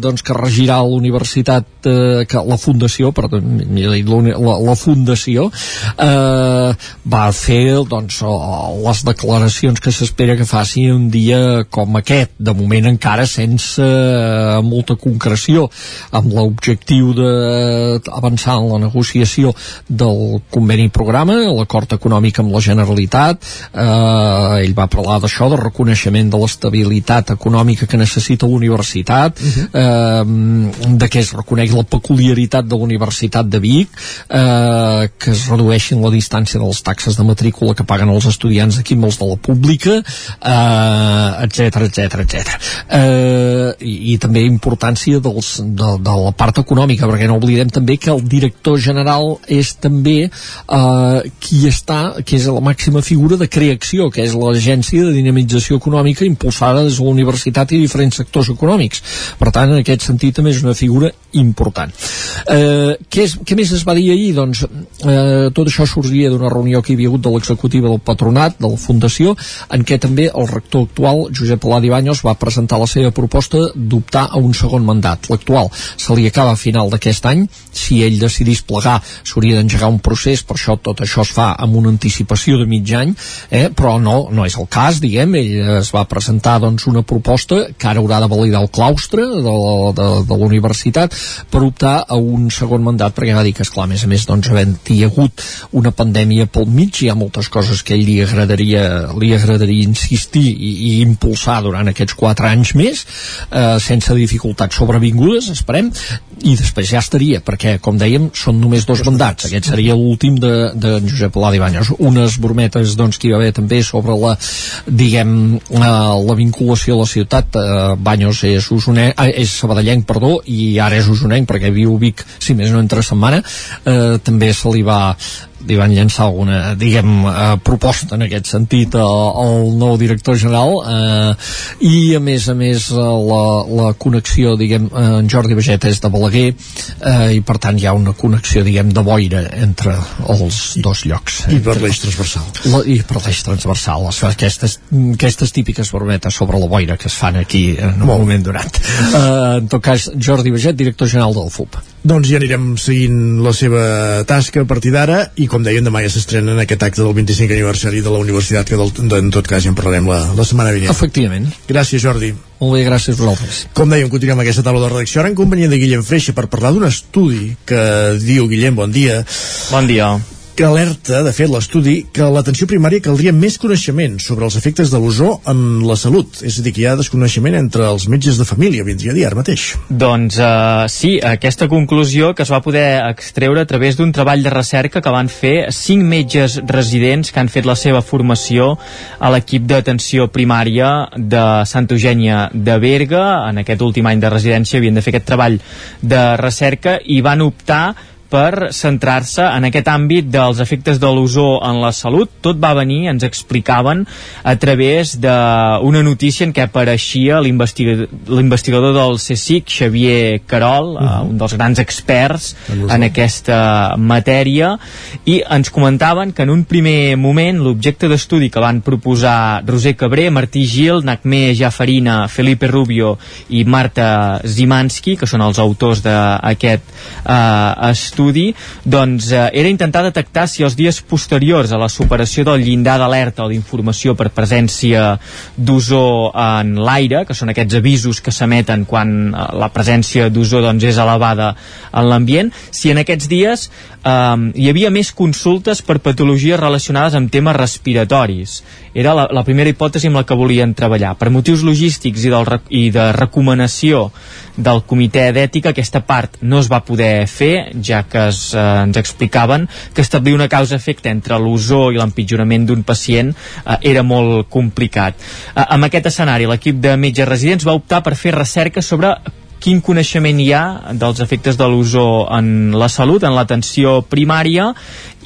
doncs, que regirà la universitat eh, que la fundació perdó, la, la, fundació eh, va fer doncs, les declaracions que s'espera que faci un dia com aquest. De moment encara sense eh, molta concreció amb l'objectiu d'avançar en la negociació del conveni programa l'acord econòmic amb la Generalitat. Eh, ell va parlar d'això de reconeixement de l'estabilitat econòmica que necessita la universitat. Uh -huh. Eh, de que es reconegui la peculiaritat de la Universitat de Vic eh, que es redueixin la distància de les taxes de matrícula que paguen els estudiants d'aquí amb els de la pública etc etc etc i també importància dels, de, de la part econòmica perquè no oblidem també que el director general és també eh, qui està, que és la màxima figura de creació, que és l'agència de dinamització econòmica impulsada des de la universitat i diferents sectors econòmics. Per tant tant en aquest sentit també és una figura important. Eh, què, és, què més es va dir ahir? doncs eh, tot això sorgia d'una reunió que hi havia hagut de l'executiva del patronat de la Fundació en què també el rector actual Josep Aladi Banyos va presentar la seva proposta d'optar a un segon mandat. L'actual se li acaba a final d'aquest any. Si ell decidís plegar s'hauria d'engegar un procés per això tot això es fa amb una anticipació de mig any eh, però no, no és el cas diguem, ell es va presentar doncs una proposta que ara haurà de validar el claustre de de, de la universitat per optar a un segon mandat perquè va dir que esclar, a més a més doncs havent-hi hagut una pandèmia pel mig hi ha moltes coses que a ell li agradaria li agradaria insistir i, i impulsar durant aquests quatre anys més eh, sense dificultats sobrevingudes esperem i després ja estaria, perquè, com dèiem, són només dos mandats. Aquest seria l'últim de, de Josep Oladi Banyos. Unes brometes, doncs, que hi va haver també sobre la, diguem, eh, la vinculació a la ciutat. Eh, Banyos és, usonenc, eh, és sabadellenc, perdó, i ara és usonenc, perquè viu Vic, si més no entre setmana. Eh, també se li va li van llançar alguna, diguem, eh, proposta en aquest sentit al, al nou director general eh, i a més a més eh, la, la connexió, diguem, eh, en Jordi Baget és de Balaguer eh, i per tant hi ha una connexió, diguem, de boira entre els dos llocs. I per l'eix transversal. La, I per l'eix transversal, les, aquestes, aquestes típiques brometes sobre la boira que es fan aquí en un Molt. moment donat. Eh, en tot cas, Jordi Baget, director general del FUP. Doncs ja anirem seguint la seva tasca a partir d'ara i com dèiem demà ja s'estrena en aquest acte del 25 aniversari de la universitat que del, de, en tot cas ja en parlarem la, la setmana vinent. Efectivament. Gràcies Jordi. Molt bé, gràcies a vosaltres. Com dèiem, continuem aquesta taula de redacció ara en companyia de Guillem Freixa per parlar d'un estudi que diu, Guillem, bon dia, Bon dia. Que alerta, de fet, l'estudi, que a l'atenció primària caldria més coneixement sobre els efectes de l'ozó en la salut. És a dir, que hi ha desconeixement entre els metges de família, vindria a dir ara mateix. Doncs uh, sí, aquesta conclusió que es va poder extreure a través d'un treball de recerca que van fer cinc metges residents que han fet la seva formació a l'equip d'atenció primària de Santa Eugènia de Berga. En aquest últim any de residència havien de fer aquest treball de recerca i van optar per centrar-se en aquest àmbit dels efectes de l'ozó en la salut. Tot va venir, ens explicaven, a través d'una notícia en què apareixia l'investiga- l'investigador del CSIC, Xavier Carol, uh -huh. un dels grans experts en aquesta matèria, i ens comentaven que en un primer moment l'objecte d'estudi que van proposar Roser Cabré, Martí Gil, Nacmé Jafarina, Felipe Rubio i Marta Zimanski, que són els autors d'aquest eh, estudi, doncs eh, era intentar detectar si els dies posteriors a la superació del llindar d'alerta o d'informació per presència d'ozó en l'aire, que són aquests avisos que s'emeten quan eh, la presència d'ozó doncs, és elevada en l'ambient, si en aquests dies eh, hi havia més consultes per patologies relacionades amb temes respiratoris. Era la, la primera hipòtesi amb la que volien treballar. Per motius logístics i, del, i de recomanació del comitè d'ètica aquesta part no es va poder fer ja que es, eh, ens explicaven que establir una causa-efecte entre l'ozó i l'empitjorament d'un pacient eh, era molt complicat. Eh, amb aquest escenari l'equip de metges residents va optar per fer recerca sobre quin coneixement hi ha dels efectes de l'ozó en la salut, en l'atenció primària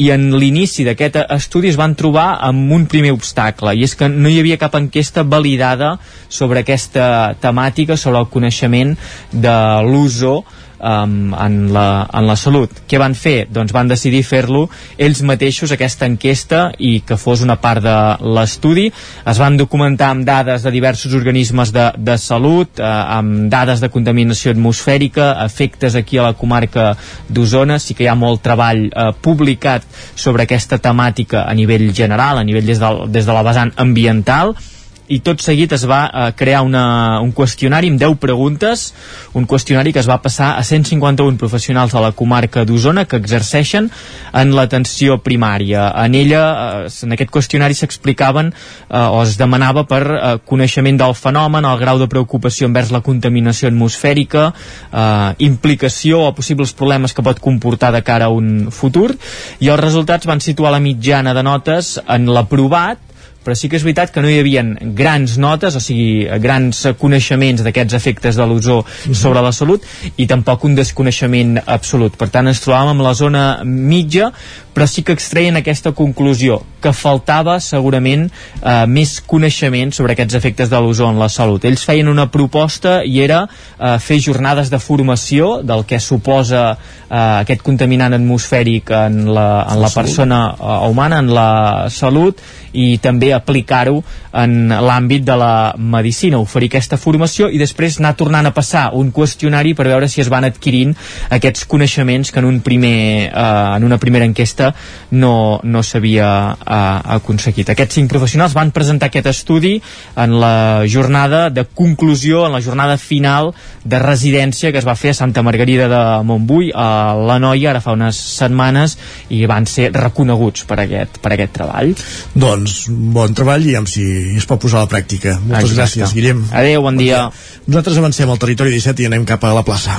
i en l'inici d'aquest estudi es van trobar amb un primer obstacle i és que no hi havia cap enquesta validada sobre aquesta temàtica, sobre el coneixement de l'ozó um, en, la, en la salut. Què van fer? Doncs van decidir fer-lo ells mateixos, aquesta enquesta, i que fos una part de l'estudi. Es van documentar amb dades de diversos organismes de, de salut, eh, amb dades de contaminació atmosfèrica, efectes aquí a la comarca d'Osona. Sí que hi ha molt treball eh, publicat sobre aquesta temàtica a nivell general, a nivell des, del, des de la vessant ambiental, i tot seguit es va eh, crear una, un qüestionari amb 10 preguntes, un qüestionari que es va passar a 151 professionals de la comarca d'Osona que exerceixen en l'atenció primària. En ella, eh, en aquest qüestionari s'explicaven eh, o es demanava per eh, coneixement del fenomen, el grau de preocupació envers la contaminació atmosfèrica, eh, implicació o possibles problemes que pot comportar de cara a un futur, i els resultats van situar la mitjana de notes en l'aprovat però sí que és veritat que no hi havia grans notes, o sigui, grans coneixements d'aquests efectes de l'ozó sobre la salut i tampoc un desconeixement absolut. Per tant, ens trobàvem amb la zona mitja, però sí que extreien aquesta conclusió que faltava segurament eh, més coneixement sobre aquests efectes de l'ozó en la salut. Ells feien una proposta i era eh, fer jornades de formació del que suposa eh, aquest contaminant atmosfèric en la, en la persona eh, humana, en la salut, i també aplicar-ho en l'àmbit de la medicina, oferir aquesta formació i després anar tornant a passar un qüestionari per veure si es van adquirint aquests coneixements que en, un primer, eh, en una primera enquesta no, no s'havia eh, aconseguit. Aquests cinc professionals van presentar aquest estudi en la jornada de conclusió, en la jornada final de residència que es va fer a Santa Margarida de Montbui, a la Noia, ara fa unes setmanes, i van ser reconeguts per aquest, per aquest treball. Doncs bon treball i amb si es pot posar a la pràctica. Moltes Exacte. gràcies, Guillem. Adéu, bon dia. Nosaltres avancem al territori 17 i anem cap a la plaça.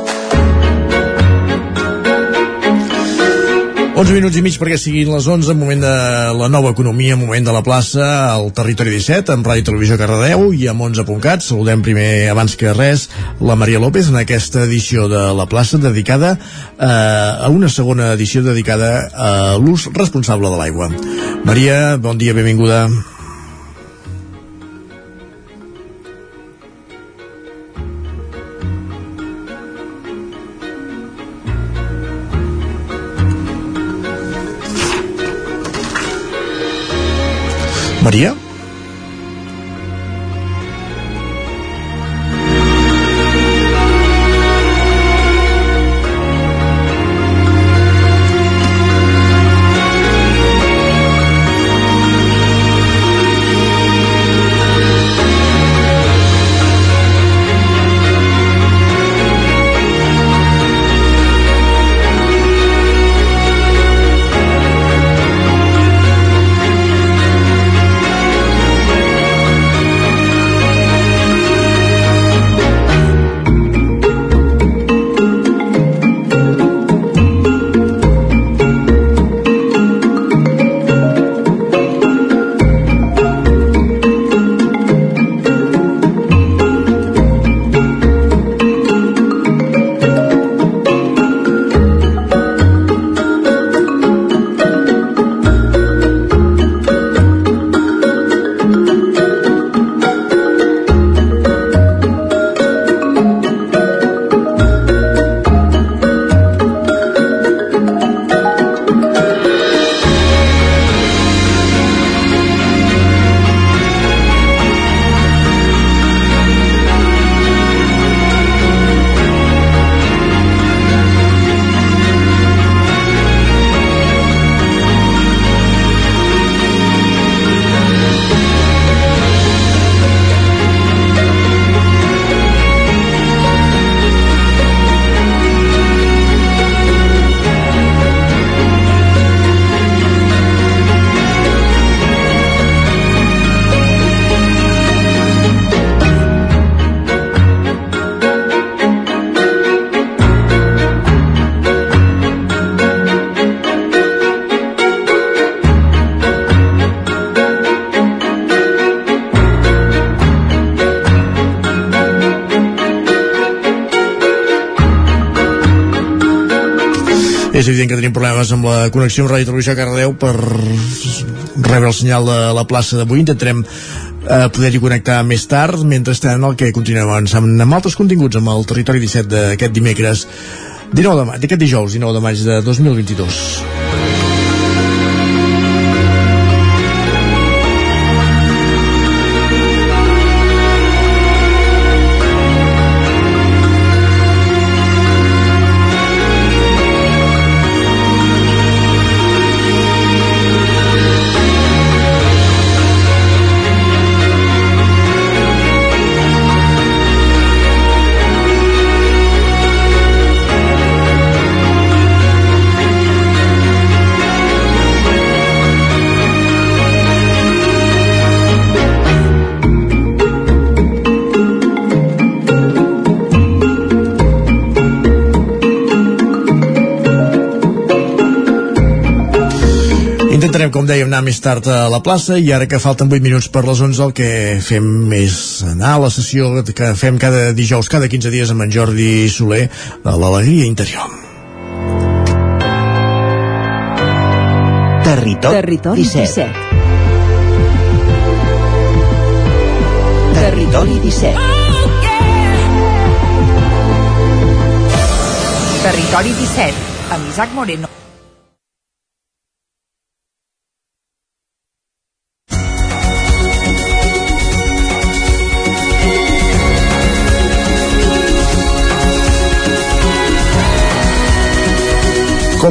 11 minuts i mig perquè siguin les 11, moment de la nova economia, moment de la plaça al Territori 17, amb Ràdio Televisió Cardedeu i amb 11.cat. Saludem primer, abans que res, la Maria López en aquesta edició de la plaça dedicada eh, a una segona edició dedicada a l'ús responsable de l'aigua. Maria, bon dia, benvinguda. Maria? Connexió amb Ràdio Televisió Cardedeu per rebre el senyal de la plaça d'avui. Intentarem eh, poder-hi connectar més tard. Mentrestant, el que continuem avançant amb altres continguts amb el Territori 17 d'aquest dimecres 19 de maig, d'aquest dijous 19 de maig de 2022. Dèiem, anar més tard a la plaça i ara que falten 8 minuts per les 11 el que fem és anar a la sessió que fem cada dijous, cada 15 dies amb en Jordi Soler de l'Alegria Interior. Territori, Territori 17. 17. Territori 17. Territori 17, amb Isaac Moreno.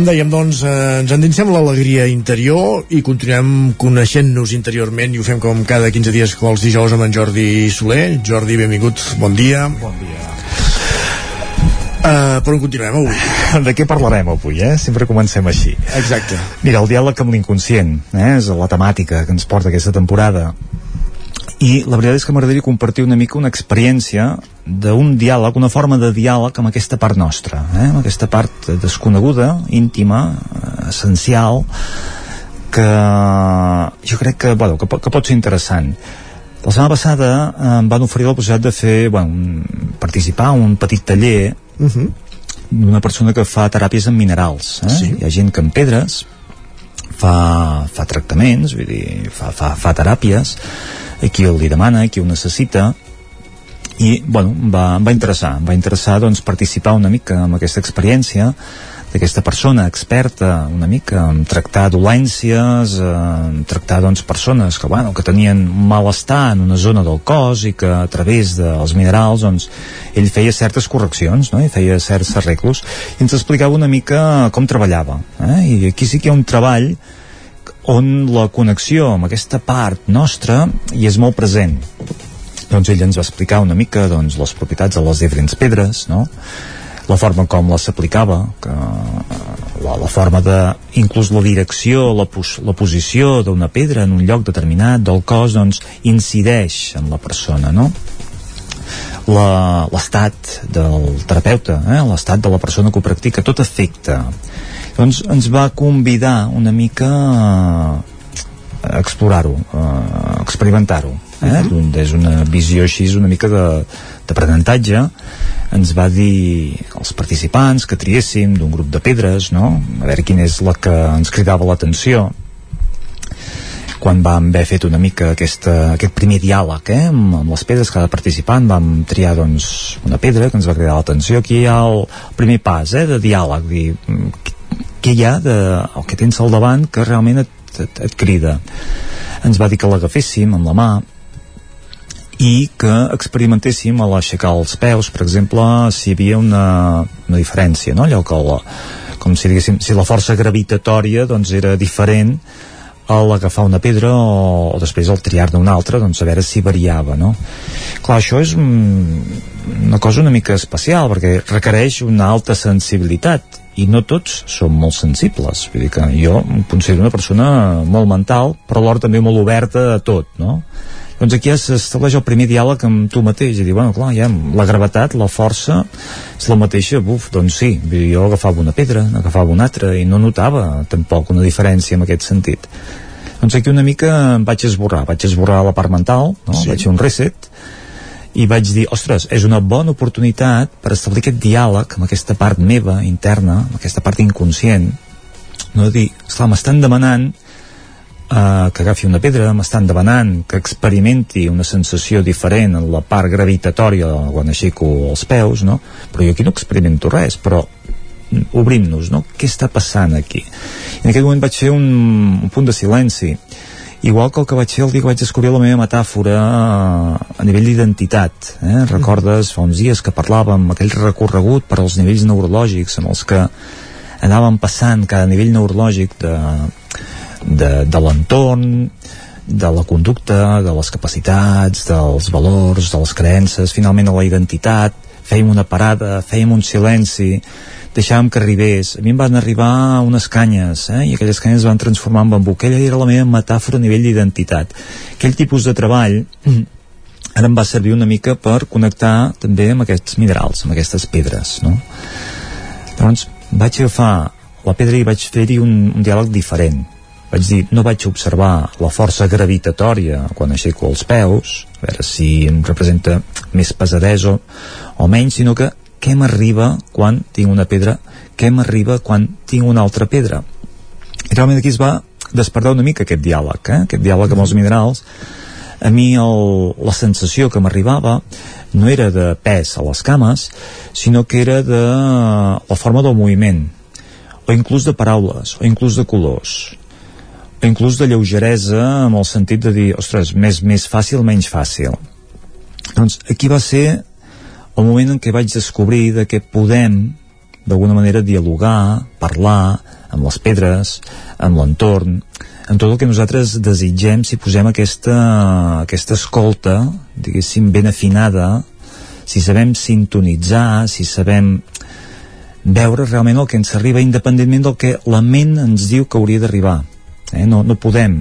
Com dèiem, doncs, eh, ens endinsem l'alegria interior i continuem coneixent-nos interiorment i ho fem com cada 15 dies els dijous amb en Jordi Soler. Jordi, benvingut, bon dia. Bon dia. Uh, per on continuem avui? De què parlarem avui, eh? Sempre comencem així. Exacte. Mira, el diàleg amb l'inconscient, eh? És la temàtica que ens porta aquesta temporada. I la veritat és que m'agradaria compartir una mica una experiència d'un diàleg, una forma de diàleg amb aquesta part nostra, eh? amb aquesta part desconeguda, íntima, eh, essencial, que jo crec que, bueno, que, que pot ser interessant. La setmana passada eh, em van oferir la possibilitat de fer, bueno, un, participar en un petit taller Uh -huh. d'una persona que fa teràpies amb minerals. Eh? Sí. Hi ha gent que amb pedres fa, fa tractaments, vull dir, fa, fa, fa teràpies, a qui li demana, a qui ho necessita, i, bueno, va, va interessar, va interessar doncs, participar una mica amb aquesta experiència d'aquesta persona experta una mica en tractar dolències, en tractar doncs, persones que, bueno, que tenien malestar en una zona del cos i que a través dels minerals doncs, ell feia certes correccions no? i feia certs arreglos i ens explicava una mica com treballava eh? i aquí sí que hi ha un treball on la connexió amb aquesta part nostra hi és molt present doncs ell ens va explicar una mica doncs, les propietats de les diferents pedres no? la forma com les s'aplicava que la, la forma de inclús la direcció, la, pos, la posició d'una pedra en un lloc determinat del cos doncs incideix en la persona no? L'estat del terapeuta eh? l'estat de la persona que ho practica tot afecta doncs ens va convidar una mica a explorar-ho a experimentar-ho eh? uh és una visió així una mica d'aprenentatge ens va dir als participants que triéssim d'un grup de pedres no? a veure quina és la que ens cridava l'atenció quan vam haver fet una mica aquesta, aquest primer diàleg eh, amb, amb les pedres, cada participant vam triar doncs, una pedra que ens va cridar l'atenció aquí hi ha el primer pas eh, de diàleg dir, mm, què hi ha de, el que tens al davant que realment et, et, et crida ens va dir que l'agaféssim amb la mà i que experimentéssim a l'aixecar els peus, per exemple, si hi havia una, una diferència, no? allò que la, com si diguéssim, si la força gravitatòria doncs era diferent a l'agafar una pedra o, o després al triar-ne una altra, doncs a veure si variava, no? Clar, això és mm, una cosa una mica especial perquè requereix una alta sensibilitat i no tots som molt sensibles vull dir que jo em considero una persona molt mental però alhora també molt oberta a tot no? doncs aquí s'estableix el primer diàleg amb tu mateix i dir, bueno, clar, ja, la gravetat, la força és la mateixa, buf, doncs sí jo agafava una pedra, agafava una altra i no notava tampoc una diferència en aquest sentit doncs aquí una mica em vaig esborrar, vaig esborrar la part mental no? Sí. vaig fer un reset i vaig dir, ostres, és una bona oportunitat per establir aquest diàleg amb aquesta part meva interna, amb aquesta part inconscient no dir, esclar, m'estan demanant uh, que agafi una pedra, m'estan demanant que experimenti una sensació diferent en la part gravitatòria quan aixeco els peus, no? Però jo aquí no experimento res, però obrim-nos, no? Què està passant aquí? I en aquest moment vaig fer un, un punt de silenci igual que el que vaig fer el dia que vaig descobrir la meva metàfora eh, a nivell d'identitat eh? recordes fa uns dies que parlàvem aquell recorregut per als nivells neurològics amb els que anàvem passant cada nivell neurològic de, de, de l'entorn de la conducta, de les capacitats, dels valors, de les creences, finalment a la identitat, fèiem una parada, fèiem un silenci, deixàvem que arribés. A mi em van arribar unes canyes, eh? i aquelles canyes es van transformar en bambú. Aquella era la meva metàfora a nivell d'identitat. Aquell tipus de treball ara em va servir una mica per connectar també amb aquests minerals, amb aquestes pedres, no? Llavors, vaig agafar la pedra i vaig fer-hi un, un diàleg diferent. vaig dir, no vaig observar la força gravitatòria quan aixeco els peus, a veure si em representa més pesadesa o, o menys, sinó que què m'arriba quan tinc una pedra, què m'arriba quan tinc una altra pedra. I realment aquí es va despertar una mica aquest diàleg, eh? aquest diàleg amb els minerals. A mi el, la sensació que m'arribava no era de pes a les cames, sinó que era de la forma del moviment, o inclús de paraules, o inclús de colors o inclús de lleugeresa amb el sentit de dir, ostres, més, més fàcil, menys fàcil. Doncs aquí va ser el moment en què vaig descobrir de que podem d'alguna manera dialogar, parlar amb les pedres, amb l'entorn, amb tot el que nosaltres desitgem si posem aquesta, aquesta escolta, diguéssim, ben afinada, si sabem sintonitzar, si sabem veure realment el que ens arriba independentment del que la ment ens diu que hauria d'arribar eh? no, no podem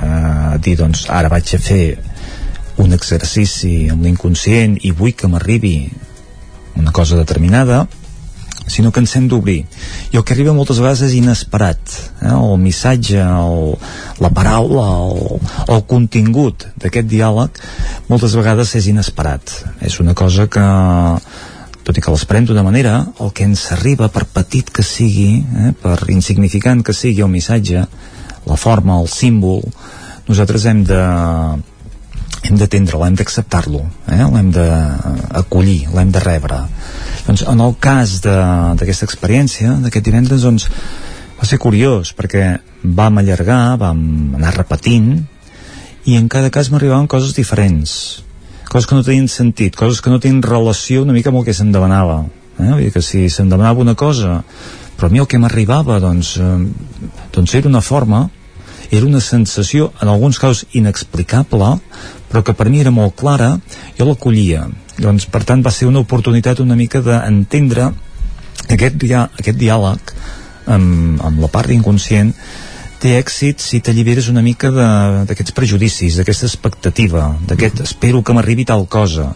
eh, dir doncs ara vaig a fer un exercici amb l'inconscient i vull que m'arribi una cosa determinada sinó que ens hem d'obrir i el que arriba moltes vegades és inesperat eh? el missatge, el, la paraula el, el contingut d'aquest diàleg moltes vegades és inesperat és una cosa que tot i que l'esperem d'una manera el que ens arriba per petit que sigui eh? per insignificant que sigui el missatge la forma, el símbol nosaltres hem de hem d'atendre-lo, hem d'acceptar-lo eh? l'hem d'acollir, l'hem de rebre doncs en el cas d'aquesta experiència, d'aquest divendres doncs va ser curiós perquè vam allargar, vam anar repetint i en cada cas m'arribaven coses diferents coses que no tenien sentit, coses que no tenien relació una mica amb el que se'm demanava eh? Vull dir que si se'm demanava una cosa però a mi el que m'arribava doncs, eh, doncs era una forma era una sensació en alguns casos inexplicable però que per mi era molt clara jo l'acollia. Doncs per tant va ser una oportunitat una mica d'entendre aquest, dia, aquest diàleg amb, amb la part inconscient té èxit si t'alliberes una mica d'aquests prejudicis, d'aquesta expectativa, d'aquest espero que m'arribi tal cosa.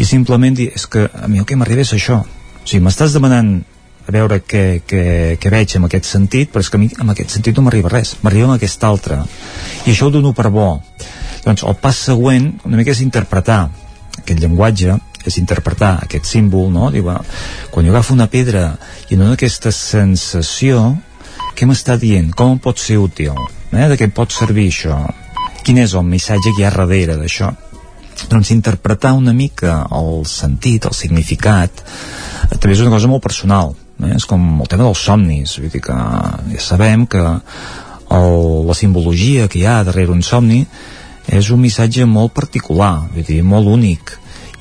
I simplement dir, és que a mi el que m'arriba és això. O sigui, m'estàs demanant a veure què, què, què veig en aquest sentit, però és que a mi en aquest sentit no m'arriba res, m'arriba en aquest altre. I això ho dono per bo. Doncs el pas següent una mica és interpretar aquest llenguatge, és interpretar aquest símbol, no? Diu, bueno, quan jo agafo una pedra i no aquesta sensació, què m'està dient? Com pot ser útil? Eh? De què pot servir això? Quin és el missatge que hi ha darrere d'això? doncs interpretar una mica el sentit, el significat a través d'una cosa molt personal eh? és com el tema dels somnis vull dir que ja sabem que el, la simbologia que hi ha darrere un somni és un missatge molt particular vull dir, molt únic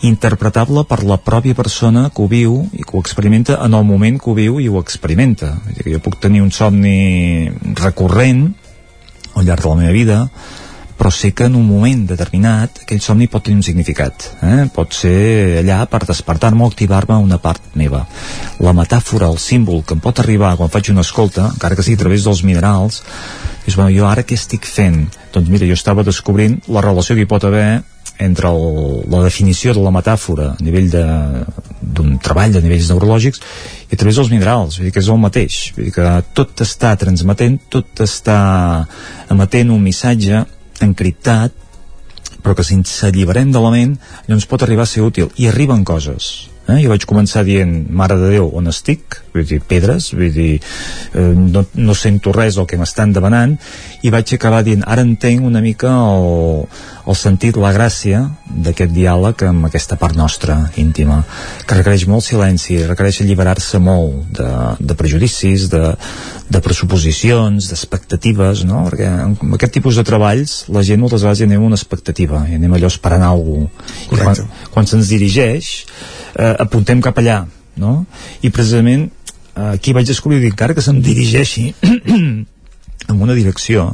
interpretable per la pròpia persona que ho viu i que ho experimenta en el moment que ho viu i ho experimenta vull dir que jo puc tenir un somni recurrent al llarg de la meva vida però sé que en un moment determinat aquell somni pot tenir un significat eh? pot ser allà per despertar-me o activar-me una part meva la metàfora, el símbol que em pot arribar quan faig una escolta, encara que sigui a través dels minerals és, bueno, jo ara què estic fent? Doncs mira, jo estava descobrint la relació que hi pot haver entre el, la definició de la metàfora a nivell d'un treball de nivells neurològics i a través dels minerals, vull dir que és el mateix. Vull dir que tot està transmetent tot està emetent un missatge encriptat però que si ens alliberem de la ment llavors pot arribar a ser útil. I arriben coses eh? jo vaig començar dient Mare de Déu, on estic? vull dir, pedres vull dir, eh, no, no sento res del que m'estan demanant i vaig acabar dient, ara entenc una mica el, el sentit, la gràcia d'aquest diàleg amb aquesta part nostra íntima, que requereix molt silenci, requereix alliberar-se molt de, de prejudicis, de, de pressuposicions, d'expectatives, no? Perquè en aquest tipus de treballs la gent moltes vegades hi anem una expectativa, i anem allò esperant alguna cosa. Quan, quan se'ns dirigeix, eh, apuntem cap allà, no? I precisament eh, aquí vaig descobrir que encara que se'm dirigeixi en una direcció,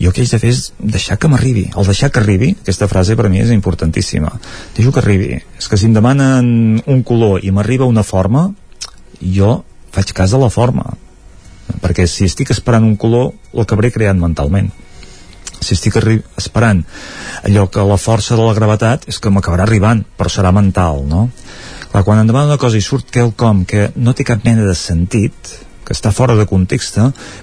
jo el que haig de fer és deixar que m'arribi. El deixar que arribi, aquesta frase per mi és importantíssima. Deixo que arribi. És que si em demanen un color i m'arriba una forma jo faig cas de la forma. Perquè si estic esperant un color l'acabaré creant mentalment si estic esperant allò que la força de la gravetat és que m'acabarà arribant però serà mental no? Clar, quan em demana una cosa i surt quelcom que no té cap mena de sentit que està fora de context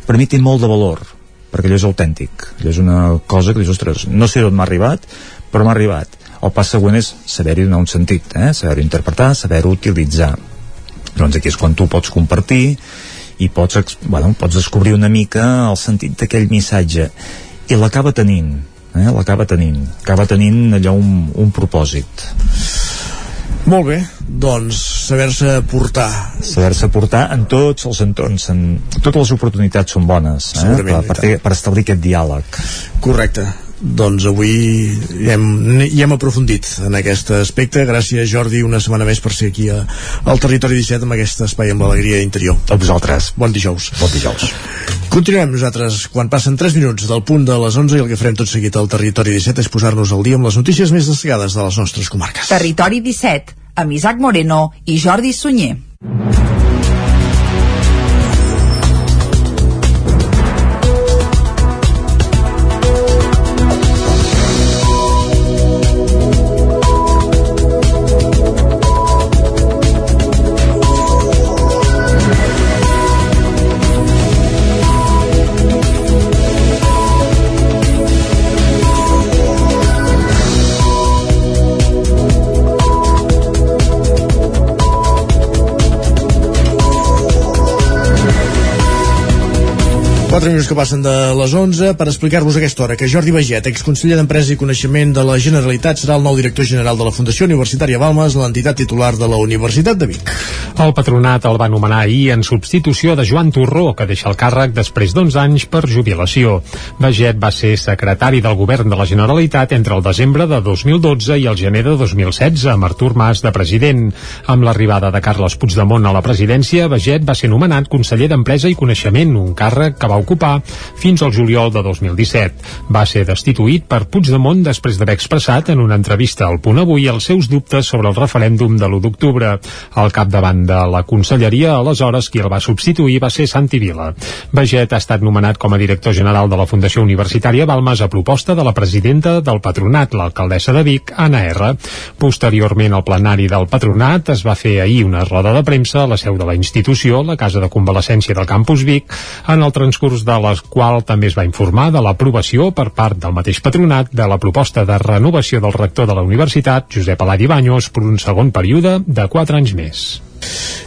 per mi té molt de valor perquè allò és autèntic allò és una cosa que dius, ostres, no sé d'on m'ha arribat però m'ha arribat el pas següent és saber-hi donar un sentit eh? saber-ho interpretar, saber-ho utilitzar doncs aquí és quan tu pots compartir i pots, bueno, pots descobrir una mica el sentit d'aquell missatge i l'acaba tenint eh? l'acaba tenint acaba tenint allò un, un propòsit Molt bé, doncs saber-se portar. saber-se portar en tots els entorns en, totes les oportunitats són bones eh? Per, per, per establir aquest diàleg Correcte. Doncs avui hi hem, hi hem aprofundit en aquest aspecte. Gràcies, Jordi, una setmana més per ser aquí a, al Territori 17 amb aquest espai amb l'alegria interior. A vosaltres. Bon dijous. Bon dijous. Continuem nosaltres quan passen 3 minuts del punt de les 11 i el que farem tot seguit al Territori 17 és posar-nos al dia amb les notícies més destacades de les nostres comarques. Territori 17, amb Isaac Moreno i Jordi Sunyer. Quatre minuts que passen de les 11 per explicar-vos aquesta hora que Jordi Baget, exconseller d'Empresa i Coneixement de la Generalitat, serà el nou director general de la Fundació Universitària Balmes, l'entitat titular de la Universitat de Vic. El patronat el va nomenar ahir en substitució de Joan Torró, que deixa el càrrec després d'11 anys per jubilació. Baget va ser secretari del govern de la Generalitat entre el desembre de 2012 i el gener de 2016, amb Artur Mas de president. Amb l'arribada de Carles Puigdemont a la presidència, Baget va ser nomenat conseller d'Empresa i Coneixement, un càrrec que va ocupar fins al juliol de 2017. Va ser destituït per Puigdemont després d'haver expressat en una entrevista al Punt Avui els seus dubtes sobre el referèndum de l'1 d'octubre. Al capdavant de la conselleria, aleshores, qui el va substituir va ser Santi Vila. Baget ha estat nomenat com a director general de la Fundació Universitària Balmes a proposta de la presidenta del patronat, l'alcaldessa de Vic, Anna R. Posteriorment, al plenari del patronat es va fer ahir una roda de premsa a la seu de la institució, la Casa de Convalescència del Campus Vic, en el transcurs de la qual també es va informar de l'aprovació per part del mateix patronat de la proposta de renovació del rector de la universitat, Josep Aladi Baños, per un segon període de 4 anys més.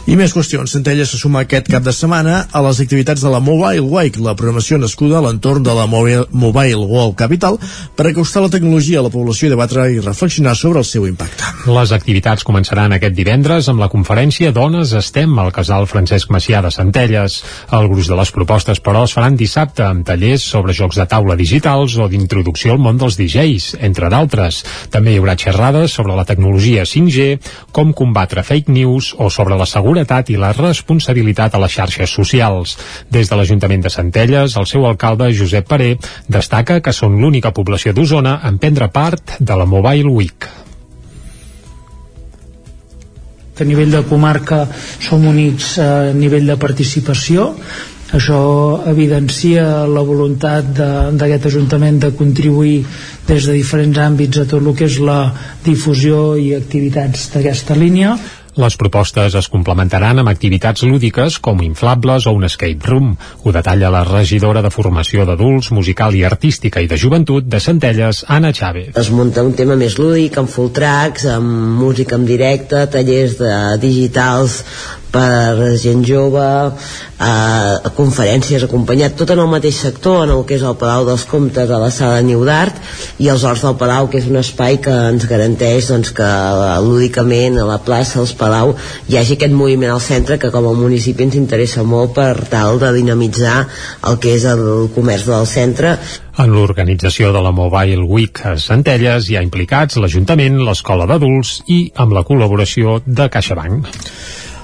I més qüestions. Centelles se suma aquest cap de setmana a les activitats de la Mobile Week, la programació nascuda a l'entorn de la Mobile World Capital per acostar la tecnologia a la població i debatre i reflexionar sobre el seu impacte. Les activitats començaran aquest divendres amb la conferència Dones Estem al casal Francesc Macià de Centelles. El gruix de les propostes, però, es faran dissabte amb tallers sobre jocs de taula digitals o d'introducció al món dels DJs, entre d'altres. També hi haurà xerrades sobre la tecnologia 5G, com combatre fake news o sobre la seguretat i la responsabilitat a les xarxes socials. Des de l'Ajuntament de Centelles, el seu alcalde, Josep Paré, destaca que són l'única població d'Osona en prendre part de la Mobile Week. a nivell de comarca som únics a nivell de participació això evidencia la voluntat d'aquest Ajuntament de contribuir des de diferents àmbits a tot el que és la difusió i activitats d'aquesta línia Les propostes es complementaran amb activitats lúdiques com inflables o un escape room. Ho detalla la regidora de Formació d'Adults, Musical i Artística i de Joventut de Centelles, Anna Chávez. es munta un tema més lúdic, amb full tracks, amb música en directe, tallers de digitals per gent jove, eh, conferències acompanyat, tot en el mateix sector, en el que és el Palau dels Comtes, a la sala Niu d'Art, i els Horts del Palau, que és un espai que ens garanteix doncs, que eh, lúdicament a la plaça, als Palau, hi hagi aquest moviment al centre que com a municipi ens interessa molt per tal de dinamitzar el que és el comerç del centre En l'organització de la Mobile Week a Centelles hi ha implicats l'Ajuntament, l'Escola d'Adults i amb la col·laboració de CaixaBank.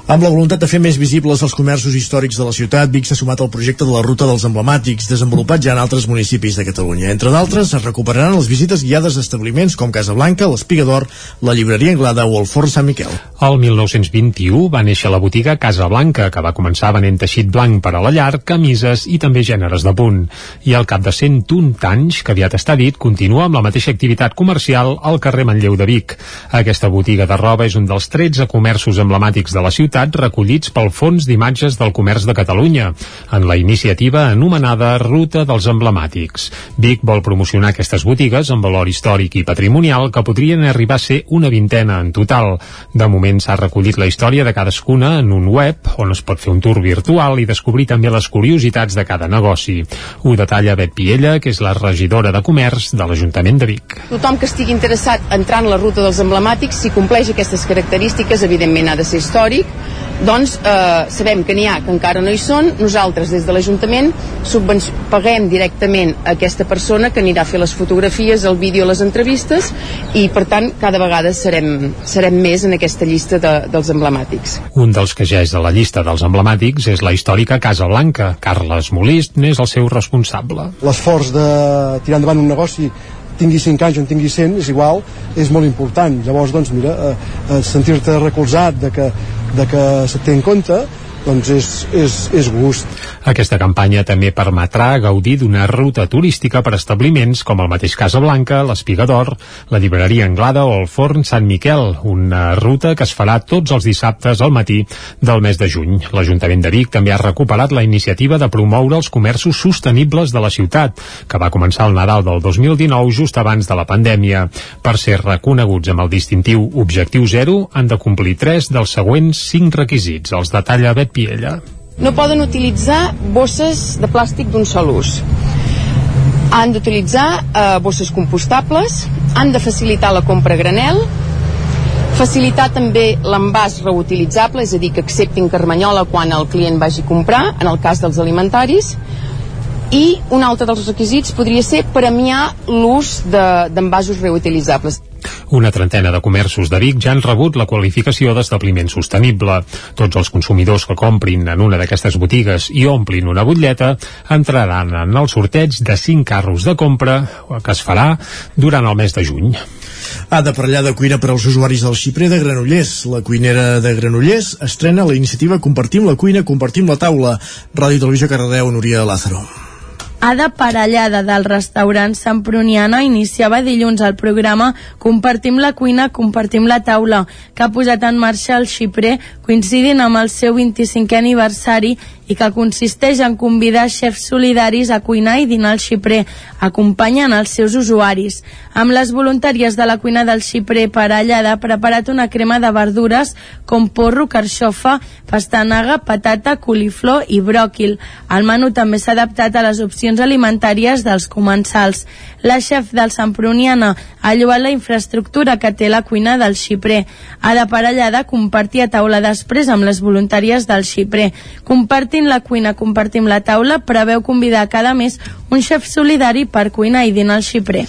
Amb la voluntat de fer més visibles els comerços històrics de la ciutat, Vic s'ha sumat al projecte de la Ruta dels Emblemàtics, desenvolupat ja en altres municipis de Catalunya. Entre d'altres, es recuperaran les visites guiades a establiments com Casa Blanca, l'Espiga d'Or, la Llibreria Anglada o el Forn Sant Miquel. El 1921 va néixer la botiga Casa Blanca, que va començar venent teixit blanc per a la llar, camises i també gèneres de punt. I al cap de 101 anys, que aviat està dit, continua amb la mateixa activitat comercial al carrer Manlleu de Vic. Aquesta botiga de roba és un dels 13 comerços emblemàtics de la ciutat ciutat recollits pel Fons d'Imatges del Comerç de Catalunya, en la iniciativa anomenada Ruta dels Emblemàtics. Vic vol promocionar aquestes botigues amb valor històric i patrimonial que podrien arribar a ser una vintena en total. De moment s'ha recollit la història de cadascuna en un web on es pot fer un tour virtual i descobrir també les curiositats de cada negoci. Ho detalla Bet Piella, que és la regidora de Comerç de l'Ajuntament de Vic. Tothom que estigui interessat en entrar en la ruta dels emblemàtics, si compleix aquestes característiques, evidentment ha de ser històric, doncs eh, sabem que n'hi ha que encara no hi són, nosaltres des de l'Ajuntament paguem directament a aquesta persona que anirà a fer les fotografies, el vídeo, les entrevistes i per tant cada vegada serem, serem més en aquesta llista de, dels emblemàtics. Un dels que ja és a la llista dels emblemàtics és la històrica Casa Blanca. Carles Molist n'és el seu responsable. l'esforç de tirar endavant un negoci tingui 5 anys o en tingui 100 és igual, és molt important. Llavors doncs mira, eh, eh, sentir-te recolzat de que, de que se té en compte doncs és, és, és gust Aquesta campanya també permetrà gaudir d'una ruta turística per establiments com el mateix Casa Blanca, l'Espiga d'Or, la llibreria Anglada o el Forn Sant Miquel, una ruta que es farà tots els dissabtes al matí del mes de juny. L'Ajuntament de Vic també ha recuperat la iniciativa de promoure els comerços sostenibles de la ciutat, que va començar el Nadal del 2019 just abans de la pandèmia. Per ser reconeguts amb el distintiu Objectiu Zero, han de complir tres dels següents cinc requisits. Els detalla Bet Piella. No poden utilitzar bosses de plàstic d'un sol ús. Han d'utilitzar eh, bosses compostables, han de facilitar la compra a granel, facilitar també l'envàs reutilitzable, és a dir, que acceptin carmanyola quan el client vagi a comprar, en el cas dels alimentaris, i un altre dels requisits podria ser premiar l'ús de- d'envasos reutilitzables. Una trentena de comerços de Vic ja han rebut la qualificació d'establiment sostenible. Tots els consumidors que comprin en una d'aquestes botigues i omplin una butlleta entraran en el sorteig de 5 carros de compra que es farà durant el mes de juny. Ha de parlar de cuina per als usuaris del xiprer de Granollers. La cuinera de Granollers estrena la iniciativa Compartim la cuina, compartim la taula. Ràdio i Televisió Cardedeu, Núria Lázaro. Ada Parellada del restaurant Semproniana iniciava dilluns el programa Compartim la cuina, compartim la taula, que ha posat en marxa el xiprer coincidint amb el seu 25è aniversari i que consisteix en convidar xefs solidaris a cuinar i dinar al xiprer, acompanyant els seus usuaris. Amb les voluntàries de la cuina del xiprer Parellada ha preparat una crema de verdures com porro, carxofa, pastanaga, patata, coliflor i bròquil. El menú també s'ha adaptat a les opcions alimentàries dels comensals. La xef del Semproniana ha lloat la infraestructura que té la cuina del xiprer. A la parellada compartir a taula després amb les voluntàries del xiprer. Compartint la cuina, compartim la taula, preveu convidar cada mes un xef solidari per cuinar i dinar al xiprer.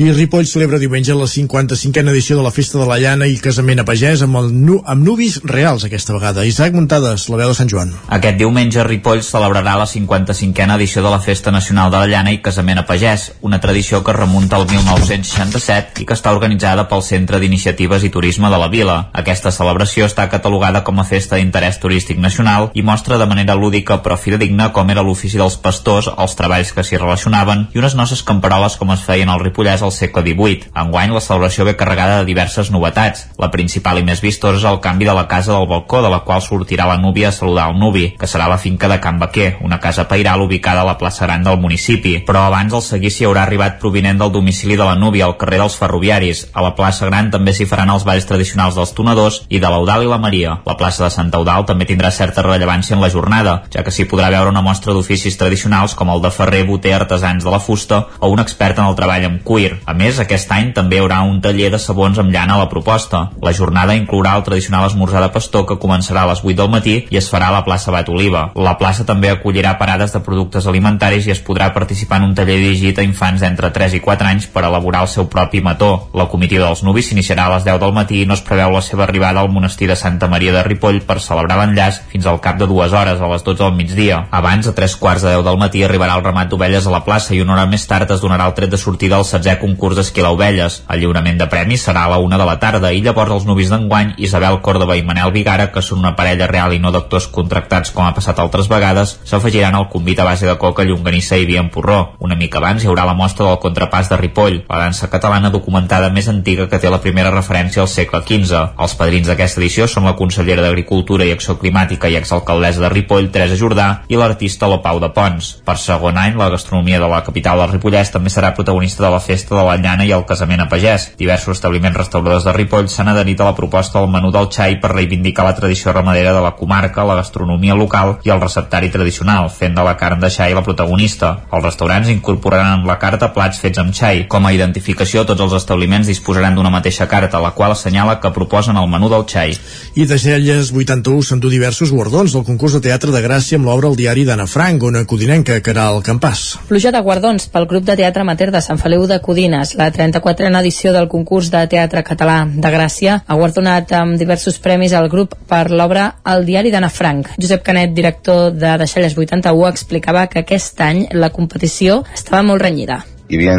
I Ripoll celebra diumenge la 55a edició de la Festa de la Llana i Casament a Pagès amb, el nu amb nubis reals aquesta vegada. Isaac Muntades, la veu de Sant Joan. Aquest diumenge Ripoll celebrarà la 55a edició de la Festa Nacional de la Llana i Casament a Pagès, una tradició que remunta al 1967 i que està organitzada pel Centre d'Iniciatives i Turisme de la Vila. Aquesta celebració està catalogada com a festa d'interès turístic nacional i mostra de manera lúdica però fidedigna com era l'ofici dels pastors, els treballs que s'hi relacionaven i unes noces camperoles com es feien al Ripollès al segle XVIII. Enguany la celebració ve carregada de diverses novetats. La principal i més vistosa és el canvi de la casa del balcó de la qual sortirà la núvia a saludar el nuvi, que serà la finca de Can Baquer, una casa pairal ubicada a la plaça Gran del municipi. Però abans el seguici haurà arribat provinent del domicili de la núvia al carrer dels Ferroviaris. A la plaça Gran també s'hi faran els balls tradicionals dels tonadors i de l'Eudal i la Maria. La plaça de Santa Eudal també tindrà certa rellevància en la jornada, ja que s'hi podrà veure una mostra d'oficis tradicionals com el de ferrer, boter, artesans de la fusta o un expert en el treball amb cuir. A més, aquest any també hi haurà un taller de sabons amb llana a la proposta. La jornada inclourà el tradicional esmorzar de pastor que començarà a les 8 del matí i es farà a la plaça Bat Oliva. La plaça també acollirà parades de productes alimentaris i es podrà participar en un taller dirigit a infants d'entre 3 i 4 anys per elaborar el seu propi mató. La comitiva dels nuvis s'iniciarà a les 10 del matí i no es preveu la seva arribada al monestir de Santa Maria de Ripoll per celebrar l'enllaç fins al cap de dues hores a les 12 del migdia. Abans, a tres quarts de 10 del matí, arribarà el ramat d'ovelles ovelles a la plaça i una hora més tard es donarà el tret de sortida al 16è concurs d'esquila ovelles. El lliurament de premis serà a la una de la tarda i llavors els nuvis d'enguany, Isabel Córdoba i Manel Vigara, que són una parella real i no d'actors contractats com ha passat altres vegades, s'afegiran al convit a base de coca, llonganissa i vi en porró. Una mica abans hi haurà la mostra del contrapàs de Ripoll, la dansa catalana documentada més antiga que té la primera referència al segle XV. Els padrins d'aquesta edició són la consellera d'Agricultura i Acció Climàtica i exalcaldessa de Ripoll, Teresa Jordà, i l'artista Lopau de Pons. Per segon any, la gastronomia de la capital del Ripollès també serà protagonista de la festa de la llana i el casament a pagès. Diversos establiments restauradors de Ripoll s'han adherit a la proposta del menú del xai per reivindicar la tradició ramadera de la comarca, la gastronomia local i el receptari tradicional, fent de la carn de xai la protagonista. Els restaurants incorporaran en la carta plats fets amb xai. Com a identificació, tots els establiments disposaran d'una mateixa carta, la qual assenyala que proposen el menú del xai. I de Celles 81 s'endú diversos guardons del concurs de teatre de Gràcia amb l'obra El diari d'Anna Frank, on Codinenca, que era el campàs. Pluja de guardons pel grup de teatre amateur de Sant Feliu de Codines. La 34a edició del concurs de teatre català de Gràcia ha guardonat amb diversos premis al grup per l'obra El diari d'Anna Frank. Josep Canet, director de Deixalles 81, explicava que aquest any la competició estava molt renyida. Hi havia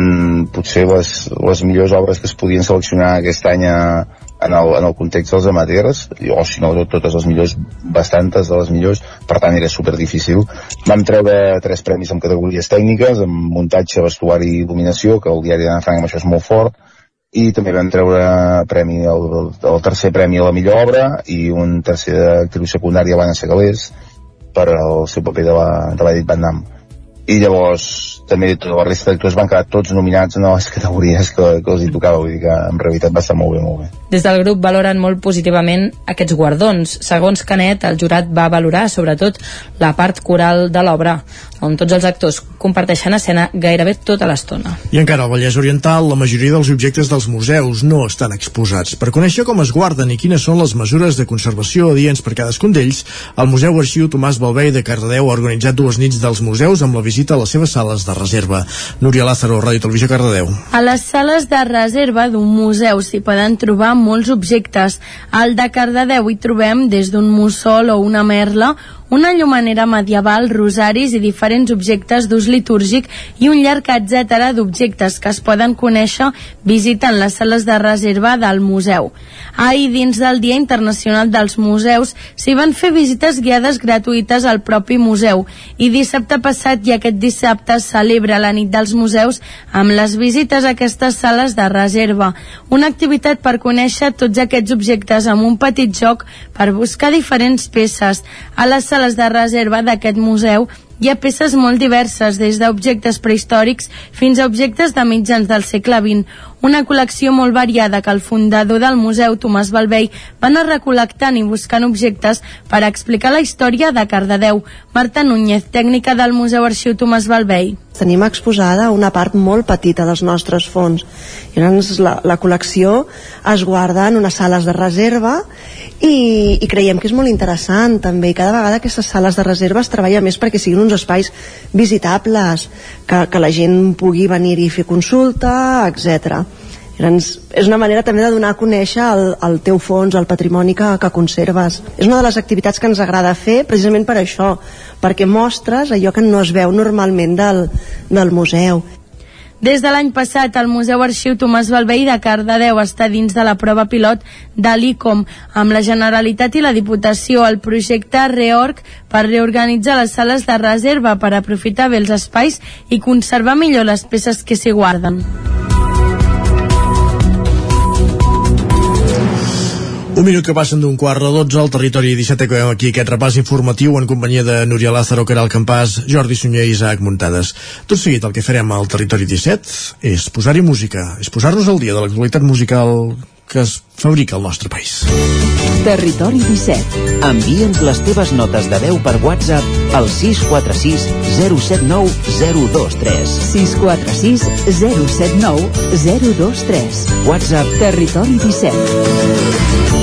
potser les, les millors obres que es podien seleccionar aquest any a, en el, en el context dels amateurs, o si no totes les millors, bastantes de les millors, per tant era super difícil. Vam treure tres premis en categories tècniques, en muntatge, vestuari i il·luminació, que el diari d'Anna Frank amb això és molt fort, i també vam treure premi el, el, tercer premi a la millor obra i un tercer d'actriu secundària a l'Anna Segalés per al seu paper de la, de Van Damme i llavors també tota la resta d'actors van quedar tots nominats en les categories que, que els hi tocava, vull dir que en realitat va estar molt bé, molt bé. Des del grup valoren molt positivament aquests guardons. Segons Canet, el jurat va valorar sobretot la part coral de l'obra, on tots els actors comparteixen escena gairebé tota l'estona. I encara al Vallès Oriental, la majoria dels objectes dels museus no estan exposats. Per conèixer com es guarden i quines són les mesures de conservació adients per cadascun d'ells, el Museu Arxiu Tomàs Balvei de Cardedeu ha organitzat dues nits dels museus amb la visita a les seves sales de reserva. Núria Lázaro, Ràdio Televisió Cardedeu. A les sales de reserva d'un museu s'hi poden trobar molts objectes. Al de Cardedeu hi trobem des d'un mussol o una merla una llumanera medieval, rosaris i diferents objectes d'ús litúrgic i un llarg etcètera d'objectes que es poden conèixer visitant les sales de reserva del museu. Ahir, dins del Dia Internacional dels Museus, s'hi van fer visites guiades gratuïtes al propi museu i dissabte passat i aquest dissabte celebra la nit dels museus amb les visites a aquestes sales de reserva. Una activitat per conèixer tots aquests objectes amb un petit joc per buscar diferents peces. A les sales de reserva d'aquest museu hi ha peces molt diverses, des d'objectes prehistòrics fins a objectes de mitjans del segle XX. Una col·lecció molt variada que el fundador del museu, Tomàs Balvei, va anar recol·lectant i buscant objectes per explicar la història de Cardedeu. Marta Núñez, tècnica del Museu Arxiu Tomàs Balvei. Tenim exposada una part molt petita dels nostres fons. I la, la col·lecció es guarda en unes sales de reserva i, i creiem que és molt interessant també i cada vegada aquestes sales de reserva es treballa més perquè siguin uns espais visitables que, que la gent pugui venir i fer consulta, etc. És una manera també de donar a conèixer el, el teu fons, el patrimoni que, que conserves. És una de les activitats que ens agrada fer precisament per això, perquè mostres allò que no es veu normalment del, del museu. Des de l'any passat, el Museu Arxiu Tomàs Balvei de Cardedeu està dins de la prova pilot de l'ICOM, amb la Generalitat i la Diputació el projecte REORG per reorganitzar les sales de reserva per aprofitar bé els espais i conservar millor les peces que s'hi guarden. Un minut que passen d'un quart a 12 al territori 17 que veiem aquí aquest repàs informatiu en companyia de Núria Lázaro, Caral Campàs, Jordi Sunyer i Isaac Muntades. Tot seguit el que farem al territori 17 és posar-hi música, és posar-nos al dia de l'actualitat musical que es fabrica al nostre país. Territori 17. Envia'ns les teves notes de veu per WhatsApp al 646 079 023. 646 079 023. WhatsApp Territori 17.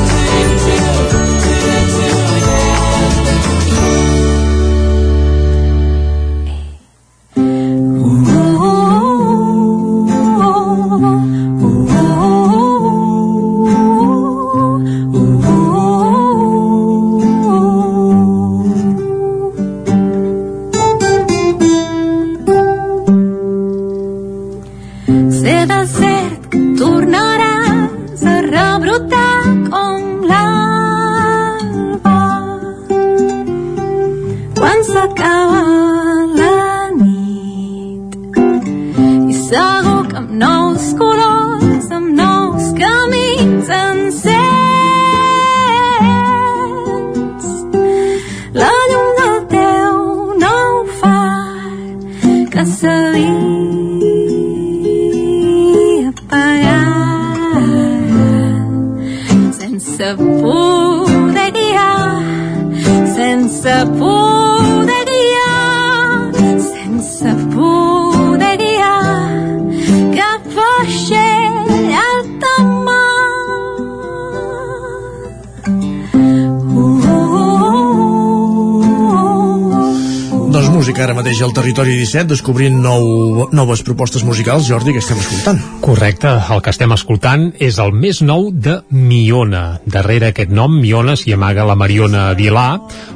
Al Territori 17, descobrint nou, noves propostes musicals, Jordi, que estem escoltant. Correcte, el que estem escoltant és el més nou de Miona. Darrere aquest nom, Miona, s'hi amaga la Mariona Vilà,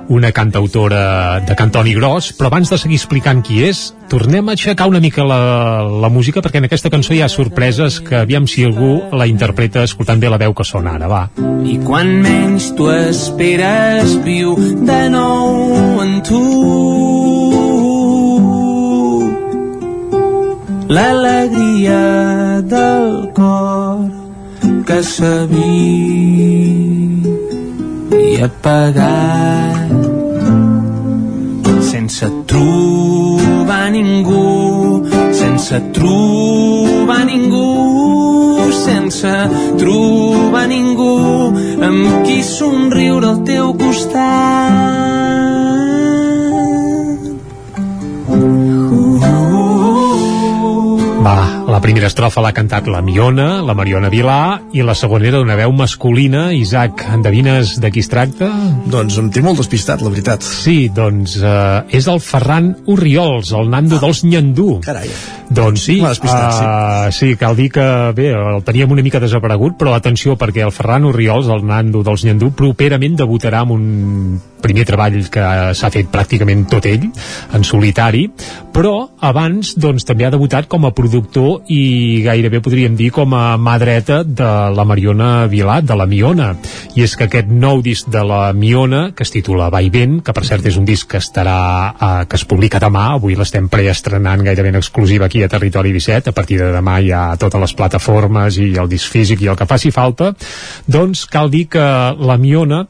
una cantautora de Cantoni Gros, però abans de seguir explicant qui és, tornem a aixecar una mica la, la música, perquè en aquesta cançó hi ha sorpreses que aviam si algú la interpreta escoltant bé la veu que sona ara, va. I quan menys tu esperes viu de nou en tu l'alegria del cor que s'havia apagat. Sense trobar ningú sense trobar ningú sense trobar ningú amb qui somriure al teu costat primera estrofa l'ha cantat la Miona, la Mariona Vilà, i la segona era d'una veu masculina. Isaac, endevines de qui es tracta? Doncs em té molt despistat, la veritat. Sí, doncs eh, és el Ferran Urriols, el nando dels Nyandú. Carai. Doncs sí, despistat, uh, sí, cal dir que bé, el teníem una mica desaparegut, però atenció perquè el Ferran Urriols, el nando dels Nyandú, properament debutarà amb un primer treball que s'ha fet pràcticament tot ell, en solitari, però abans doncs, també ha debutat com a productor i gairebé podríem dir com a mà dreta de la Mariona Vilat, de la Miona. I és que aquest nou disc de la Miona, que es titula Va i Vent, que per cert és un disc que estarà eh, que es publica demà, avui l'estem preestrenant gairebé en exclusiva aquí a Territori 17, a partir de demà hi ha totes les plataformes i el disc físic i el que faci falta, doncs cal dir que la Miona,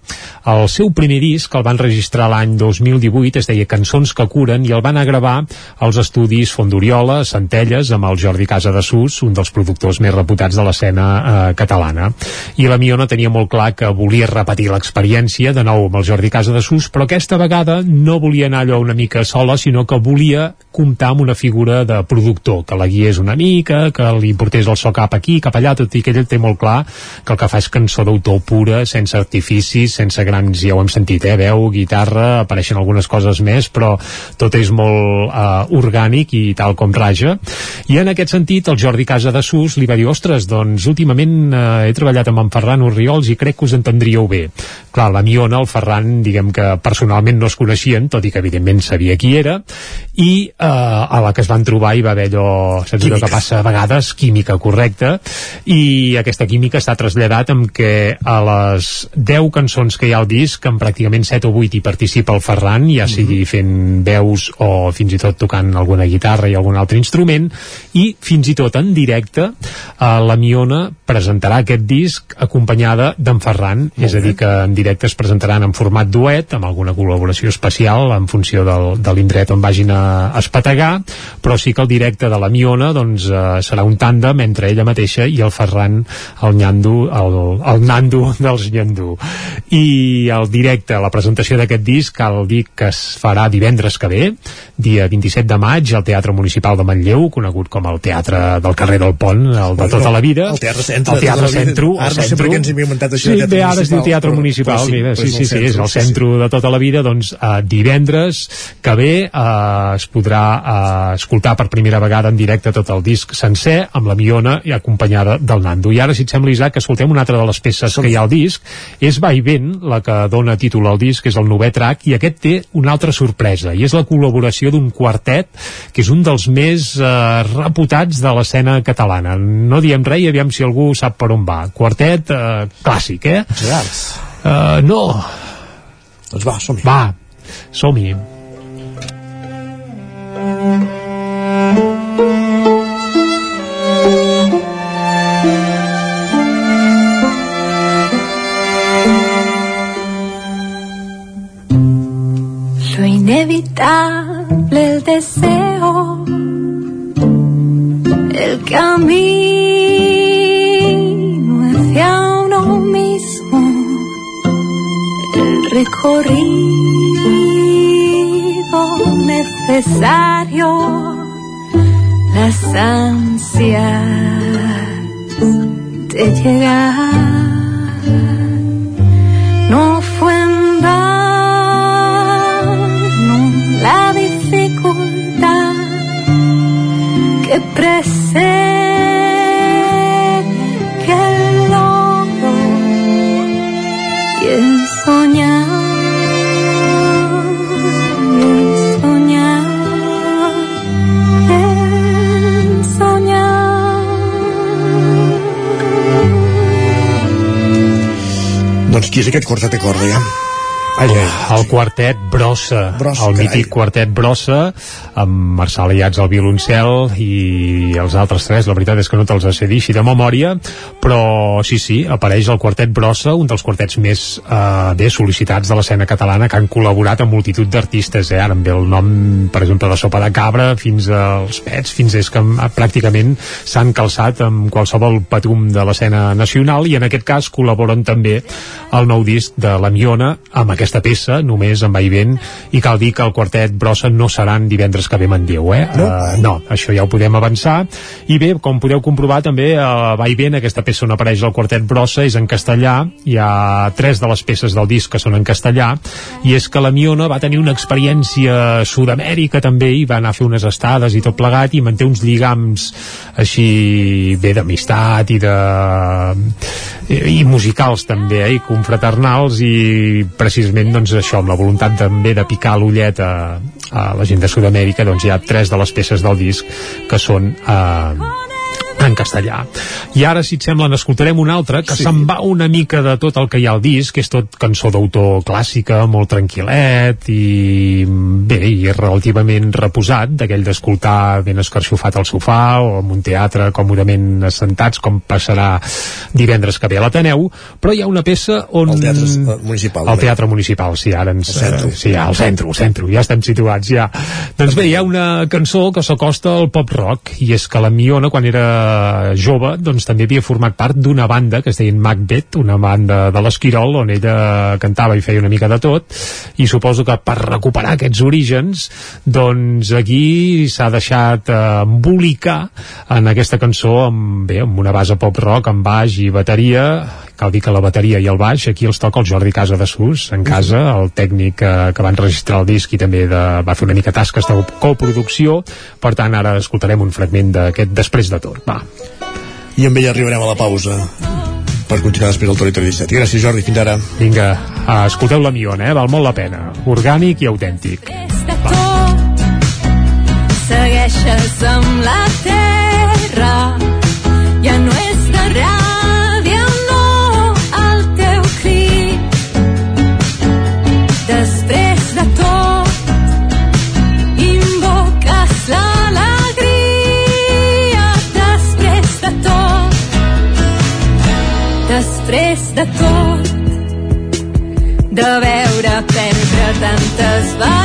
el seu primer disc el van registrar l'any 2018, es deia Cançons que curen, i el van a gravar als estudis Fondoriola, Centelles, amb el Jordi Casa de Sus, un dels productors més reputats de l'escena eh, catalana. I la Miona tenia molt clar que volia repetir l'experiència, de nou amb el Jordi Casa de Sus, però aquesta vegada no volia anar allò una mica sola, sinó que volia comptar amb una figura de productor, que la guiés una mica, que li portés el so cap aquí, cap allà, tot i que ell té molt clar que el que fa és cançó d'autor pura, sense artificis, sense grans, ja ho hem sentit, eh, veu, guitarra, apareixen algunes coses més, però tot és molt eh, orgànic i tal com raja. I en aquest sentit, el Jordi Casa de Sus li va dir, ostres, doncs últimament eh, he treballat amb en Ferran Urriols i crec que us entendríeu bé. Clar, la Miona, el Ferran, diguem que personalment no es coneixien, tot i que evidentment sabia qui era, i eh, a la que es van trobar hi va haver allò, saps allò que passa a vegades, química correcta, i aquesta química està traslladat amb que a les 10 cançons que hi ha al disc, en pràcticament 7 o 8 hi participa el Ferran, ja sigui fent veus o fins i tot tocant alguna guitarra i algun altre instrument, i fins i tot en directe eh, la Miona presentarà aquest disc acompanyada d'en Ferran, és a dir que en directe es presentaran en format duet, amb alguna col·laboració especial en funció del, de l'indret on vagin a espetegar, però sí que el directe de la Miona doncs, eh, serà un tàndem entre ella mateixa i el Ferran, el Nyando, el, el Nando dels Nyandú. I el directe, la presentació d'aquest disc, cal dir que es farà divendres que ve, dia 27 de maig, al Teatre Municipal de Manlleu, conegut com el Teatre del carrer del Pont, el de tota la vida. El Teatre Centre. El Teatre Centro. Ara no sé per què ens hem inventat això Sí, de Teatre bé, ara es diu Teatre però- Municipal, però sí, mira, sí, és sí, el sí, és centre, el sí, centre de tota la vida, doncs uh, divendres que ve uh, es podrà eh, escoltar per primera vegada en directe tot el disc sencer amb la Miona i acompanyada del Nando. I ara si et sembla Isaac escoltem una altra de les peces que hi ha al disc. És Va i Vent la que dona títol al disc és el novè track i aquest té una altra sorpresa i és la col·laboració d'un quartet que és un dels més eh, reputats de l'escena catalana. No diem res i aviam si algú sap per on va. Quartet eh, clàssic eh? Uh, no. Doncs va, som-hi. Va, som-hi deseo, el camino hacia uno mismo, el recorrido necesario, las ansias de llegar. Precede que el logro y el soñar, y el soñar, el soñar. Doncs qui és aquest quartet de corda, ja? Ai, ai, el quartet Brossa, Brossa, el carai. mític quartet Brossa amb Marçal Iats al violoncel i els altres tres, la veritat és que no te'ls sé dir així de memòria, però sí, sí, apareix el quartet Brossa, un dels quartets més eh, bé sol·licitats de l'escena catalana que han col·laborat amb multitud d'artistes, eh? ara em ve el nom, per exemple, de Sopa de Cabra fins als Pets, fins és que eh, pràcticament s'han calçat amb qualsevol patum de l'escena nacional i en aquest cas col·laboren també el nou disc de la Miona amb aquesta peça, només amb Vaivent i cal dir que el quartet Brossa no seran divendres que ve Manlleu, eh? No? Uh, no, això ja ho podem avançar i bé, com podeu comprovar també a uh, Vaivent aquesta peça on apareix el quartet Brossa és en castellà, hi ha tres de les peces del disc que són en castellà i és que la Miona va tenir una experiència a Sud-amèrica també i va anar a fer unes estades i tot plegat i manté uns lligams així bé d'amistat i de i musicals també eh, i confraternals i precisament doncs això amb la voluntat també de picar l'ullet a, a la gent de Sud-amèrica doncs hi ha tres de les peces del disc que són eh, en castellà. I ara, si et sembla, n'escoltarem una altra que sí. se'n va una mica de tot el que hi ha al disc, que és tot cançó d'autor clàssica, molt tranquil·let i bé, i relativament reposat, d'aquell d'escoltar ben escarxofat al sofà o en un teatre còmodament assentats, com passarà divendres que ve a l'Ateneu, però hi ha una peça on... El teatre municipal. El teatre municipal, sí, ara ens... El sí, al centre, al centre, ja estem situats, ja. Doncs bé, hi ha una cançó que s'acosta al pop rock, i és que la Miona, quan era jove, doncs també havia format part d'una banda que es deia Macbeth, una banda de l'Esquirol, on ella cantava i feia una mica de tot, i suposo que per recuperar aquests orígens, doncs aquí s'ha deixat eh, embolicar en aquesta cançó amb, bé, amb una base pop rock, amb baix i bateria, cal dir que la bateria i el baix aquí els toca el Jordi Casa de Sus en casa, el tècnic que, que va enregistrar el disc i també de, va fer una mica tasques de coproducció per tant ara escoltarem un fragment d'aquest Després de tot, va I amb ella arribarem a la pausa per continuar després del Territori 17. Gràcies, Jordi. Fins ara. Vinga, escolteu la Miona, eh? val molt la pena. Orgànic i autèntic. tot segueixes amb la terra després de tot. Invoques l'alegria després de tot. Després de tot. De veure perdre tantes batalles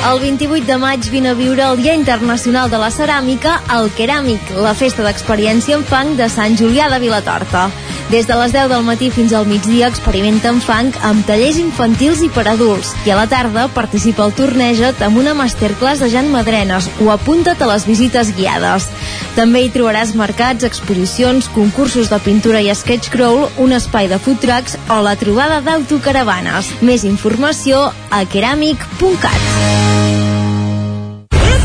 El 28 de maig vine a viure el Dia Internacional de la Ceràmica al Keràmic, la festa d'experiència en fang de Sant Julià de Vilatorta. Des de les 10 del matí fins al migdia experimenta en fang amb tallers infantils i per adults i a la tarda participa al Torneja't amb una masterclass de Jan Madrenes o apunta't a les visites guiades. També hi trobaràs mercats, exposicions, concursos de pintura i sketch crawl, un espai de food trucks o la trobada d'autocaravanes. Més informació a keramic.cat.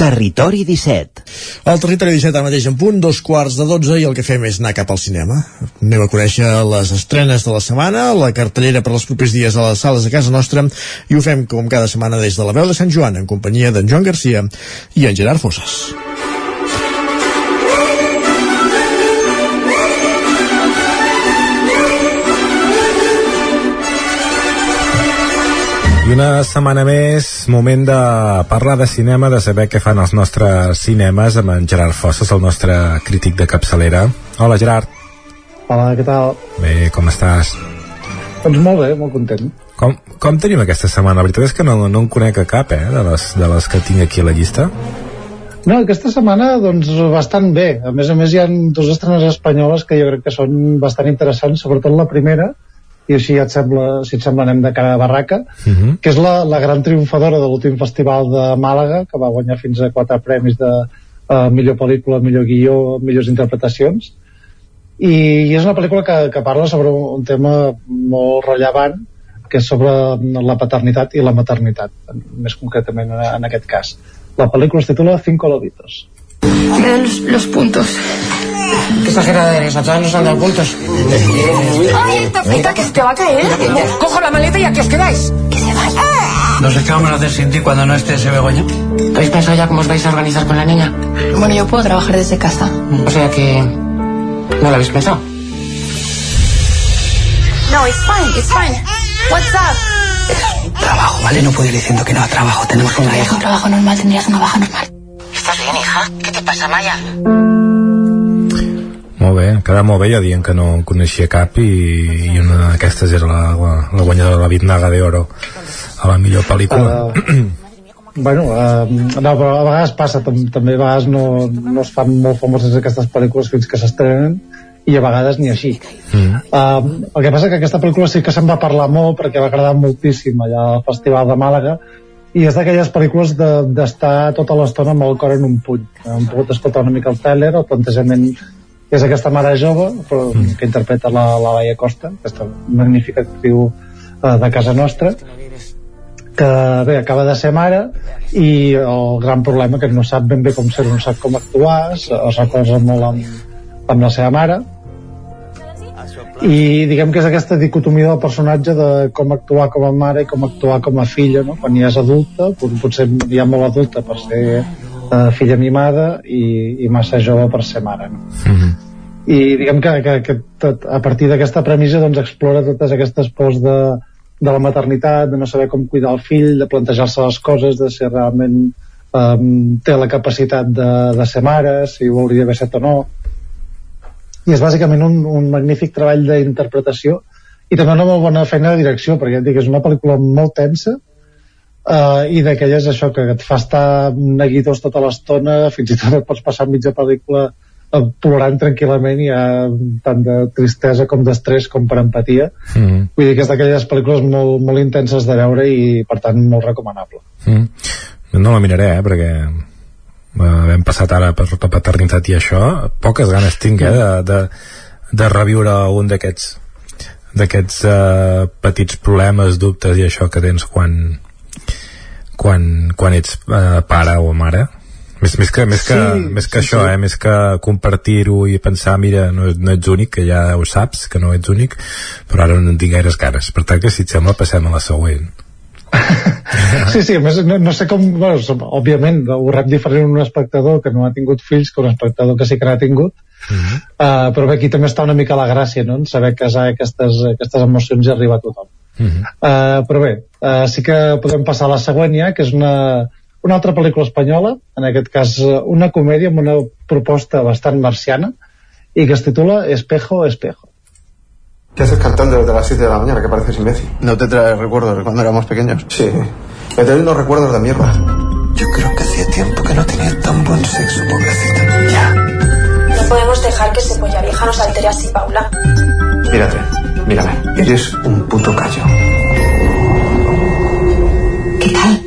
Territori 17. El territori 17 ara mateix en punt, dos quarts de 12 i el que fem és anar cap al cinema. Anem a conèixer les estrenes de la setmana, la cartellera per als propers dies a les sales de casa nostra i ho fem com cada setmana des de la veu de Sant Joan en companyia d'en Joan Garcia i en Gerard Fosses. I una setmana més, moment de parlar de cinema, de saber què fan els nostres cinemes amb en Gerard Fosses, el nostre crític de capçalera. Hola, Gerard. Hola, què tal? Bé, com estàs? Doncs molt bé, molt content. Com, com tenim aquesta setmana? La veritat és que no, no en conec a cap, eh, de les, de les que tinc aquí a la llista. No, aquesta setmana, doncs, bastant bé. A més a més, hi ha dues estrenes espanyoles que jo crec que són bastant interessants, sobretot la primera, i així et sembla, si et sembla anem de cara a barraca, Uh -huh. que és la, la gran triomfadora de l'últim festival de Màlaga, que va guanyar fins a quatre premis de uh, millor pel·lícula, millor guió, millors interpretacions. I, i és una pel·lícula que, que parla sobre un, un tema molt rellevant, que és sobre la paternitat i la maternitat, més concretament en, en aquest cas. La pel·lícula es titula Cinco lobitos. Los, los puntos. ¿Qué exagerada eres? A todas nos han dado puntos. ¡Ay, tacita, que se te va a caer! Cojo la maleta y aquí os quedáis. No sé qué vamos a hacer sin ti cuando no esté ese Begoña. ¿Habéis pensado ya cómo os vais a organizar con la niña? Bueno, yo puedo trabajar desde casa. O sea que... ¿No lo habéis pensado? No, it's fine, it's fine. What's up? Trabajo, ¿vale? No puedo ir diciendo que no a trabajo. Tenemos una hija. un trabajo normal, tendrías una baja normal. ¿Estás bien, hija? ¿Qué te pasa, Maya? Molt bé, quedava molt bé, ja dient que no en coneixia cap i, i una d'aquestes era la, la, la guanyadora de la Bitnaga d'Oro a la millor pel·lícula. bueno, eh, no, però a vegades passa, tam també a vegades no, no es fan molt famoses aquestes pel·lícules fins que s'estrenen i a vegades ni així. Mm. Uh, el que passa que aquesta pel·lícula sí que se'n va parlar molt perquè va agradar moltíssim allà al Festival de Màlaga i és d'aquelles pel·lícules d'estar de, tota l'estona amb el cor en un puny. Hem pogut escoltar una mica el trailer, el plantejament és aquesta mare jove però, mm. que interpreta la, la Laia Costa, aquesta magnífica actriu uh, de casa nostra, que bé, acaba de ser mare i el gran problema que no sap ben bé com ser, no sap com actuar, es recolza molt amb, amb la seva mare i diguem que és aquesta dicotomia del personatge de com actuar com a mare i com actuar com a filla no? quan ja és adulta potser ja molt adulta per ser uh, filla mimada i, i massa jove per ser mare no? Mm -hmm. i diguem que, que, que tot, a partir d'aquesta premissa doncs explora totes aquestes pors de, de la maternitat, de no saber com cuidar el fill, de plantejar-se les coses, de ser realment um, té la capacitat de, de ser mare, si ho hauria d'haver set o no i és bàsicament un, un magnífic treball d'interpretació i també una molt bona feina de direcció perquè ja et dic, és una pel·lícula molt tensa uh, i d'aquelles això que et fa estar neguitós tota l'estona fins i tot et pots passar mitja pel·lícula uh, plorant tranquil·lament i hi ha tant de tristesa com d'estrès com per empatia mm. vull dir que és d'aquelles pel·lícules molt, molt intenses de veure i per tant molt recomanable mm. no la miraré eh, perquè eh, hem passat ara per la paternitat i això poques ganes tinc eh, de, de, de reviure un d'aquests d'aquests eh, petits problemes, dubtes i això que tens quan quan, quan ets eh, pare o mare més, més que, més que, sí, més que sí, això, sí. eh? més que compartir-ho i pensar, mira, no, no ets únic, que ja ho saps, que no ets únic, però ara no en tinc gaires ganes. Per tant, que si et sembla, passem a la següent sí, sí, més no, no sé com bueno, òbviament ho rep diferent un espectador que no ha tingut fills que un espectador que sí que n'ha tingut uh -huh. uh, però bé, aquí també està una mica la gràcia no? en saber casar aquestes, aquestes emocions i arribar a tothom uh -huh. uh, però bé, uh, sí que podem passar a la següent ja, que és una, una altra pel·lícula espanyola, en aquest cas una comèdia amb una proposta bastant marciana i que es titula Espejo, Espejo ¿Qué haces cantando desde las 7 de la mañana? Que pareces imbécil. ¿No te traes recuerdos de cuando éramos pequeños? Sí. Me trae unos recuerdos de mierda. Yo creo que hacía tiempo que no tenía tan buen sexo, pobrecita. Ya. No podemos dejar que ese polla vieja nos altere así, Paula. Mírate, mírame. Eres un puto callo. ¿Qué tal?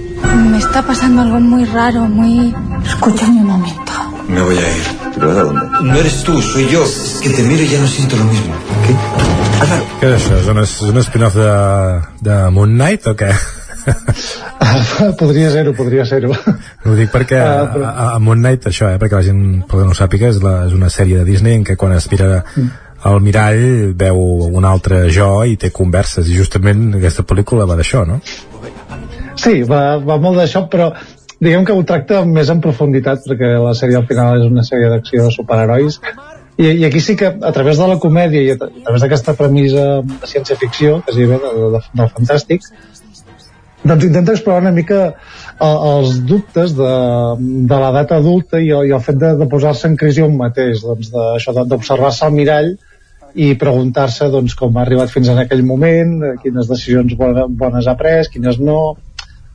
Me está pasando algo muy raro, muy... Escúchame un momento. Me voy a ir. ¿Pero de dónde? No eres tú, soy yo. Que te miro y ya no siento lo mismo. ¿Qué? Què és això? És un, és un spin-off de, de Moon Knight o què? podria ser-ho, podria ser-ho. Ho dic perquè uh, però... a, a Moon Knight, això, eh, perquè la gent perquè no ho sàpiga, és, la, és una sèrie de Disney en què quan es mira mm. al mirall veu un altre jo i té converses i justament aquesta pel·lícula va d'això, no? Sí, va, va molt d'això, però diguem que ho tracta més en profunditat perquè la sèrie al final és una sèrie d'acció de superherois i, i aquí sí que a través de la comèdia i a, través d'aquesta premissa de ciència-ficció que es diu de, de, del fantàstic doncs intenta explorar una mica el, els dubtes de, de l'edat adulta i i el fet de, de posar-se en crisi un mateix doncs d'observar-se al mirall i preguntar-se doncs, com ha arribat fins en aquell moment, quines decisions bones ha pres, quines no,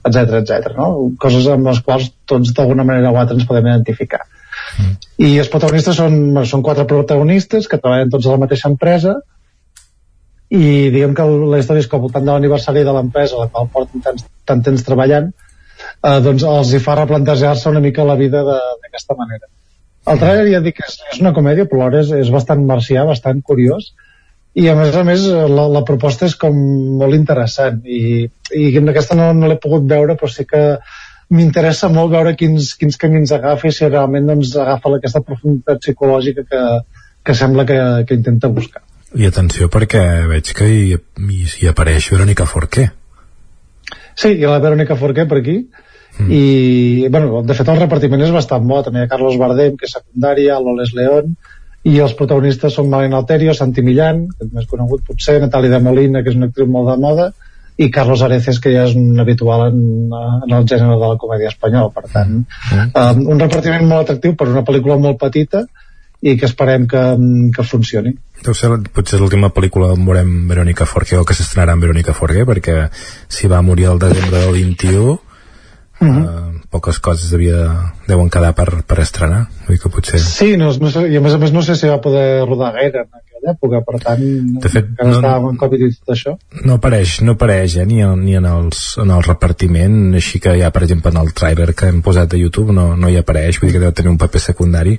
etc etc. no? coses amb les quals tots d'alguna manera o altra ens podem identificar mm. i els protagonistes són, són quatre protagonistes que treballen tots a la mateixa empresa i diguem que la història és que al voltant de l'aniversari de l'empresa la qual porten tant, tant temps treballant eh, doncs els hi fa replantejar-se una mica la vida d'aquesta manera. El trailer ja dic que és, és una comèdia però alhora és, és bastant marcià, bastant curiós. I a més a més la, la proposta és com molt interessant. I, i aquesta no, no l'he pogut veure però sí que m'interessa molt veure quins, quins camins agafa i si realment doncs, agafa aquesta profunditat psicològica que, que sembla que, que intenta buscar. I atenció perquè veig que hi, hi, hi apareix Verónica Forqué. Sí, hi ha la Verónica Forqué per aquí mm. i bueno, de fet el repartiment és bastant bo també hi ha Carlos Bardem que és secundària, l'Oles León i els protagonistes són Malena Alterio, Santi Millán, que és més conegut potser, Natàlia de Molina, que és una actriu molt de moda, i Carlos Areces, que ja és un habitual en, en el gènere de la comèdia espanyola, per tant, mm. um, un repartiment molt atractiu per una pel·lícula molt petita i que esperem que, que funcioni. Deu ser potser l'última pel·lícula on veurem Verónica Forqué o que s'estrenarà amb Verónica Forqué perquè si va morir el desembre del 21 uh, poques coses devia, deuen quedar per, per estrenar vull que potser Sí, no, no sé, i a més a més no sé si va poder rodar gaire en aquella època, per tant, De fet, encara no- estava Covid i tot això. no apareix, no apareix eh, ni, en, ni en, els, en el repartiment així que ja per exemple en el trailer que hem posat a YouTube no, no hi apareix vull dir que deu tenir un paper secundari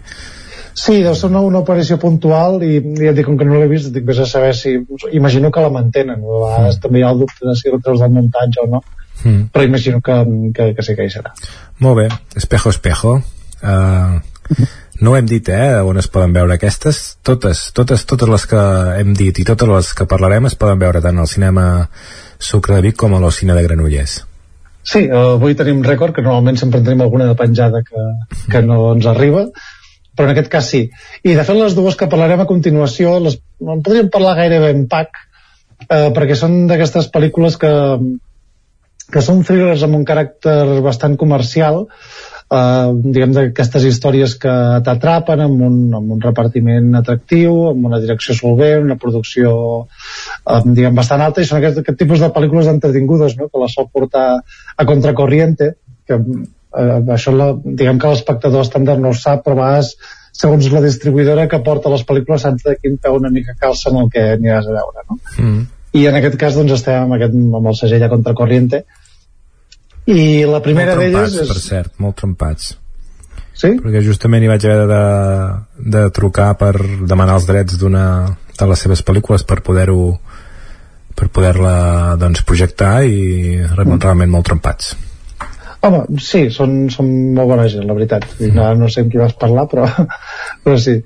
Sí, deu ser una, una aparició puntual i, ja et dic, com que no l'he vist, dic, vés a saber si... Imagino que la mantenen, a vegades també hi ha el dubte de si la treus del muntatge o no, mm. però imagino que, que, que sí que hi serà. Molt bé, Espejo Espejo uh, no ho hem dit, eh, on es poden veure aquestes totes, totes, totes les que hem dit i totes les que parlarem es poden veure tant al cinema Sucre de Vic com a l'Ocina de Granollers Sí, eh, avui tenim rècord, que normalment sempre en tenim alguna de penjada que, que no ens arriba, però en aquest cas sí. I de fet les dues que parlarem a continuació, les, en podríem parlar gairebé en pack, eh, perquè són d'aquestes pel·lícules que, que són thrillers amb un caràcter bastant comercial, eh, diguem d'aquestes històries que t'atrapen amb, un, amb un repartiment atractiu, amb una direcció solvent, una producció eh, diguem bastant alta i són aquest, aquest tipus de pel·lícules entretingudes no? que les sol portar a contracorriente que eh, això la, diguem que l'espectador estàndard no ho sap però a vegades segons la distribuïdora que porta les pel·lícules saps de quin peu una mica calça en el que aniràs a veure no? mm. i en aquest cas doncs estem amb, aquest, amb el segell a contracorriente i la primera d'elles és... per cert, molt trompats sí? perquè justament hi vaig haver de, de trucar per demanar els drets d'una de les seves pel·lícules per poder-ho per poder-la doncs, projectar i realment, realment molt trompats Home, sí, són, són molt bona gent, la veritat. No, no sé amb qui vas parlar, però, però sí.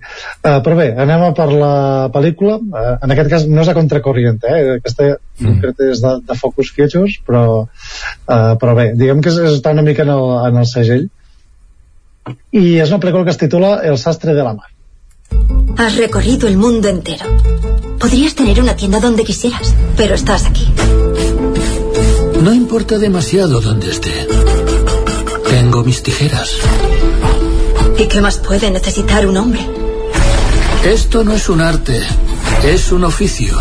Uh, però bé, anem a per la pel·lícula. Uh, en aquest cas no és a contracorriente, eh? Aquesta mm. concreta és de, de Focus Features, però, uh, però bé, diguem que és, està una mica en el, en el segell. I és una pel·lícula que es titula El sastre de la mar. Has recorrido el mundo entero. Podrías tener una tienda donde quisieras, pero estás aquí. No importa demasiado dónde esté. Tengo mis tijeras. ¿Y qué más puede necesitar un hombre? Esto no es un arte, es un oficio.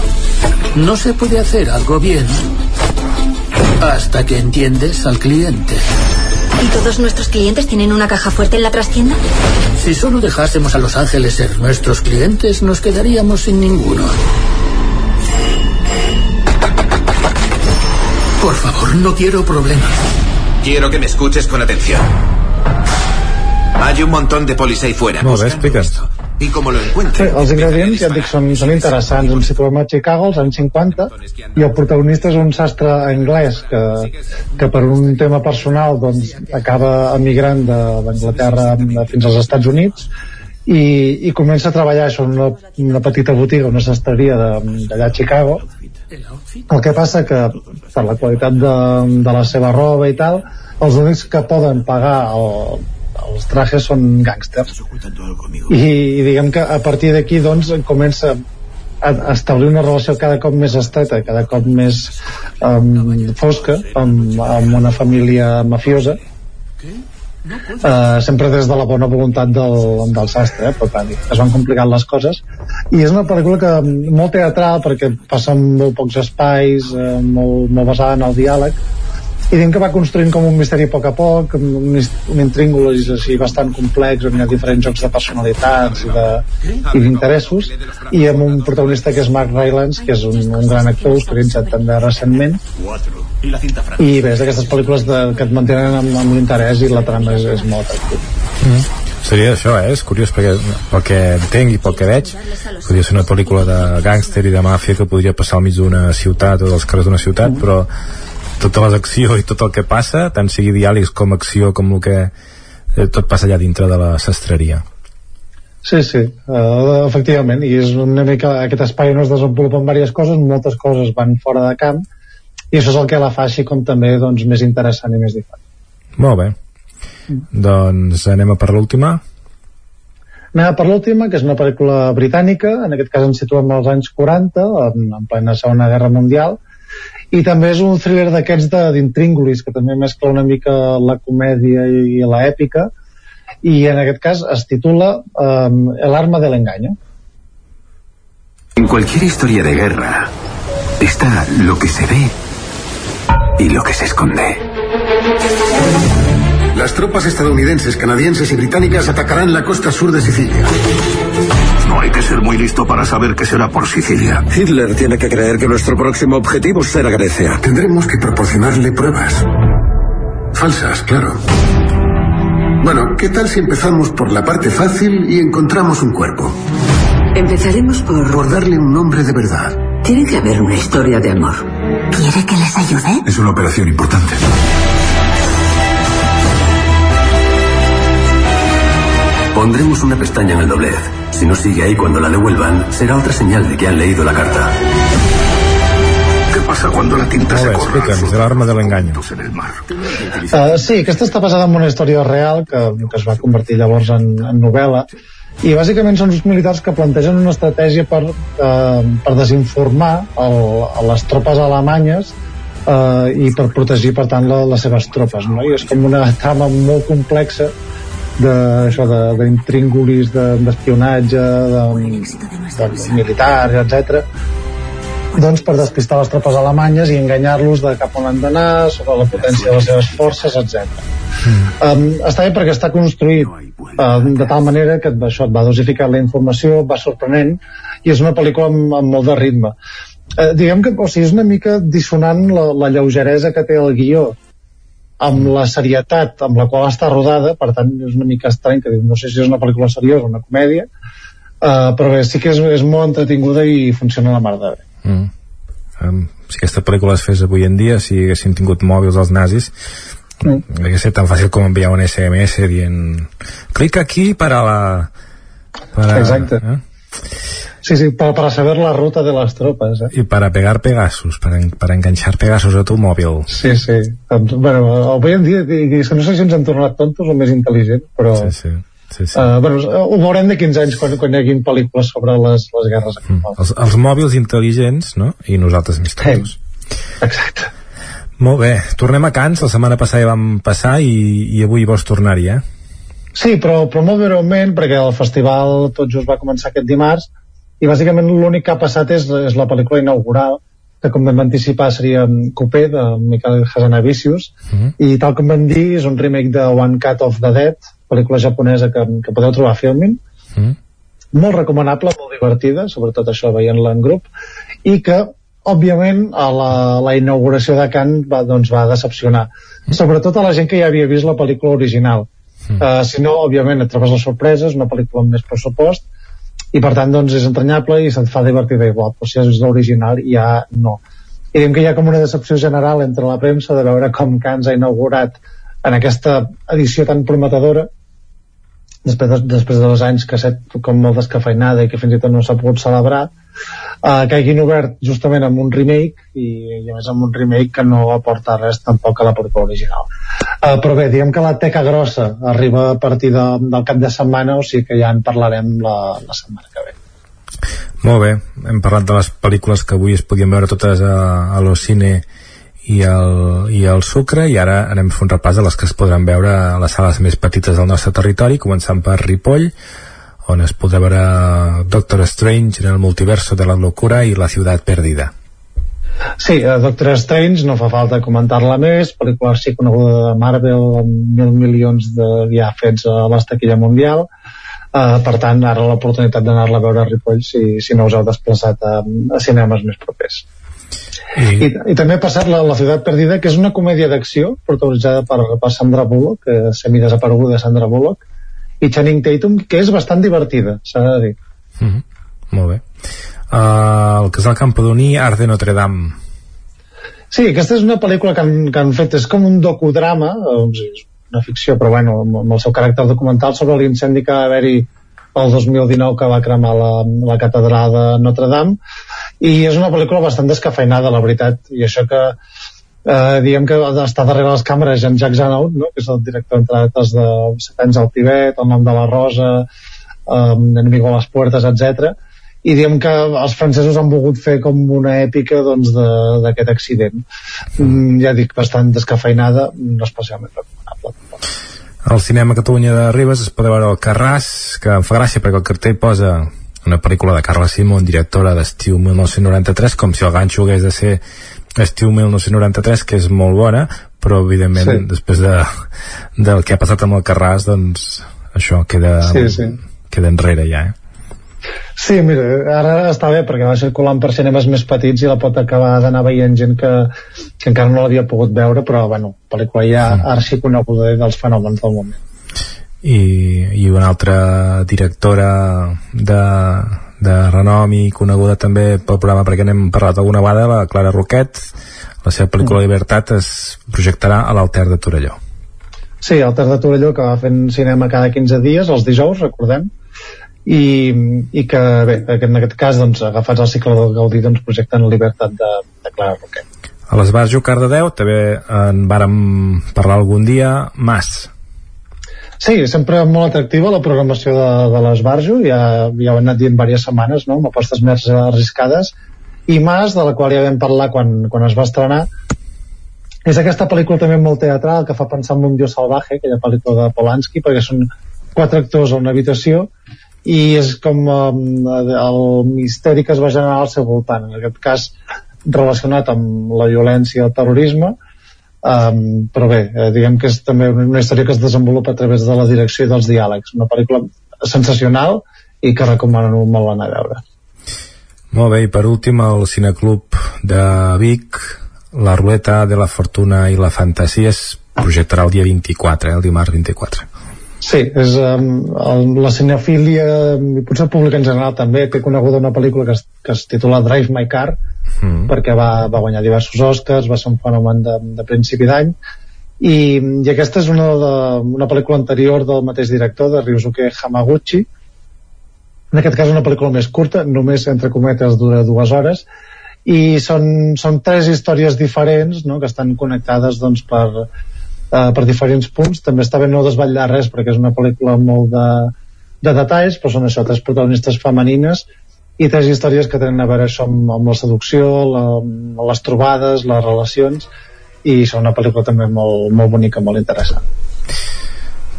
No se puede hacer algo bien hasta que entiendes al cliente. ¿Y todos nuestros clientes tienen una caja fuerte en la trastienda? Si solo dejásemos a Los Ángeles ser nuestros clientes, nos quedaríamos sin ninguno. Por favor, no quiero problemas. Quiero que me escuches con atención. Hay un montón de polis ahí fuera. Molt bé, explica'ns. Y como lo Sí, encuentren... els ingredients, ja et dic, són, són interessants. Ens situem a Chicago, als anys 50, i el protagonista és un sastre anglès que, que per un tema personal doncs, acaba emigrant de- d'Anglaterra fins als Estats Units i, i comença a treballar això en una, una petita botiga, una sastreria de- d'allà a Chicago el que passa que per la qualitat de, de la seva roba i tal els únics que poden pagar el, els trajes són gàngsters. I, i diguem que a partir d'aquí doncs comença a establir una relació cada cop més estreta cada cop més um, fosca amb, amb una família mafiosa uh, sempre des de la bona voluntat del, del sastre eh? però clar, es van complicant les coses i és una pel·lícula que molt teatral perquè passa en molt pocs espais eh, molt, molt basada en el diàleg i diguem que va construint com un misteri a poc a poc un, un intríngulo així bastant complex on hi ha diferents jocs de personalitats i d'interessos i amb un protagonista que és Mark Rylance que és un, un gran actor utilitzat també recentment i bé, és d'aquestes pel·lícules de, que et mantenen amb, amb l'interès i la trama és, és molt atractiva mm. seria això, eh? és curiós perquè pel que entenc i pel que veig podria ser una pel·lícula de gàngster i de màfia que podria passar al mig d'una ciutat o dels carrers d'una ciutat mm. però tota l'acció i tot el que passa tant sigui diàlegs com acció com el que eh, tot passa allà dintre de la sastreria. Sí, sí, uh, efectivament, i és una mica aquest espai on es desenvolupen diverses coses, moltes coses van fora de camp, i això és el que la fa així com també doncs, més interessant i més diferent. molt bé. Doncs anem a per l'última. Anem a per l'última, que és una pel·lícula britànica, en aquest cas ens situem als anys 40, en, en plena Segona Guerra Mundial, i també és un thriller d'aquests de- d'intríngulis, que també mescla una mica la comèdia i, i l'èpica, i en aquest cas es titula um, El arma del engaño. En cualquier historia de guerra está lo que se ve y lo que se esconde. Las tropas estadounidenses, canadienses y británicas atacarán la costa sur de Sicilia. No hay que ser muy listo para saber que será por Sicilia. Hitler tiene que creer que nuestro próximo objetivo será Grecia. Tendremos que proporcionarle pruebas. Falsas, claro. Bueno, ¿qué tal si empezamos por la parte fácil y encontramos un cuerpo? Empezaremos por... Por darle un nombre de verdad. Tiene que haber una historia de amor. ¿Quiere que les ayude? Es una operación importante. Pondremos una pestaña en el doblez. Si no sigue ahí cuando la devuelvan, será otra señal de que han leído la carta. ¿Qué pasa cuando la tinta se corre? explica'ns, l'arma de l'engany. Uh, sí, aquesta està basada en una història real que, que es va convertir llavors en, en novel·la i bàsicament són uns militars que plantegen una estratègia per, uh, per desinformar el, a les tropes alemanyes uh, i per protegir per tant la, les seves tropes no? i és com una trama molt complexa de, això de- d'intríngulis de, d'espionatge de, de, de militars, etc doncs per despistar les tropes alemanyes i enganyar-los de cap on han d'anar, sobre la potència de les seves forces, etc. Um, està bé perquè està construït um, de tal manera que això et va dosificar la informació, va sorprenent i és una pel·lícula amb, amb molt de ritme. Uh, diguem que o sigui, és una mica dissonant la, la lleugeresa que té el guió amb la serietat amb la qual està rodada, per tant és una mica estrany que no sé si és una pel·lícula seriosa o una comèdia, uh, però bé, sí que és, és molt entretinguda i funciona la mar de bé. Mm. Um, si aquesta pel·lícula es fes avui en dia, si haguessin tingut mòbils els nazis, mm. hauria ser tan fàcil com enviar un SMS dient clica aquí per a la... Per a, Exacte. Eh? Sí, sí, para, para saber la ruta de las tropas. ¿eh? Y para pegar Pegasus, para, para enganchar Pegasus a tu mòbil. Sí, sí. Bueno, avui en dia, no sé si ens han tornat tontos o més intel·ligents, però... Sí, sí. sí, sí. Uh, bueno, ho veurem de 15 anys quan, quan hi hagi pel·lícules sobre les, les guerres actuals. Els, els mòbils intel·ligents, no? I nosaltres més tontos. Exacte. Molt bé, tornem a Cans, la setmana passada hi vam passar i, i avui vols tornar-hi, eh? Sí, però, però molt breument, perquè el festival tot just va començar aquest dimarts, i bàsicament l'únic que ha passat és, és la pel·lícula inaugural, que com vam anticipar seria Coupé, de Michael Hazanavicius, Mhm. i tal com vam dir, és un remake de One Cut of the Dead, pel·lícula japonesa que, que podeu trobar a Filmin, Mhm. molt recomanable, molt divertida, sobretot això veient-la en grup, i que, òbviament, a la, la inauguració de Cannes va, doncs, va decepcionar. Sobretot a la gent que ja havia vist la pel·lícula original. Uh, si no, òbviament, et trobes la sorpresa, és una pel·lícula amb més pressupost, i per tant, doncs, és entranyable i se't fa divertida igual, però si vist l'original ja no. I diguem que hi ha com una decepció general entre la premsa de veure com Cannes ha inaugurat en aquesta edició tan prometedora després de, després de dos anys que ha estat com molt descafeinada i que fins i tot no s'ha pogut celebrar uh, que hagin obert justament amb un remake i, i a més amb un remake que no aporta res tampoc a la pel·lícula original. Uh, però bé, diguem que la teca grossa arriba a partir de, del cap de setmana o sigui que ja en parlarem la, la setmana que ve. Molt bé, hem parlat de les pel·lícules que avui es podien veure totes a, a l'Ocine i el, i el Sucre i ara anem a fer un repàs de les que es podran veure a les sales més petites del nostre territori començant per Ripoll on es podrà veure Doctor Strange en el multiverso de la locura i La ciutat perdida Sí, eh, Doctor Strange, no fa falta comentar-la més, pel·lícula així coneguda de Marvel amb mil milions de ja fets a les taquilla mundial, uh, per tant, ara l'oportunitat d'anar-la a veure a Ripoll si, si no us heu desplaçat a, a cinemes més propers. I, I també ha passat la, la ciutat perdida, que és una comèdia d'acció protagonitzada per, per Sandra Bullock, que semidesapareguda Sandra Bullock, i Channing Tatum, que és bastant divertida, s'ha de dir. mm -hmm. Molt bé. Uh, El Casal Campodoní, Art de Notre Dame. Sí, aquesta és una pel·lícula que han, que han fet, és com un docudrama, sí, és una ficció, però bueno, amb el seu caràcter documental sobre l'incendi que va haver-hi el 2019 que va cremar la, la catedral de Notre Dame. I és una pel·lícula bastant descafeinada, la veritat, i això que eh, diguem que està darrere les càmeres Jean-Jacques Zanaut, no? que és el director entre altres de Set anys al Tibet, El nom de la rosa, eh, Enemigo a les puertes, etc. i diem que els francesos han volgut fer com una èpica doncs, de- d'aquest accident. Mm, ja dic, bastant descafeinada, no especialment recomanable. Al cinema Catalunya de Ribes es pot veure el Carràs, que em fa gràcia perquè el cartell posa una pel·lícula de Carla Simón, directora d'estiu 1993, com si el ganxo hagués de ser Estiu 1993, que és molt bona, però evidentment Sí. sí. després de, del que ha passat amb el Carràs, doncs això queda, Sí, sí. queda enrere ja, eh? Sí, mira, ara està bé perquè va circulant per cinemes més petits i la pot acabar d'anar veient gent que, que encara no l'havia pogut veure, però bueno, pel·lícula ja arxiconeguda dels fenòmens del moment. I, i una altra directora de, de renom i coneguda també pel programa perquè n'hem parlat alguna vegada, la Clara Roquet. La seva pel·lícula Libertat es projectarà a l'Alter de Torelló. Sí, el Ter de Torelló que va fent cinema cada 15 dies, els dijous, recordem, i, i que, bé, en aquest cas, doncs, agafats al cicle del Gaudí, doncs, projecten Libertat de, de Clara Roquet. a l'Esbarjo Cardedeu també en vàrem parlar algun dia. Mas Sí, sempre molt atractiva la programació de, de l'Esbarjo, ja, ja ho hem anat dient diverses setmanes, no?, amb apostes més arriscades, i Mas, de la qual ja vam parlar quan, quan es va estrenar, és aquesta pel·lícula també molt teatral que fa pensar en un Dio Salvaje, aquella pel·lícula de Polanski, perquè són quatre actors a una habitació i és com um, el misteri que es va generar al seu voltant, en aquest cas relacionat amb la violència i el terrorisme, um, però bé, eh, diguem que és també una història que es desenvolupa a través de la direcció i dels diàlegs, una pel·lícula sensacional i que recomano molt anar a veure. molt bé, i per últim el Cineclub de Vic la ruleta de la fortuna i la fantasia es projectarà el dia 24, eh, el dimarts 24 Sí, és um, el, la cinefília i potser el públic en general també té coneguda una pel·lícula que es, que es titula Drive My Car mm. perquè va, va guanyar diversos Oscars va ser un fenomen de, de principi d'any i, i aquesta és una, de, una pel·lícula anterior del mateix director de Ryusuke Hamaguchi en aquest cas una pel·lícula més curta només entre cometes dura dues hores i són, són tres històries diferents no? que estan connectades doncs, per, uh, per diferents punts també està bé no desvetllar res perquè és una pel·lícula molt de, de detalls però són això, tres protagonistes femenines i tres històries que tenen a veure això amb, amb la seducció, la, les trobades, les relacions i són una pel·lícula també molt, molt bonica, molt interessant.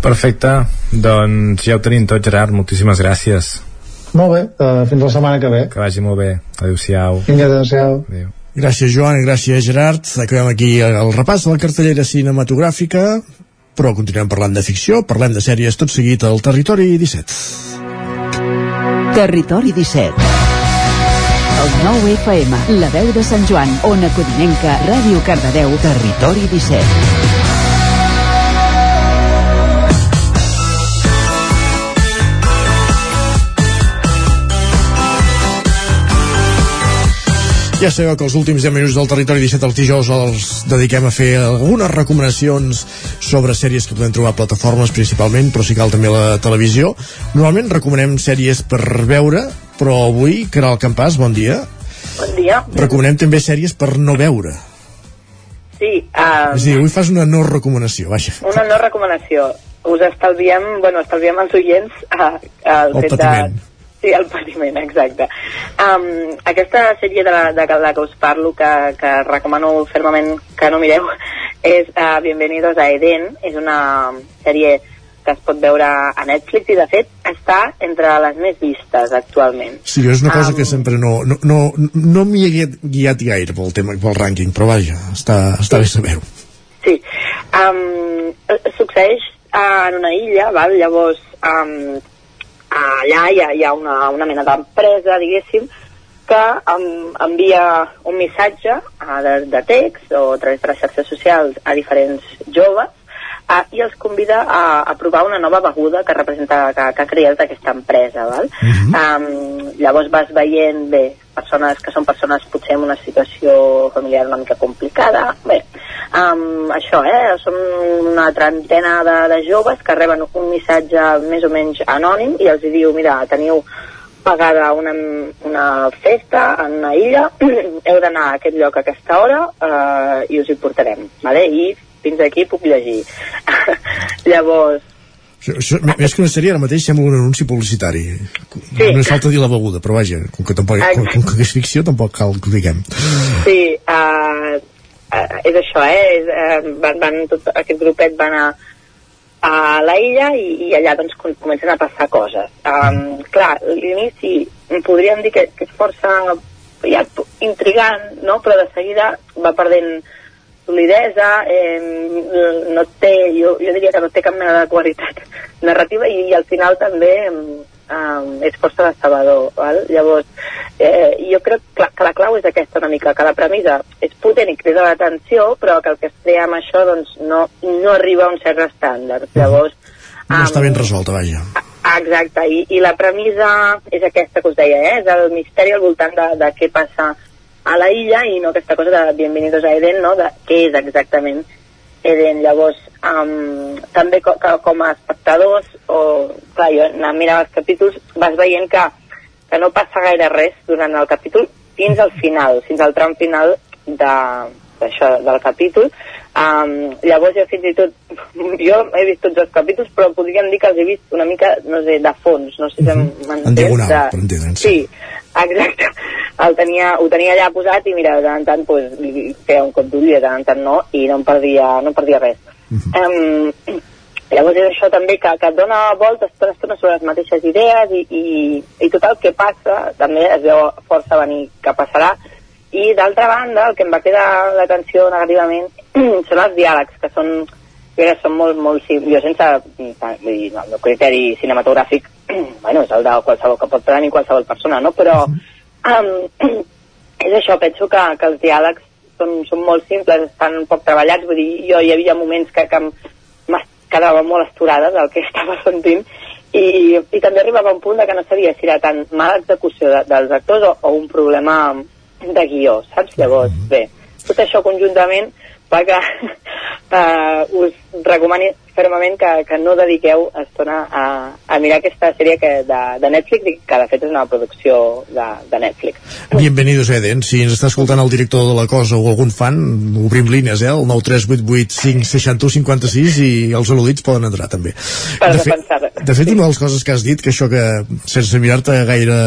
Perfecte, doncs ja ho tenim tot Gerard, moltíssimes gràcies Molt bé, uh, fins la setmana que ve. Que vagi molt bé, adeu-siau adeu-siau. Adéu. Gràcies Joan i gràcies Gerard. Acabem aquí el repàs de la cartellera cinematogràfica però continuem parlant de ficció parlem de sèries tot seguit al Territori 17 Territori 17 El 9 FM, la veu de Sant Joan, Ona Codinenca, Ràdio Cardedeu, Territori 17. Ja sabeu que els últims 10 minuts del Territori 17 els dijous els dediquem a fer algunes recomanacions sobre sèries que podem trobar a plataformes principalment, però si cal també a la televisió. Normalment recomanem sèries per veure, però avui, Caral Campàs, bon dia. Bon dia. Recomanem també sèries per no veure. Sí, uh, És a dir, avui fas una no recomanació, vaja. una no recomanació. Us estalviem, bueno, estalviem als oients uh, el, El fet patiment. de... Sí, el patiment, exacte. Um, aquesta sèrie de la, de la que us parlo, que, que recomano fermament que no mireu, és uh, Bienvenidos a Eden. És una sèrie que es pot veure a Netflix i, de fet, està entre les més vistes actualment. Sí, és una cosa Am. que sempre no, no, no, no m'hi he guiat, guiat gaire pel tema, pel rànquing, però vaja, està, està bé saber-ho. Sí. Um, succeeix uh, en una illa, val? llavors um, allà hi ha, hi ha una, una mena d'empresa, diguéssim, que um, envia un missatge uh, de, de text o a través de les xarxes socials a diferents joves uh, i els convida a, a provar una nova beguda que representa que, que ha creat aquesta empresa val? um, llavors vas veient bé, persones que són persones potser en una situació familiar una mica complicada bé, um, això eh, són una trentena de, de joves que reben un missatge més o menys anònim i els diu mira, teniu pagada una, una festa en una illa, heu d'anar a aquest lloc a aquesta hora eh, i us hi portarem, vale? i fins aquí puc llegir. Llavors, més que una sèrie, ara mateix sembla un anunci publicitari. Sí. No és falta dir la beguda, però vaja, com que, tampoc, com, com que és ficció, tampoc cal que ho diguem. Sí, uh, uh, és això, eh? És, uh, van, van, tot aquest grupet van a, a la illa i, i allà doncs com- comencen a passar coses. Um, clar, l'inici podríem dir que, que és força... Ha, intrigant, no? però de seguida va perdent solidesa, eh, no té, jo, jo diria que no té cap mena de qualitat narrativa i, i al final també eh, és força decebedor. Val? Llavors, eh, jo crec que, que la clau és aquesta una mica, que la premissa és potent i crida l'atenció, però que el que es crea amb això doncs, no, no arriba a un cert estàndard. Llavors, No està ben resolta, vaja. Exacte, I, i la premissa és aquesta que us deia, eh? és el misteri al voltant de, de què passa a la illa i no aquesta cosa de Bienvenidos a Eden, no? de què és exactament Eden. Llavors, um, també co com a espectadors, o, clar, jo anant mirant els capítols, vas veient que, que no passa gaire res durant el capítol fins al final, fins al tram final de, d'això, del capítol. Um, llavors jo fins i tot, jo he vist tots els capítols, però podríem dir que els he vist una mica, no sé, de fons, no sé si En m'entens. diagonal, de... per entendre'ns. Sí, exacte. El tenia, ho tenia allà posat i mira, de tant en tant pues, li feia un cop d'ull i de tant en tant no, i no em perdia, no em perdia res. um, llavors és això també que, que et dona voltes tota l'estona sobre les mateixes idees i, i, i tot el que passa també es veu força venir que passarà i d'altra banda el que em va quedar l'atenció negativament són els diàlegs que són jo crec que són molt, molt jo sense vull dir, no, el meu criteri cinematogràfic bueno, és el de qualsevol que pot tenir qualsevol persona no? però um, és això, penso que, que els diàlegs són, són molt simples, estan poc treballats vull dir, jo hi havia moments que, que quedava molt esturada del que estava sentint i, i també arribava a un punt de que no sabia si era tan mala execució de, dels actors o, o un problema de guió, saps? Llavors, bé, tot això conjuntament fa que uh, us recomani fermament que, que no dediqueu estona a, a mirar aquesta sèrie que de, de Netflix i que de fet és una producció de, de Netflix. Bienvenidos Eden. Si ens està escoltant el director de la cosa o algun fan, obrim línies, eh? El 938856156 i els al·ludits poden entrar també. Per De, fe, de fet, una de les coses que has dit, que això que sense mirar-te gaire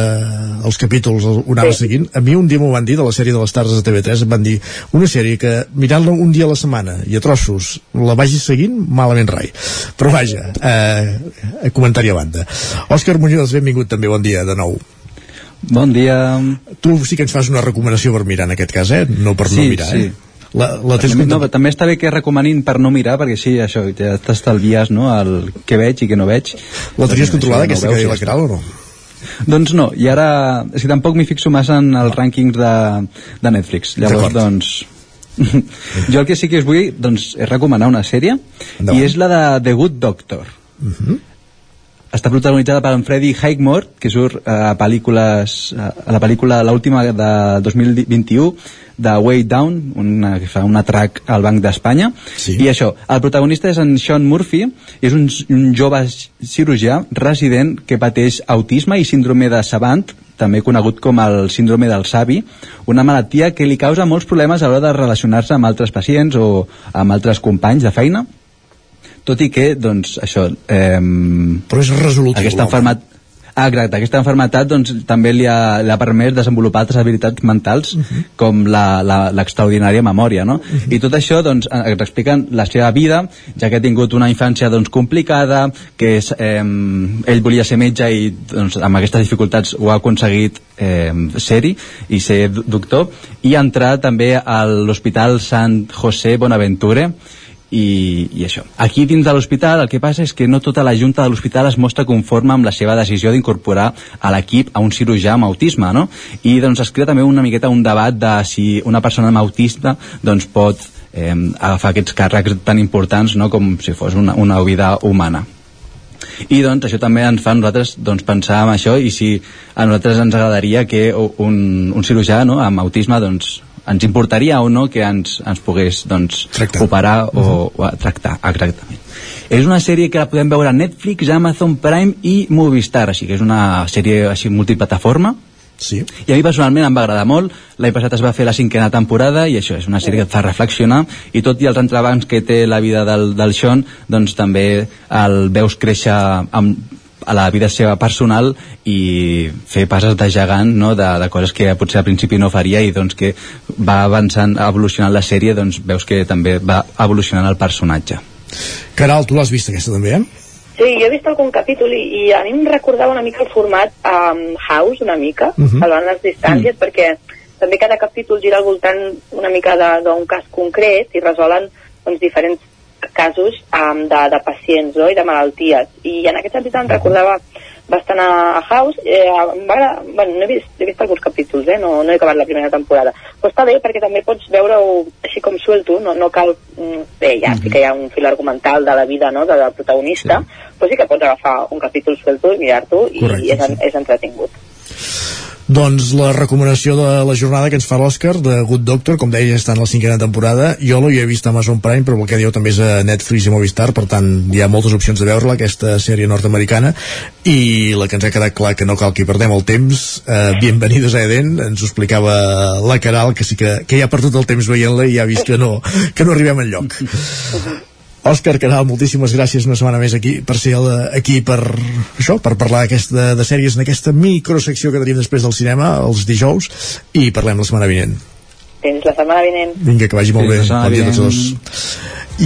els capítols ho anaves Sí. seguint, a mi un dia m'ho van dir de la sèrie de les tardes de TV3, em van dir una sèrie que mirant-la un dia a la setmana i a trossos la vagis seguint, malament rai. Però vaja, eh, comentari a banda. Òscar Muñoz, benvingut també, bon dia de nou. Bon dia. Tu sí que ens fas una recomanació per mirar en aquest cas, eh? No per no Sí, mirar, sí. eh? La, la tens també, no, també està bé que recomanin per no mirar, perquè així això, t'estalvies no, el que veig i que no veig. La tenies controlada, això, aquesta no ho que veus deia la o no? Doncs no, i ara... És que tampoc m'hi fixo massa en els rànquings de, de Netflix. Llavors, doncs... jo el que sí que us vull doncs, és recomanar una sèrie, Endavant. i és la de The Good Doctor. Mhm. està protagonitzada per en Freddie Highmore que surt eh, a pel·lícules eh, a la pel·lícula l'última de 2021 de Way Down una, que fa un atrac al Banc d'Espanya Sí. i això, el protagonista és en Sean Murphy és un, un jove cirurgià resident que pateix autisme i síndrome de Savant també conegut com el síndrome del savi, una malaltia que li causa molts problemes a l'hora de relacionar-se amb altres pacients o amb altres companys de feina, tot i que, doncs, això... Eh, Però és resolutiu, Aquesta l'home. Ah, exacte, aquesta enfermetat doncs, també li ha, li ha permès desenvolupar altres habilitats mentals Uh -huh. com l'extraordinària memòria no? i tot això doncs, eh, ens expliquen la seva vida ja que ha tingut una infància doncs, complicada que és, eh, ell volia ser metge i doncs, amb aquestes dificultats ho ha aconseguit eh, ser-hi i ser do- doctor i entrar també a l'Hospital Sant José Bonaventure i, i això. Aquí dins de l'hospital el que passa és que no tota la junta de l'hospital es mostra conforme amb la seva decisió d'incorporar a l'equip a un cirurgià amb autisme, no? I doncs es crea també una miqueta un debat de si una persona amb autisme doncs pot eh, agafar aquests càrrecs tan importants no? com si fos una, una vida humana i doncs això també ens fa a nosaltres doncs, pensar en això i si a nosaltres ens agradaria que un, un cirurgià no, amb autisme doncs, ens importaria o no que ens, ens pogués doncs, operar o, o tractar exactament. És una sèrie que la podem veure a Netflix, Amazon Prime i Movistar, així que és una sèrie així multiplataforma. Sí. i a mi personalment em va agradar molt. L'any passat es va fer la cinquena temporada i això és una sèrie que et fa reflexionar. I tot i els entrebancs que té la vida del, del Sean doncs també el veus créixer amb, a la vida seva personal i fer passes de gegant no? de, de coses que potser al principi no faria i doncs que va avançant, evolucionant la sèrie doncs veus que també va evolucionant el personatge Caral, tu l'has vist aquesta també, eh? Sí, jo he vist algun capítol i, i a mi em recordava una mica el format um, House, una mica, Mhm. salvant les distàncies, perquè també cada capítol gira al voltant una mica de- d'un cas concret i resolen doncs, diferents casos um, de, de pacients no? i de malalties. I en aquest sentit em recordava bastant a, a House. Eh, va bueno, no he vist, he vist alguns capítols, eh? no, no he acabat la primera temporada. Però està bé perquè també pots veure-ho així com suelto, no, no cal... mm, Bé, ja sí que hi ha un fil argumental de la vida no? de, del protagonista, sí. però sí que pots agafar un capítol suelto i mirar-t'ho i és, en- és entretingut. Doncs la recomanació de la jornada que ens fa l'Òscar de Good Doctor, com deia, està en la cinquena temporada. Jo l'ho he vist a Amazon Prime, però el que dieu també és a Netflix i Movistar, per tant hi ha moltes opcions de veure-la, aquesta sèrie nord-americana. I la que ens ha quedat clar que no cal que hi perdem el temps, eh, Bienvenidos a Eden, ens ho explicava la Caral, que sí que, que ja ha perdut el temps veient-la i ja ha vist que no, que no arribem enlloc. Òscar Caral, moltíssimes gràcies una setmana més aquí per ser el, aquí per això, per parlar aquesta, de sèries en aquesta microsecció que tenim després del cinema els dijous i parlem la setmana vinent. Fins la setmana vinent. vinga, que vagi molt Fins bé, bon dia a tots dos.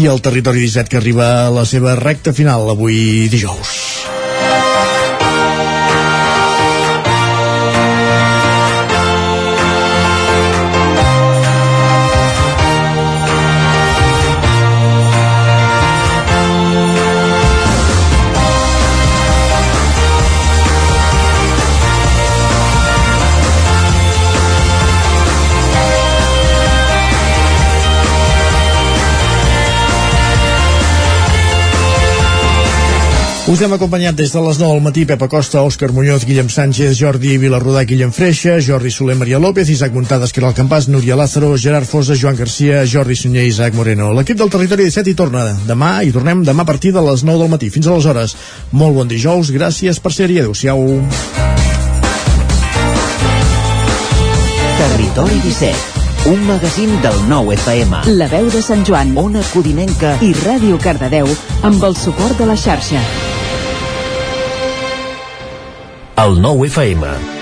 I el territori 17 que arriba a la seva recta final avui dijous Us hem acompanyat des de les 9 al matí Pepa Costa, Òscar Muñoz, Guillem Sánchez, Jordi Vilarrodà, Guillem Freixa, Jordi Soler, Maria López, Isaac Muntades, Caral Campàs, Núria Lázaro, Gerard Fosa, Joan Garcia, Jordi Sunyer i Isaac Moreno. L'equip del Territori 17 hi torna demà i tornem demà a partir de les 9 del matí. Fins aleshores, molt bon dijous, gràcies per ser-hi, adeu-siau. Territori 17, un magazín del nou FM. La veu de Sant Joan, Ona Codinenca i Ràdio Cardedeu amb el suport de la xarxa. El nou FM.